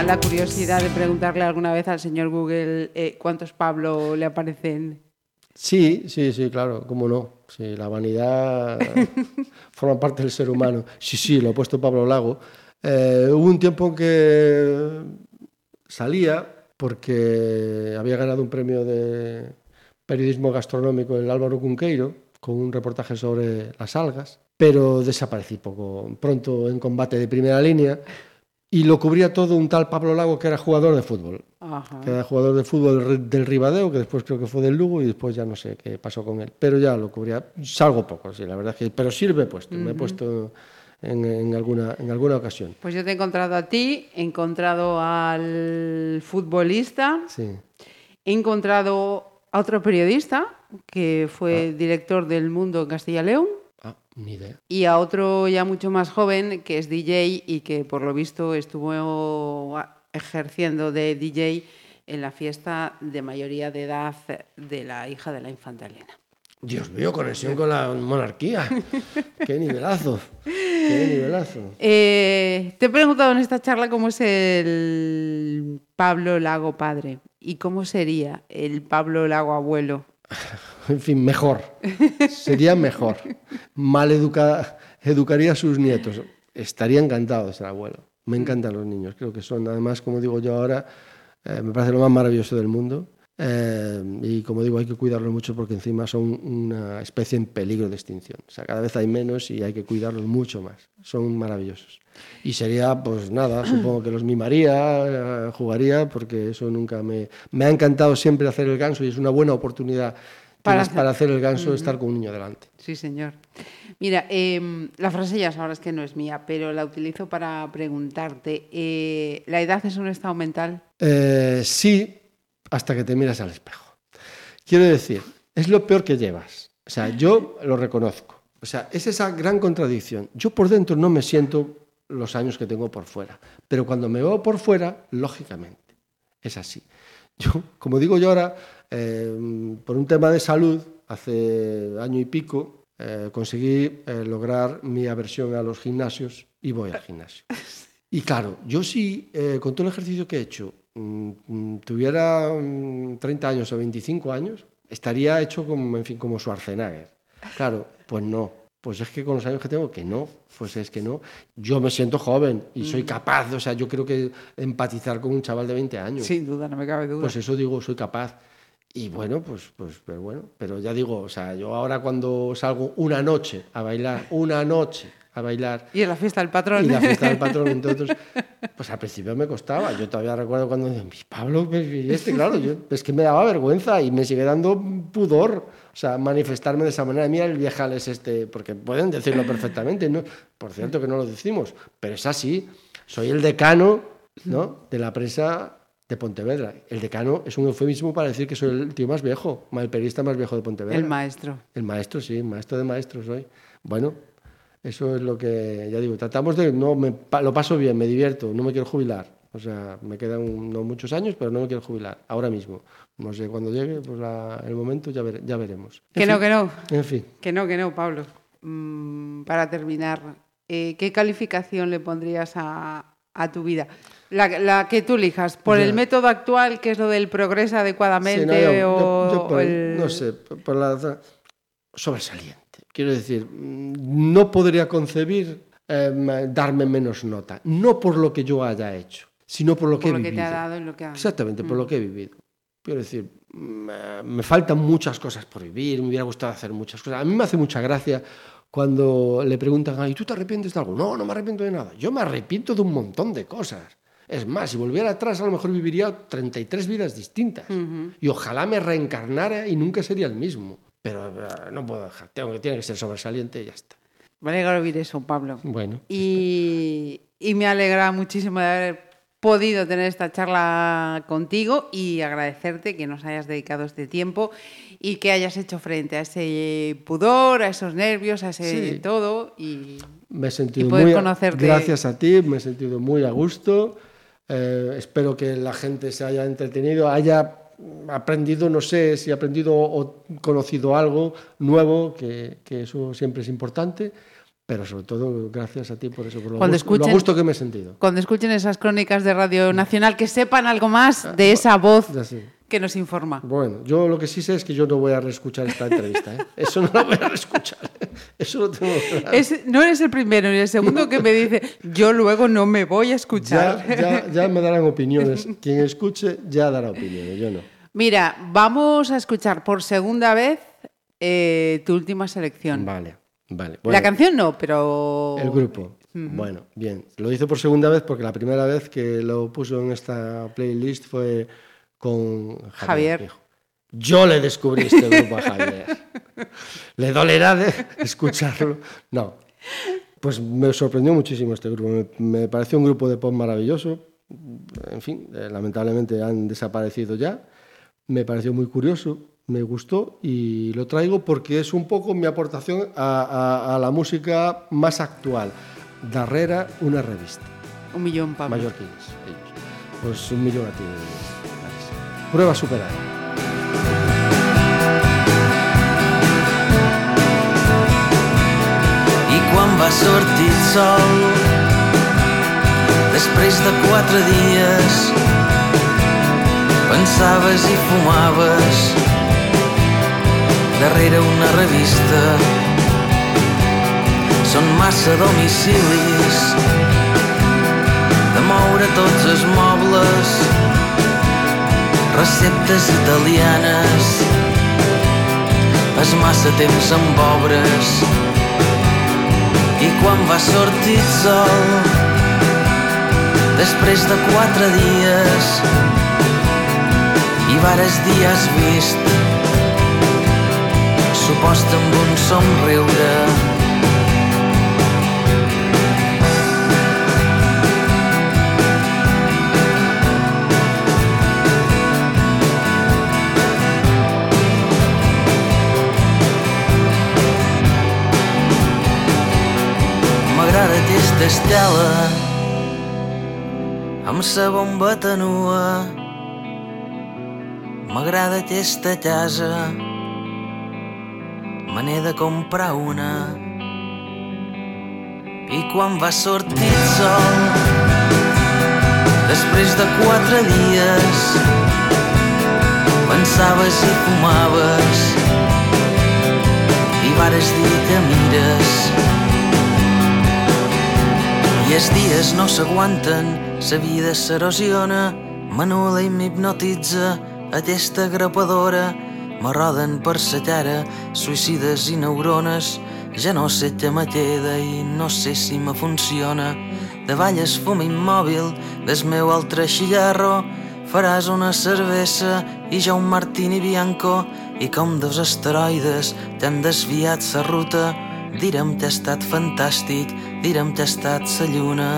La, curiosidad de preguntarle alguna vez al señor Google eh, cuántos Pablo le aparecen? Sí, sí, sí, claro, cómo no. Sí, la vanidad forma parte del ser humano. Sí, sí, lo ha puesto Pablo Lago. Eh, hubo un tiempo en que salía porque había ganado un premio de periodismo gastronómico el Álvaro Cunqueiro con un reportaje sobre las algas, pero desaparecí poco pronto en combate de primera línea y lo cubría todo un tal Pablo Lago que era jugador de fútbol Ajá. que era jugador de fútbol del- Ribadeo, que después creo que fue del Lugo y después ya no sé qué pasó con él. Pero ya lo cubría, salgo poco, sí, la verdad es que, pero sí me he puesto, me he puesto en, en alguna, en alguna ocasión. Pues yo te he encontrado a ti, he encontrado al futbolista, Sí. he encontrado a otro periodista que fue director del Mundo en Castilla León Ah, ni idea. y a otro ya mucho más joven que es DJ y que por lo visto estuvo ejerciendo de DJ en la fiesta de mayoría de edad de la hija de la infanta Elena. Dios mío, conexión con la monarquía. qué nivelazo, qué nivelazo. Eh, te he preguntado en esta charla cómo es el Pablo Lago padre y cómo sería el Pablo Lago abuelo. En fin, mejor. Sería mejor. Mal educa- educaría a sus nietos. Estaría encantado de ser abuelo. Me encantan los niños. Creo que son, además, como digo yo ahora, eh, me parece lo más maravilloso del mundo. Eh, y como digo, hay que cuidarlos mucho porque encima son una especie en peligro de extinción. O sea, cada vez hay menos y hay que cuidarlos mucho más. Son maravillosos. Y sería, pues nada, supongo que los mimaría, eh, jugaría, porque eso nunca me... Me ha encantado siempre hacer el ganso y es una buena oportunidad Para hacer- para hacer el ganso, estar con un niño delante. Sí, señor. Mira, em, la frase ya sabrás que no es mía, pero la utilizo para preguntarte. eh, ¿La edad es un estado mental? Eh, sí, hasta que te miras al espejo. Quiero decir, es lo peor que llevas. O sea, yo lo reconozco. O sea, es esa gran contradicción. Yo por dentro no me siento los años que tengo por fuera, pero cuando me veo por fuera, lógicamente, es así. Yo, como digo yo ahora, eh, por un tema de salud, hace año y pico, eh, conseguí eh, lograr mi aversión a los gimnasios y voy al gimnasio. Y claro, yo sí, con todo el ejercicio que he hecho, tuviera mm, 30 años o 25 años, estaría hecho como, en fin, como Schwarzenegger. Claro, pues no. Pues es que con los años que tengo, que no. Pues es que no. Yo me siento joven y soy capaz, o sea, yo creo que empatizar con un chaval de 20 años. Sin duda, no me cabe duda. Pues eso digo, soy capaz. Y bueno, pues, pues, pero bueno, pero ya digo, o sea, yo ahora cuando salgo una noche a bailar, una noche a bailar, y en la fiesta del patrón. y la fiesta del patrón, entre otros, pues al principio me costaba. Yo todavía recuerdo cuando dije, "Mi Pablo, este, claro, yo, es que me daba vergüenza y me sigue dando pudor. O sea, manifestarme de esa manera. Mira el viejal es este, porque pueden decirlo perfectamente. ¿no? Por cierto que no lo decimos, pero es así. Soy el decano ¿no? de la presa de Pontevedra. El decano es un eufemismo para decir que soy el tío más viejo, el periodista más viejo de Pontevedra. el maestro. El maestro, sí, maestro de maestros soy. Bueno, eso es lo que, ya digo, tratamos de, no, me, lo paso bien, me divierto, no me quiero jubilar. O sea, me quedan no muchos años, pero no me quiero jubilar, ahora mismo. No sé, cuando llegue pues la- el momento ya, ya veremos. En Que no, que no. En fin, Que no, que no, Pablo. Mm, para terminar, eh, ¿qué calificación le pondrías a, a tu vida? La, la que tú elijas, por Ya. el método actual, que es lo del progreso adecuadamente, Sí, no, yo- o, yo por o el- el- no sé, por la sobresaliente. Quiero decir, mm, no podría concebir em, darme menos nota, no por lo que yo haya hecho, sino por lo que por he lo que te ha vivido. dado y lo que ha... Exactamente, por Mm. lo que he vivido. Quiero decir, me, me faltan muchas cosas por vivir, me hubiera gustado hacer muchas cosas. A mí me hace mucha gracia cuando le preguntan, ¿y tú te arrepientes de algo? No, no me arrepiento de nada. Yo me arrepiento de un montón de cosas. Es más, si volviera atrás, a lo mejor viviría 33 vidas distintas. Y ojalá me reencarnara y nunca sería el mismo. Pero eh, no puedo dejar, tengo que, tiene que ser sobresaliente y ya está. Me alegra oír eso, Pablo. Bueno, Y, y me alegra muchísimo de haber podido tener esta charla contigo y agradecerte que nos hayas dedicado este tiempo y que hayas hecho frente a ese pudor, a esos nervios, a ese Sí. todo. Y Me he sentido poder muy conocerte. gracias a ti, me he sentido muy a gusto. Eh, espero que la gente se haya entretenido, haya aprendido, no sé si ha aprendido o conocido algo nuevo, que, que eso siempre es importante. Pero sobre todo, gracias a ti por eso, por lo, Cuando gusto, lo escuchen- a gusto que me he sentido. Cuando escuchen esas crónicas de Radio Nacional, que sepan algo más de esa voz. Que nos informa. Bueno, yo lo que sí sé es que yo no voy a reescuchar esta entrevista. ¿eh? Eso no lo voy a reescuchar. Eso lo tengo claro. Es- no eres el primero ni el segundo que me dice, yo luego no me voy a escuchar. Ya, ya, ya me darán opiniones. Quien escuche ya dará opiniones, yo no. Mira, vamos a escuchar por segunda vez eh, tu última selección. Vale, vale. La Bueno, canción no, pero... El grupo. Bueno, bien. Lo hice por segunda vez porque la primera vez que lo puso en esta playlist fue con Javier. Javier. Yo le descubrí este grupo a Javier. ¿Le dolerá de escucharlo? No. Pues me sorprendió muchísimo este grupo. Me, me pareció un grupo de pop maravilloso. En fin, eh, lamentablemente han desaparecido ya. Me pareció muy curioso, me gustó y lo traigo porque es un poco mi aportación a, a- a la música más actual. Darrera, una revista. Un millón, Pablo. Mallorquines, ellos. Pues un millón a ti. Prueba superada. I quan va sortir el sol, després de quatre dies, pensaves i fumaves darrere una revista. Són massa domicilis de moure tots els mobles, receptes italianes, és massa temps amb obres, i quan va sortir sol després de quatre dies i vares dir has vist suposta amb un somriure M'agrada aquesta estela amb sa bombeta nua. M'agrada aquesta casa, me n'he de comprar una. I quan va sortir el sol, després de quatre dies, pensaves i fumaves, i vares dir que mires, i els dies no s'aguanten, la vida s'erosiona, m'anula i m'hipnotitza, aquesta grapadora, me roden per sa cara, suïcides i neurones, ja no sé què me queda i no sé si me funciona. Davall es fum immòbil del meu altre xillarro, faràs una cervesa i jo un martini bianco i com dos asteroides t'han desviat sa ruta direm que ha estat fantàstic direm que ha estat sa lluna.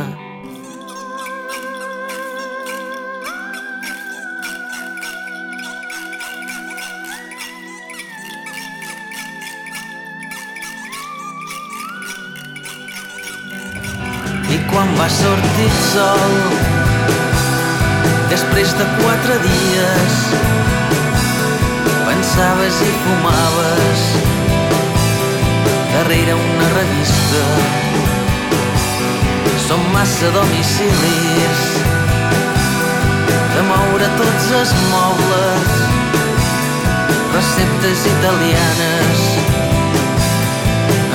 I quan va sortir el sol, després de quatre dies, pensaves i fumaves Massa domicilis de moure tots els mobles, receptes italianes,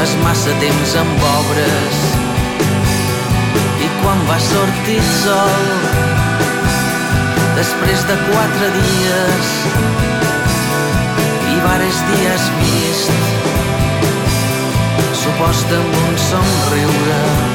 és massa temps amb obres, i quan va sortir sol després de quatre dies i vares dies vist suposta amb un somriure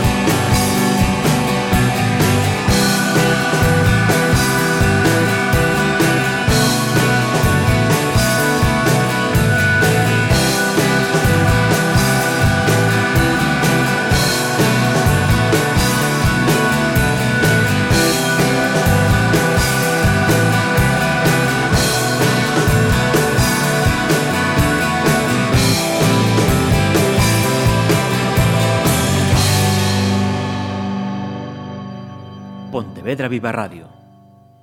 Pontevedra Viva Radio